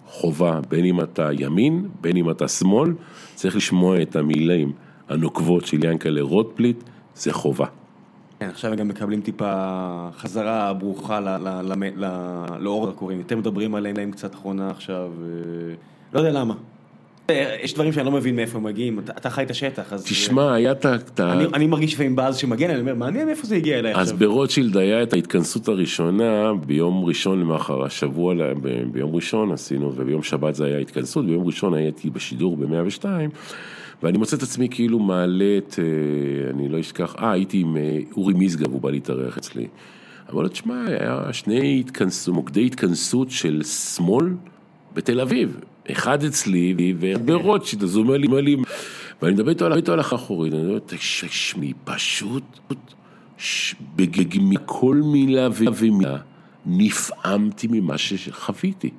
חובה, בין אם אתה ימין, בין אם אתה שמאל, צריך לשמוע את המילים הנוקבות של ינקלה רוטפליט, זה חובה. כן, עכשיו גם מקבלים טיפה חזרה ברוכה לאור הקוראים, יותר מדברים עליהם קצת אחרונה עכשיו, לא יודע למה. יש דברים שאני לא מבין מאיפה הם מגיעים, אתה חי את השטח, אז... תשמע, היה את ה... אני מרגיש לפעמים באז שמגן, אני אומר, מעניין מאיפה זה הגיע אליי עכשיו. אז ברוטשילד היה את ההתכנסות הראשונה ביום ראשון למחר, השבוע, ביום ראשון עשינו, וביום שבת זה היה התכנסות, ביום ראשון הייתי בשידור ב-102, ואני מוצא את עצמי כאילו מעלה את, אה, אני לא אשכח, אה, הייתי עם אה, אורי משגב, הוא בא להתארח אצלי. אמר לו, תשמע, היה שני התכנסות, מוקדי התכנסות של שמאל בתל אביב. אחד אצלי וברוטשילד, אז הוא אומר לי, אומר ואני מדבר איתו על איתו על האחורית, אני אומר, תשמעי, פשוט, מכל מילה ומילה, נפעמתי ממה שחוויתי.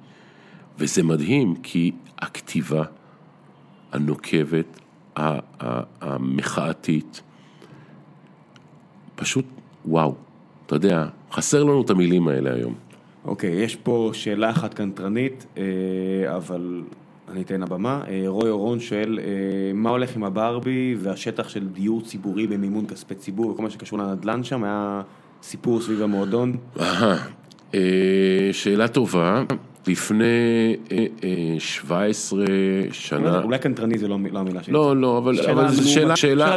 וזה מדהים, כי הכתיבה הנוקבת, המחאתית, פשוט וואו. אתה יודע, חסר לנו את המילים האלה היום. אוקיי, יש פה שאלה אחת קנטרנית, אה, אבל אני אתן הבמה. אה, רוי אורון שואל, אה, מה הולך עם הברבי והשטח של דיור ציבורי במימון כספי ציבור וכל מה שקשור לנדל"ן שם, היה סיפור סביב המועדון? שאלה טובה. לפני 17 שנה... אולי קנטרני זה לא המילה שלי. לא, לא, אבל זו שאלה, שאלה,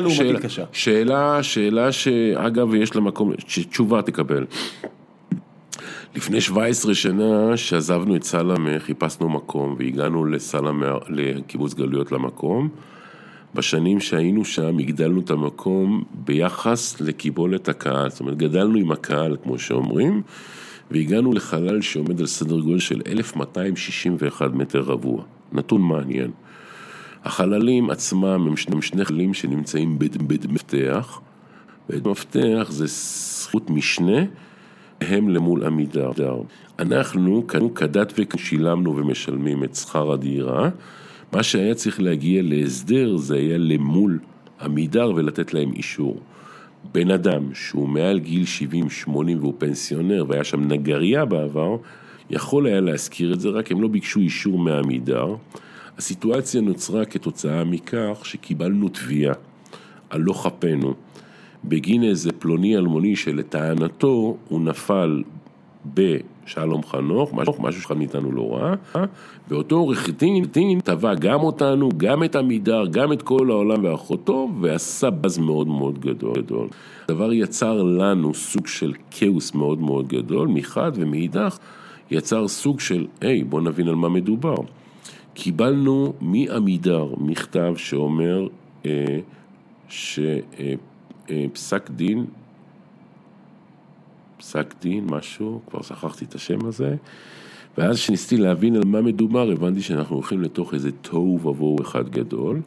שאלה, שאלה שאגב יש לה מקום, שתשובה תקבל. לפני 17 שנה שעזבנו את סלמה, חיפשנו מקום והגענו לסלמה, לקיבוץ גלויות למקום. בשנים שהיינו שם הגדלנו את המקום ביחס לקיבולת הקהל, זאת אומרת גדלנו עם הקהל כמו שאומרים, והגענו לחלל שעומד על סדר גודל של 1261 מטר רבוע, נתון מעניין. החללים עצמם הם שני, שני חללים שנמצאים בית מפתח, בית מפתח זה זכות משנה הם למול עמידר. אנחנו כדת ושילמנו ומשלמים את שכר הדירה, מה שהיה צריך להגיע להסדר זה היה למול עמידר ולתת להם אישור. בן אדם שהוא מעל גיל 70-80 והוא פנסיונר והיה שם נגרייה בעבר, יכול היה להזכיר את זה, רק הם לא ביקשו אישור מעמידר. הסיטואציה נוצרה כתוצאה מכך שקיבלנו תביעה על לא חפנו. בגין איזה פלוני אלמוני שלטענתו הוא נפל בשלום חנוך, משהו שאחד מאיתנו לא ראה, ואותו עורך דין, תבע גם אותנו, גם את עמידר, גם את כל העולם ואחותו, ועשה בז מאוד מאוד גדול. גדול. הדבר יצר לנו סוג של כאוס מאוד מאוד גדול, מחד ומאידך יצר סוג של, היי, בוא נבין על מה מדובר. קיבלנו מעמידר מכתב שאומר אה, ש... אה, פסק דין, פסק דין, משהו, כבר שכחתי את השם הזה, ואז כשניסיתי להבין על מה מדובר, הבנתי שאנחנו הולכים לתוך איזה תוהו ובוהו אחד גדול,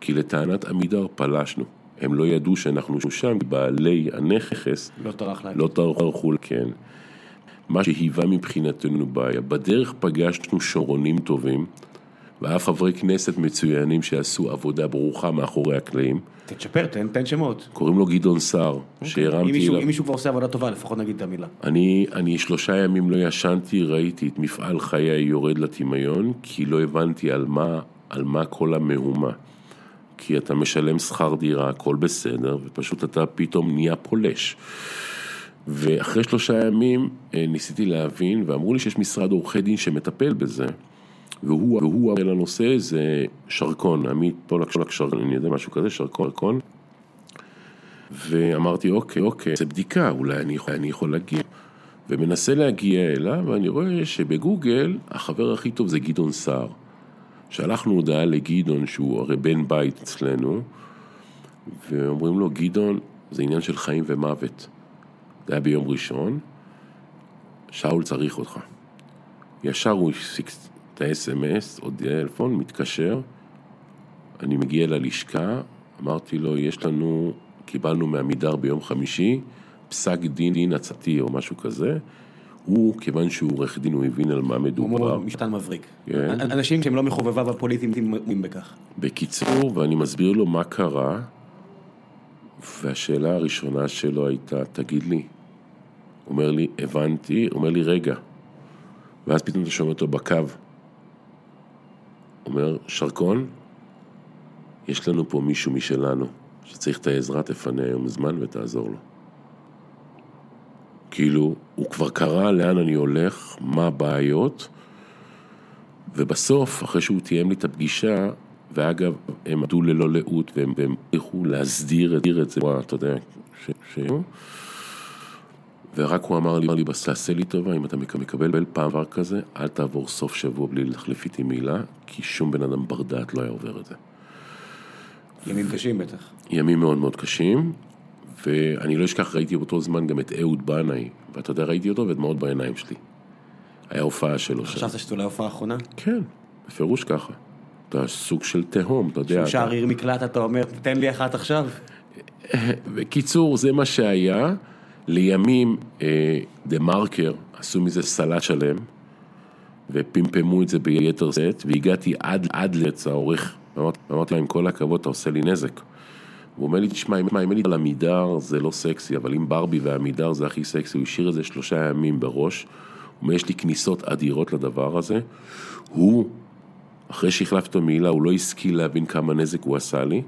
כי לטענת עמידר פלשנו. הם לא ידעו שאנחנו שם, בעלי הנכס לא טרח להגיד. לא טרחו, כן. מה שהיווה מבחינתנו בעיה. בדרך פגשנו שורונים טובים, ואף חברי כנסת מצוינים שעשו עבודה ברוכה מאחורי הקלעים. תצ'פר, תן, תן שמות. קוראים לו גדעון סער, אם שהרמתי מישהו, אליו. אם מישהו כבר עושה עבודה טובה, לפחות נגיד את המילה. אני, אני שלושה ימים לא ישנתי, ראיתי את מפעל חיי יורד לטמיון, כי לא הבנתי על מה, על מה כל המהומה. כי אתה משלם שכר דירה, הכל בסדר, ופשוט אתה פתאום נהיה פולש. ואחרי שלושה ימים אה, ניסיתי להבין, ואמרו לי שיש משרד עורכי דין שמטפל בזה, והוא, והוא על הנושא זה שרקון, עמית פולק שרק שרקון, אני יודע משהו כזה, שרקון, שרקון. ואמרתי, אוקיי, אוקיי, זה בדיקה, אולי אני אני יכול להגיע. ומנסה להגיע אליו, ואני רואה שבגוגל החבר הכי טוב זה גדעון סער. שלחנו הודעה לגדעון, שהוא הרי בן בית אצלנו, ואומרים לו, גדעון, זה עניין של חיים ומוות. זה היה ביום ראשון, שאול צריך אותך. ישר הוא את ה-SMS, עוד טלפון, מתקשר, אני מגיע ללשכה, אמרתי לו, יש לנו, קיבלנו מעמידר ביום חמישי, פסק דין, דין עצתי או משהו כזה. הוא, כיוון שהוא עורך דין, הוא הבין על מה הוא מדובר. אומר משפטן מבריק. כן. אנשים שהם לא מחובביו הפוליטיים מתאים בכך. בקיצור, ואני מסביר לו מה קרה, והשאלה הראשונה שלו הייתה, תגיד לי, הוא אומר לי, הבנתי, הוא אומר לי, רגע, ואז פתאום אתה שומע אותו בקו, הוא אומר, שרקון, יש לנו פה מישהו משלנו, שצריך את העזרה, תפנה היום זמן ותעזור לו. כאילו, הוא כבר קרא לאן אני הולך, מה הבעיות, ובסוף, אחרי שהוא תיאם לי את הפגישה, ואגב, הם עבדו ללא לאות, והם והם הצליחו להסדיר את זה, אתה יודע, ש... ש... ורק הוא אמר לי, תעשה לי טובה, אם אתה מק- מקבל פעם דבר כזה, אל תעבור סוף שבוע בלי להחליף איתי מילה, כי שום בן אדם בר דעת לא היה עובר את זה. ימים קשים בטח. ימים מאוד מאוד קשים, ואני לא אשכח, ראיתי באותו זמן גם את אהוד בנאי, ואתה יודע, ראיתי אותו ודמעות בעיניים שלי. היה הופעה שלו שם. חשבת שזו אולי הופעה האחרונה? כן, בפירוש ככה. אתה סוג של תהום, אתה יודע. שהוא שר עיר מקלט, אתה אומר, תן לי אחת עכשיו. בקיצור, זה מה שהיה. לימים, אה, דה מרקר עשו מזה סלט שלם, ופמפמו את זה ביתר שאת, והגעתי עד, עד לעץ העורך. אמרתי, אמרתי לו, עם כל הכבוד, אתה עושה לי נזק. הוא אומר לי, תשמע, אם אין לי על עמידר זה לא סקסי, אבל אם ברבי ועמידר זה הכי סקסי, הוא השאיר את זה שלושה ימים בראש. הוא אומר, יש לי כניסות אדירות לדבר הזה. הוא, אחרי שהחלפתי איתו מילה, הוא לא השכיל להבין כמה נזק הוא עשה לי.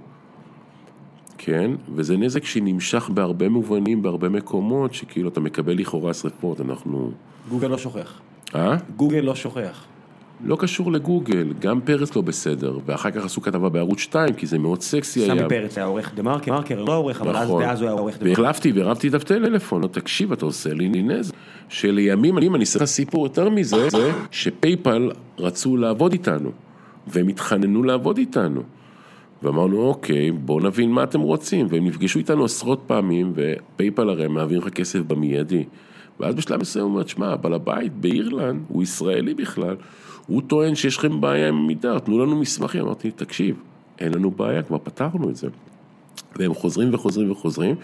כן, וזה נזק שנמשך בהרבה מובנים, בהרבה מקומות, שכאילו אתה מקבל לכאורה שרפות, אנחנו... גוגל לא שוכח. אה? גוגל לא שוכח. לא קשור לגוגל, גם פרץ לא בסדר, ואחר כך עשו כתבה בערוץ 2, כי זה מאוד סקסי היה. סמי פרץ היה עורך דה מרקר, מרקר לא עורך, אבל אז נכון. דאז הוא היה עורך דה מרקר. והחלפתי והרמתי את הטלפון, לא, תקשיב, אתה עושה לי נזק. שלימים, אני אספר לך סיפור יותר מזה, זה ש PayPal רצו לעבוד איתנו, והם התחננו לעבוד איתנו. ואמרנו, אוקיי, בואו נבין מה אתם רוצים. והם נפגשו איתנו עשרות פעמים, ו PayPal הרי מעביר לך כסף במיידי. ואז בשלב מסוים הוא אומר, שמע, בעל הבית באירלנד, הוא ישראלי בכלל, הוא טוען שיש לכם בעיה עם עמידר, תנו לנו מסמכים. אמרתי, תקשיב, אין לנו בעיה, כבר פתרנו את זה. והם חוזרים וחוזרים וחוזרים,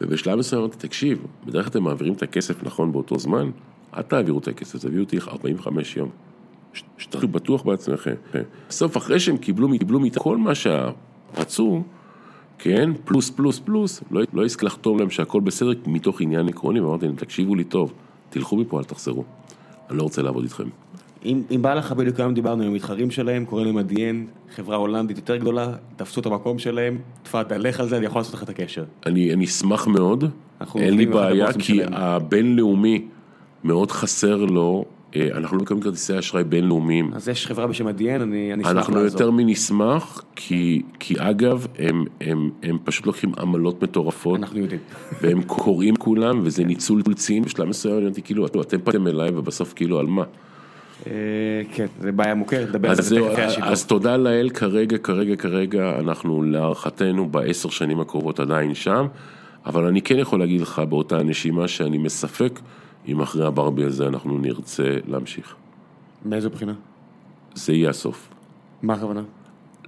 ובשלב מסוים אמרתי, תקשיב, בדרך כלל אתם מעבירים את הכסף נכון באותו זמן, אל תעבירו את הכסף, תביאו אותי 45 יום. ש- שתהיו בטוח בעצמכם. בסוף, אחרי שהם קיבלו, קיבלו מאיתנו כל מה שרצו, כן, פלוס פלוס פלוס, לא, לא הסכים לחתום להם שהכל בסדר מתוך עניין עקרוני, ואמרתי להם, תקשיבו לי טוב, תלכו מפה, אל תחזרו. אני לא רוצה לעבוד איתכם. אם אם בא לך בדיוק היום דיברנו עם המתחרים שלהם, קוראים להם הדיאן, חברה הולנדית יותר גדולה, תפסו את המקום שלהם, תפאדל, לך על זה, אני יכול לעשות לך את הקשר. אני, אני אשמח מאוד, אין לי בעיה, כי שלהם. הבינלאומי מאוד חסר לו, אנחנו לא מקבלים כרטיסי אשראי בינלאומיים. אז יש חברה בשם הדיאן, אני אשמח אנחנו לעזור. יותר מנשמח, כי, כי אגב, הם, הם, הם פשוט לוקחים עמלות מטורפות, אנחנו יודעים. והם קוראים כולם, וזה ניצול צין, בשלב מסוים אני אמרתי, כאילו, אתם באתם אליי, ובסוף כאילו, על מה? אה, כן, זה בעיה מוכרת, נדבר על זה תכף השידור. אז תודה לאל, כרגע, כרגע, כרגע, אנחנו להערכתנו בעשר שנים הקרובות עדיין שם, אבל אני כן יכול להגיד לך באותה נשימה שאני מספק אם אחרי הברבי הזה אנחנו נרצה להמשיך. מאיזו בחינה? זה יהיה הסוף. מה הכוונה?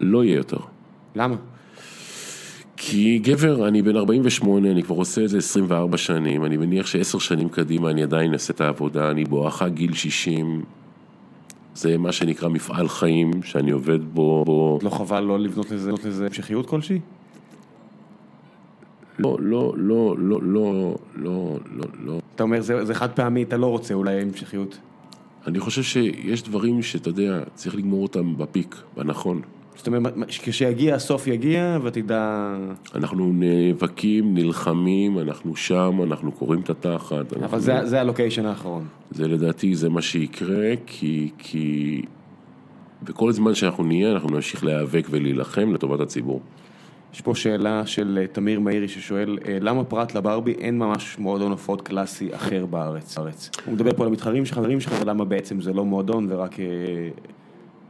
לא יהיה יותר. למה? כי גבר, אני בן 48, אני כבר עושה את זה 24 שנים, אני מניח שעשר שנים קדימה אני עדיין אעשה את העבודה, אני בואכה גיל 60, זה מה שנקרא מפעל חיים, שאני עובד בו... בו... לא חבל לא לבנות לזה, לזה המשכיות כלשהי? לא, לא, לא, לא, לא, לא, לא, לא. אתה אומר, זה, זה חד פעמי, אתה לא רוצה אולי המשכיות. אני חושב שיש דברים שאתה יודע, צריך לגמור אותם בפיק, בנכון. זאת אומרת, כשיגיע הסוף יגיע ותדע... אנחנו נאבקים, נלחמים, אנחנו שם, אנחנו קוראים את התחת. אבל אנחנו... זה, זה הלוקיישן האחרון. זה לדעתי, זה מה שיקרה, כי, כי בכל זמן שאנחנו נהיה, אנחנו נמשיך להיאבק ולהילחם לטובת הציבור. יש פה שאלה של אה, תמיר מאירי ששואל, אה, למה פרט לברבי אין ממש מועדון הופעות קלאסי אחר בארץ? הוא מדבר פה על המתחרים שלך, חברים שלך, ולמה בעצם זה לא מועדון ורק, אה,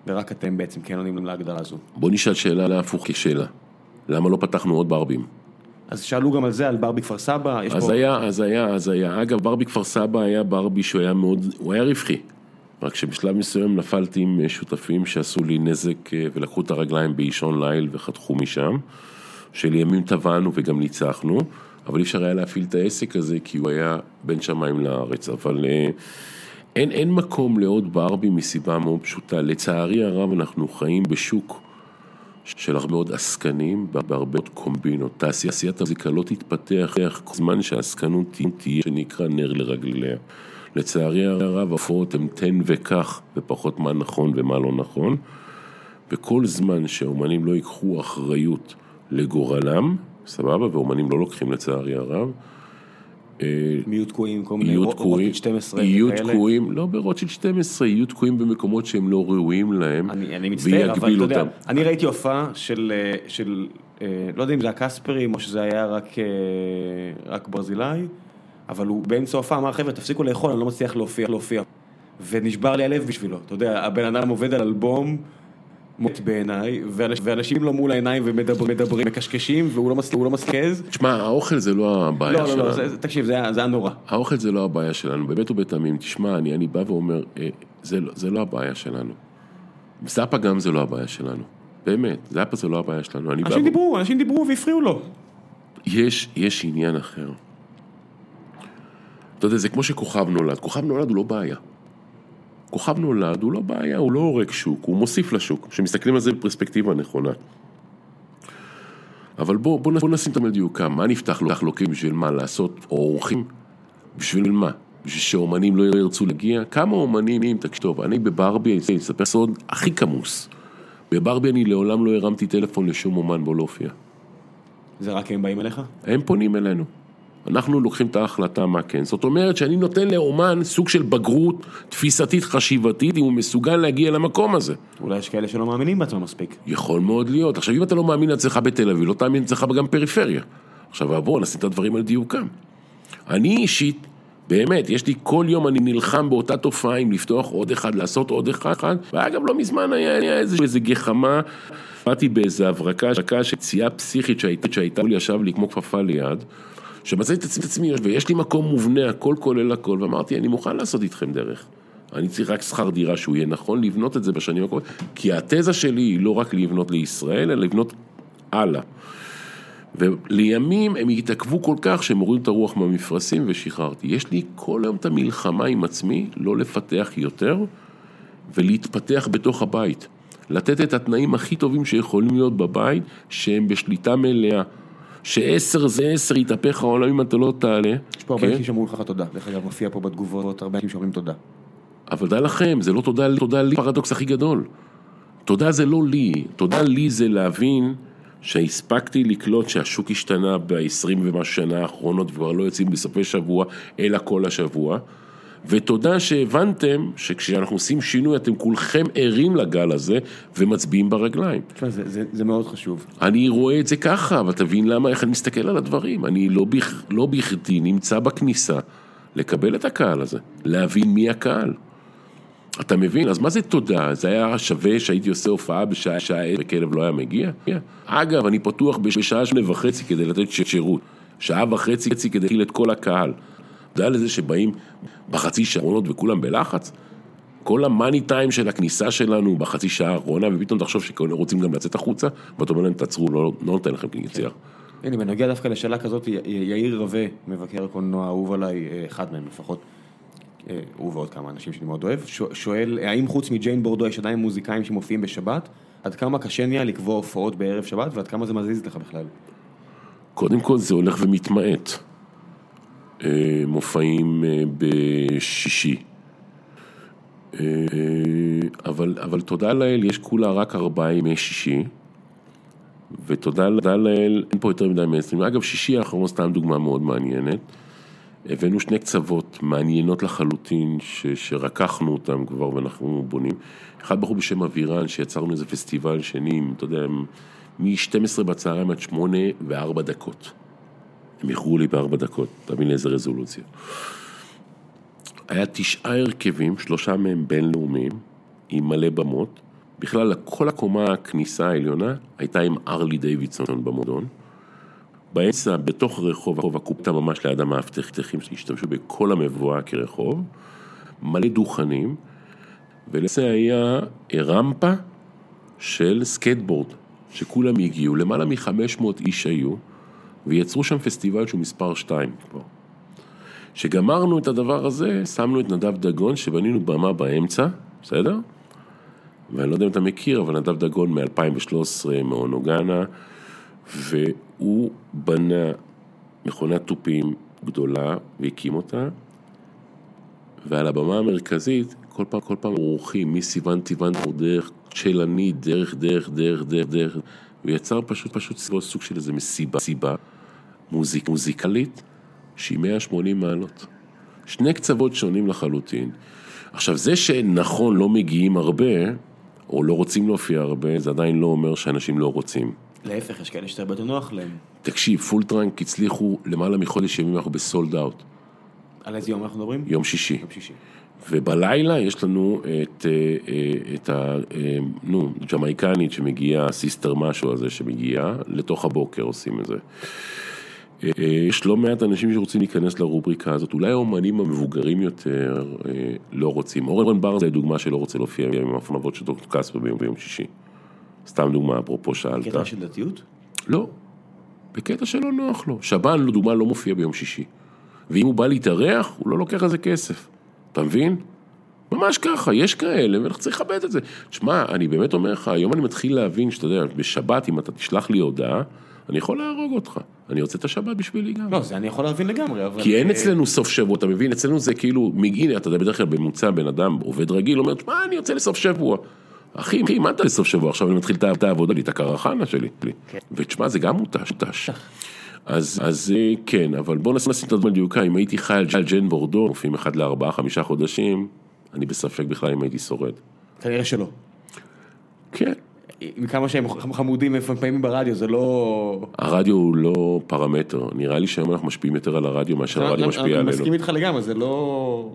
ורק אתם בעצם כן עונים להגדרה הזו. בוא נשאל שאלה להפוך כשאלה. למה לא פתחנו עוד ברבים? אז שאלו גם על זה, על ברבי כפר סבא. יש אז פה... היה, אז היה, אז היה. אגב, ברבי כפר סבא היה ברבי שהוא היה מאוד, הוא היה רווחי. רק שבשלב מסוים נפלתי עם שותפים שעשו לי נזק ולקחו את הרגליים באישון ליל וחתכו משם. שלימים טבענו וגם ניצחנו, אבל אי אפשר היה להפעיל את העסק הזה כי הוא היה בין שמיים לארץ. אבל אה, אין, אין מקום לעוד ברבי מסיבה מאוד פשוטה. לצערי הרב אנחנו חיים בשוק של הרבה מאוד עסקנים, בהרבה מאוד קומבינות. תעשיית המוזיקה לא תתפתח זמן שהעסקנות תהיה שנקרא נר לרגליה. לצערי הרב הפרעות הן תן וקח ופחות מה נכון ומה לא נכון. וכל זמן שהאומנים לא ייקחו אחריות לגורלם, סבבה, ואומנים לא לוקחים לצערי הרב. מי יהיו תקועים, כל מיני רוטשילד תקועים, 12 יהיו. תקועים, לא ברוטשילד 12, יהיו תקועים במקומות שהם לא ראויים להם, אני, אני מצטער, אבל אתה יודע, אותם. אני ראיתי הופעה של, אה, של אה, לא יודע אם זה הקספרים או שזה היה רק, אה, רק ברזילאי, אבל הוא באמצע ההופעה אמר, חבר'ה, תפסיקו לאכול, אני לא מצליח להופיע, להופיע. ונשבר לי הלב בשבילו, אתה יודע, הבן אדם עובד על אלבום מות בעיניי, ואנש, ואנשים לא מול העיניים ומדברים, מדברים, מקשקשים, והוא לא לא מסקז. תשמע, האוכל זה לא הבעיה לא, לא, שלנו. לא, זה- תקשיב, זה היה נורא. האוכל זה לא הבעיה שלנו, באמת ובתמים. תשמע, אני, בא ואומר, אה, זה, לא- זה לא הבעיה שלנו. זאפה גם זה לא הבעיה שלנו. באמת, זאפה זה לא הבעיה שלנו. אנשים דיברו, אנשים דיברו והפריעו לו. יש, יש עניין אחר. אתה יודע, זה כמו שכוכב נולד. כוכב נולד הוא לא בעיה. כוכב נולד הוא לא בעיה, הוא לא הורג שוק, הוא מוסיף לשוק, כשמסתכלים על זה בפרספקטיבה נכונה. אבל בוא, בוא, בוא נשים את המדיוקם, מה נפתח לו לוקים בשביל מה? לעשות אורחים? בשביל מה? בשביל שאומנים לא ירצו להגיע? כמה אומנים, תקשיב, אני בברבי, אני אספר סוד הכי כמוס. בברבי אני לעולם לא הרמתי טלפון לשום אומן בו להופיע. זה רק הם באים אליך? הם פונים אלינו. אנחנו לוקחים את ההחלטה מה כן. זאת אומרת שאני נותן לאומן סוג של בגרות תפיסתית חשיבתית אם הוא מסוגל להגיע למקום הזה. אולי יש כאלה שלא מאמינים בעצמם מספיק. יכול מאוד להיות. עכשיו אם אתה לא מאמין לעצמך בתל אביב, לא תאמין לעצמך גם פריפריה. עכשיו בואו נשים את הדברים על דיוקם. אני אישית, באמת, יש לי כל יום אני נלחם באותה תופעה עם לפתוח עוד אחד, לעשות עוד אחד, ואגב לא מזמן היה, היה איזה, איזה גחמה, באתי באיזה הברקה, הברקה של פציעה פסיכית שהייתה, שהייתה לי ישב לי כמו כפפה ליד, שמצאתי את עצמי, ויש לי מקום מובנה, הכל כולל הכל, ואמרתי, אני מוכן לעשות איתכם דרך. אני צריך רק שכר דירה שהוא יהיה נכון לבנות את זה בשנים הקרובות, כי התזה שלי היא לא רק לבנות לישראל, אלא לבנות הלאה. ולימים הם התעכבו כל כך שהם הורידו את הרוח מהמפרשים ושחררתי. יש לי כל היום את המלחמה עם עצמי, לא לפתח יותר ולהתפתח בתוך הבית. לתת את התנאים הכי טובים שיכולים להיות בבית, שהם בשליטה מלאה. שעשר זה עשר, יתהפך העולם אם אתה לא תעלה. יש פה הרבה כן? אנשים שאמרו לך תודה. דרך אגב, מופיע פה בתגובות הרבה אנשים שאומרים תודה. אבל תודה לכם, זה לא תודה לי, תודה לי, הפרדוקס הכי גדול. תודה זה לא לי, תודה לי זה להבין שהספקתי לקלוט שהשוק השתנה ב-20 ומשהו שנה האחרונות וכבר לא יוצאים בסופי שבוע, אלא כל השבוע. ותודה שהבנתם שכשאנחנו עושים שינוי אתם כולכם ערים לגל הזה ומצביעים ברגליים. זה, זה, זה מאוד חשוב. אני רואה את זה ככה, אבל תבין למה, איך אני מסתכל על הדברים. אני לא, בכ, לא בכדי נמצא בכניסה לקבל את הקהל הזה, להבין מי הקהל. אתה מבין? אז מה זה תודה? זה היה שווה שהייתי עושה הופעה בשעה שעה וכלב לא היה מגיע? אגב, אני פתוח בשעה שמונה וחצי כדי לתת שירות. שעה וחצי כדי להכיל את כל הקהל. אתה יודע לזה שבאים בחצי שעונות וכולם בלחץ? כל המאני טיים של הכניסה שלנו בחצי שעה האחרונה, ופתאום תחשוב שרוצים גם לצאת החוצה, ואתה אומר להם, תעצרו, לא, לא נותן לכם יציאה. הנה, בנוגע דווקא לשאלה כזאת, יאיר רווה, מבקר קולנוע אהוב עליי, אה, אחד מהם לפחות, אה, הוא ועוד כמה אנשים שאני מאוד אוהב, שואל, האם חוץ מג'יין בורדו יש עדיין מוזיקאים שמופיעים בשבת? עד כמה קשה נהיה לקבוע הופעות בערב שבת, ועד כמה זה מזיז לך בכלל? קודם כל זה הולך ומתמעט. מופעים אה, בשישי. אה, אבל, אבל תודה לאל, יש כולה רק ארבעה ימי שישי, ותודה תודה לאל, אין פה יותר מדי מיינסטרים. אגב, שישי האחרון סתם דוגמה מאוד מעניינת. הבאנו שני קצוות מעניינות לחלוטין, ש, שרקחנו אותם כבר ואנחנו בונים. אחד בחור בשם אבירן, שיצרנו איזה פסטיבל שני, אתה יודע, מ-12 בצהריים עד 8 ו-4 דקות. הם איחרו לי בארבע דקות, תבין לאיזה רזולוציה. היה תשעה הרכבים, שלושה מהם בינלאומיים, עם מלא במות. בכלל, כל הקומה הכניסה העליונה הייתה עם Harley Davidson במועדון. באמצע, בתוך רחוב, הרחוב הקופטה ממש ליד המאבטחים שהשתמשו בכל המבואה כרחוב, מלא דוכנים, ולזה היה רמפה של סקייטבורד, שכולם הגיעו, למעלה מ-500 איש היו, ויצרו שם פסטיבל שהוא מספר 2 כבר. כשגמרנו את הדבר הזה, שמנו את נדב דגון, שבנינו במה באמצע, בסדר? ואני לא יודע אם אתה מכיר, אבל נדב דגון מ-2013 מאונוגנה, והוא בנה מכונת תופים גדולה והקים אותה, ועל הבמה המרכזית, כל פעם, כל פעם אורחים, מסיוון טיוון, דרך צ'לני, דרך, דרך, דרך, דרך, דרך, ויצר פשוט, פשוט סוג של איזה מסיבה, סיבה מוזיק, מוזיקלית, שהיא 180 מעלות. שני קצוות שונים לחלוטין. עכשיו, זה שנכון לא מגיעים הרבה, או לא רוצים להופיע הרבה, זה עדיין לא אומר שאנשים לא רוצים. להפך, יש כאלה שאתה הרבה יותר נוח להם. תקשיב, Full Trunk הצליחו למעלה מחודש ימים, אנחנו ב sold out, על איזה יום אנחנו מדברים? יום שישי. יום שישי. ובלילה יש לנו את, אה, אה, את ה... אה, נו, ג'מייקנית שמגיעה, sister משהו הזה שמגיעה, לתוך הבוקר עושים את זה. יש לא מעט אנשים שרוצים להיכנס לרובריקה הזאת, אולי האומנים המבוגרים יותר לא רוצים. אורן בר זה דוגמה שלא רוצה להופיע עם הפנבות של דוקטור קספר ביום, ביום שישי. סתם דוגמה, אפרופו שאלת. קטע של דתיות? לא, בקטע שלא נוח לו. שב"ן, לדוגמה, לא מופיע ביום שישי. ואם הוא בא להתארח, הוא לא לוקח על זה כסף. אתה מבין? ממש ככה, יש כאלה, ואנחנו צריכים לכבד את זה. תשמע, אני באמת אומר לך, היום אני מתחיל להבין שאתה יודע, בשבת, אם אתה תשלח לי הודעה, אני יכול להרוג אותך. אני רוצה את השבת בשבילי גם. לא, זה אני יכול להבין לגמרי, אבל... כי אין אה, אצלנו סוף שבוע, אתה מבין? אצלנו זה כאילו, הנה, אתה יודע, בדרך כלל בממוצע בן אדם עובד רגיל, אומר, מה, אני יוצא לסוף שבוע. אחי, אחי, מה אתה לסוף שבוע? עכשיו אני מתחיל את העבודה לי, את הקרחנה שלי. כן. ותשמע, זה גם מותש, מותש. אז, אז אה, כן, אבל בוא נשים את הדברים דיוקה, אם הייתי חי על ג'ן בורדו, מופיעים אחד לארבעה, חמישה חודשים, אני בספק בכלל אם הייתי שורד. כנראה שלא. כן, עם כמה שהם חמודים לפעמים ברדיו, זה לא... הרדיו הוא לא פרמטר, נראה לי שהיום אנחנו משפיעים יותר על הרדיו מאשר הרדיו משפיע אני עלינו. מסכים איתך לגמרי, זה לא...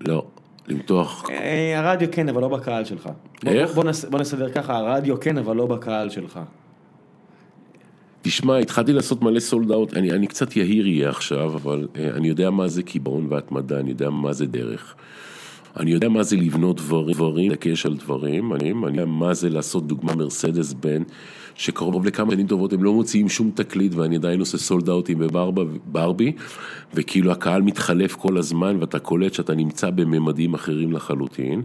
לא, למתוח, אה, הרדיו כן, אבל לא בקהל שלך. איך? בוא נסדר ככה, הרדיו כן, אבל לא בקהל שלך. תשמע, התחלתי לעשות מלא סולד אאוט, אני, אני קצת יהיר יהיה עכשיו, אבל uh, אני יודע מה זה קיבעון והתמדה, אני יודע מה זה דרך. אני יודע מה זה לבנות דברים, דברים, לקש על דברים, אני, אני יודע מה זה לעשות דוגמה מרסדס בן, שקרוב לכמה שנים טובות הם לא מוציאים שום תקליט ואני עדיין עושה סולד אאוטים בברבי, וכאילו הקהל מתחלף כל הזמן ואתה קולט שאתה נמצא בממדים אחרים לחלוטין.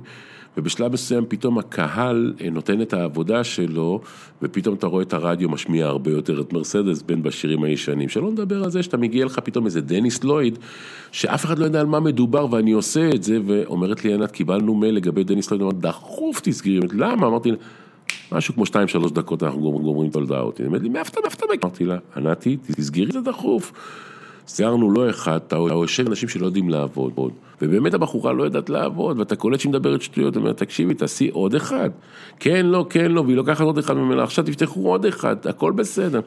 ובשלב מסוים פתאום הקהל אה, נותן את העבודה שלו, ופתאום אתה רואה את הרדיו משמיע הרבה יותר את מרסדס בין בשירים הישנים. שלא נדבר על זה שאתה מגיע לך פתאום איזה דניס לויד, שאף אחד לא יודע על מה מדובר ואני עושה את זה, ואומרת לי ענת, קיבלנו מייל לגבי דניס לויד, אמרתי, דחוף תסגרי, למה? אמרתי לה, משהו כמו 2-3 דקות אנחנו גומרים את ההודעות. היא אומרת לי, מאיפה אתה, מאיפה? אמרתי לה, ענתי, תסגרי את זה דחוף. סיירנו לא אחד, אתה יושב אנשים שלא יודעים לעבוד, ובאמת הבחורה לא יודעת לעבוד, ואתה קולט שהיא מדברת שטויות, אתה אומר, תקשיבי, תעשי עוד אחד. כן, לא, כן, לא, והיא לוקחת עוד אחד ממנה, עכשיו תפתחו עוד אחד, הכל בסדר.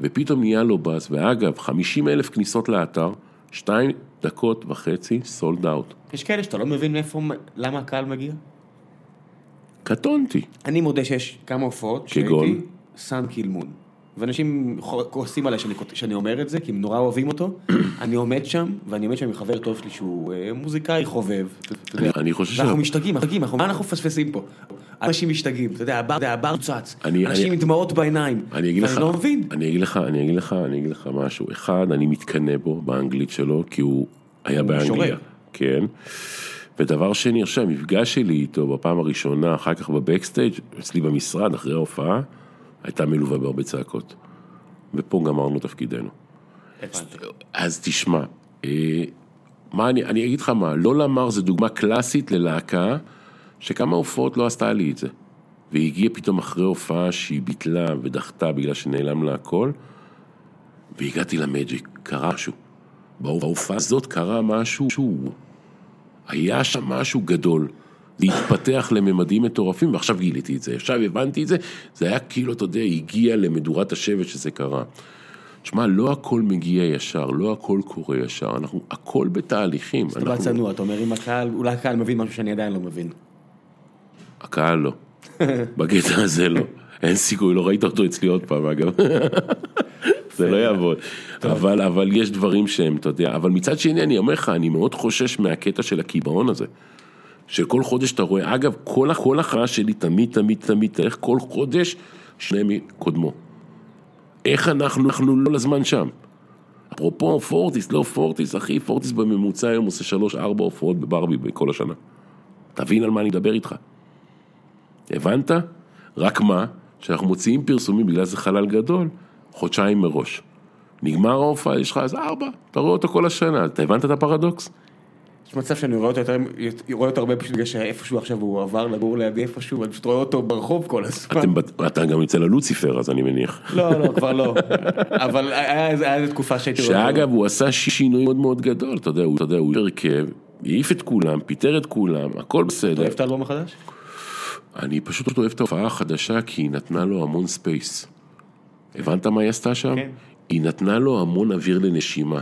ופתאום נהיה לו באז, ואגב, 50 אלף כניסות לאתר, שתיים דקות וחצי, סולד אאוט. יש כאלה שאתה לא מבין מאיפה, למה הקהל מגיע? קטונתי. אני מודה שיש כמה הופעות כגון? שהייתי סאן קילמון. ואנשים כועסים עליי שאני, שאני אומר את זה, כי הם נורא אוהבים אותו. אני עומד שם, ואני עומד שם עם חבר טוב שלי שהוא אה, מוזיקאי חובב. אני חושב ואנחנו ש- משתגעים, משתגעים, אנחנו- מה אנחנו מפספסים פה? אנשים משתגעים, אתה יודע, הבר- צץ, אנשים עם דמעות בעיניים. אני אגיד לך, ואני לא מבין. אני אגיד לך, אני אגיד לך, אני אגיד לך משהו. אחד, אני מתקנא בו באנגלית שלו, כי הוא היה באנגליה. משורר. כן. ודבר שני, עכשיו, המפגש שלי איתו בפעם הראשונה, אחר כך בבקסטייג', אצלי במשרד, אחרי ההופעה, הייתה מלווה בהרבה צעקות. ופה גמרנו תפקידנו. הבנתי. אז תשמע, אה, מה אני, אני אגיד לך מה, לא למר זה דוגמה קלאסית ללהקה שכמה הופעות לא עשתה לי את זה. והיא הגיעה פתאום אחרי הופעה שהיא ביטלה ודחתה בגלל שנעלם לה הכל, והגעתי למג'יק, קרה משהו. בהופעה הזאת קרה משהו. היה שם משהו גדול. להתפתח לממדים מטורפים, ועכשיו גיליתי את זה, עכשיו הבנתי את זה, זה היה כאילו, אתה יודע, הגיע למדורת השבט שזה קרה. שמע, לא הכל מגיע ישר, לא הכל קורה ישר, אנחנו, הכל בתהליכים. אתה בא אנחנו- צנוע, אתה אומר, אם הקהל, אולי הקהל מבין משהו שאני עדיין לא מבין. הקהל לא. בקטע הזה לא. אין סיכוי, לא ראית אותו אצלי עוד פעם, אגב. זה לא יעבוד. אבל, אבל יש דברים שהם, אתה יודע, אבל מצד שני, אני אומר לך, אני מאוד חושש מהקטע של הקיבעון הזה. של כל חודש אתה רואה, אגב, כל, כל הכרעה שלי תמיד, תמיד, תמיד, תלך כל חודש, שני מקודמו. איך אנחנו, אנחנו לא לזמן שם. אפרופו פורטיס, לא פורטיס, אחי, פורטיס בממוצע היום עושה שלוש, ארבע הופעות בברבי בכל השנה. תבין על מה אני מדבר איתך. הבנת? רק מה, כשאנחנו מוציאים פרסומים בגלל זה חלל גדול, חודשיים מראש. נגמר ההופעה, יש לך אז ארבע, אתה רואה אותו כל השנה, אתה הבנת את הפרדוקס? יש מצב שאני רואה אותו יותר, רואה אותו הרבה פשוט בגלל שאיפשהו עכשיו הוא עבר לגור לידי איפשהו, ואני פשוט רואה אותו ברחוב כל הזמן. אתם, אתה גם יוצא ללוציפר, אז אני מניח. לא, לא, כבר לא. אבל היה איזה- תקופה שהייתי רואה. שאגב, הוא עשה שינוי מאוד מאוד גדול, אתה יודע, הוא, אתה יודע, הוא הרכב, העיף את כולם, פיטר את כולם, הכל אתה בסדר. אוהב את האלבום החדש? אני פשוט אוהב את ההופעה החדשה כי היא נתנה לו המון space. הבנת מה היא עשתה שם? כן. היא נתנה לו המון אוויר לנשימה.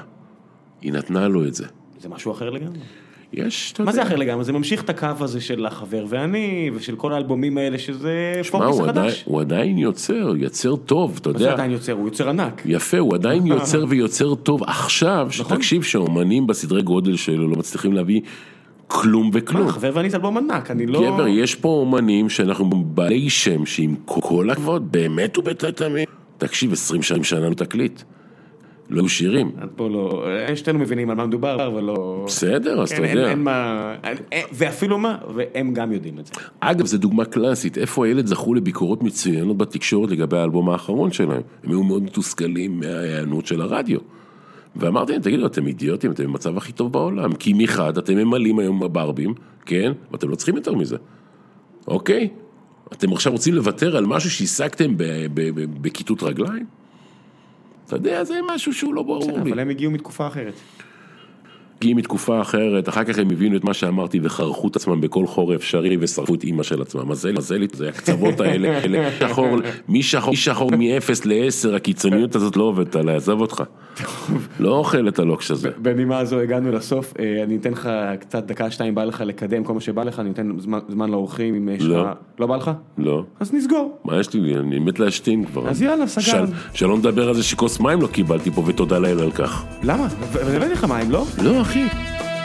היא נתנה לו את זה. זה משהו אחר לגמרי. יש, אתה מה זה יודע. אחר לגמרי? זה ממשיך את הקו הזה של החבר ואני, ושל כל האלבומים האלה, שזה הוא עדיין, החדש. הוא עדיין יוצר, יוצר טוב, אתה מה זה יודע. עדיין יוצר? הוא יוצר ענק. יפה, הוא עדיין יוצר ויוצר טוב עכשיו, נכון. שתקשיב שהאומנים בסדרי גודל שלו לא מצליחים להביא כלום וכלום. מה, חבר ואני זה אלבום ענק, אני לא... גבר, יש פה אומנים שאנחנו בעלי שם, שעם כל הכבוד, באמת ובתתמים. תקשיב, 20 שנים שנה לא תקליט. לא היו שירים. עד פה לא... שתינו מבינים על מה מדובר, אבל לא... בסדר, אז אתה אין- אין- יודע. אין מה... ואפילו מה, והם גם יודעים את זה. אגב, זו דוגמה קלאסית, איפה הילד זכו לביקורות מצוינות בתקשורת לגבי האלבום האחרון שלהם. הם היו מאוד מתוסכלים מההיענות של הרדיו. ואמרתי להם, תגידו, אתם אידיוטים, אתם במצב הכי טוב בעולם. כי מחד, אתם ממלאים היום בברבים, כן? ואתם לא צריכים יותר מזה. אוקיי? אתם עכשיו רוצים לוותר על משהו שהשגתם בכיתות רגליים? אתה יודע, זה משהו שהוא לא ברור לי. אבל הם הגיעו מתקופה אחרת. הגיעים מתקופה אחרת, אחר כך הם הבינו את מה שאמרתי וחרכו את עצמם בכל חור אפשרי ושרפו את אימא של עצמם. מזל, מזל, זה הקצוות האלה, אלה, שחור, מי שחור, מי שחור מ-0 ל-10, הקיצוניות הזאת לא עובדת עליי, עזוב אותך. לא אוכל את הלוקש הזה. בנימה הזו הגענו לסוף, אה, אני אתן לך קצת דקה שתיים בא לך לקדם כל מה שבא לך, אני אתן זמן- זמן לאורחים אם יש לך... לא. לא בא לך? לא. אז נסגור. מה יש לי, אני מת להשתין כבר. אז יאללה. של- שלא נדבר על זה שכוס מים לא קיבלתי פה ותודה לאל על כך. למה? והבאתי לך מים, לא? לא אחי.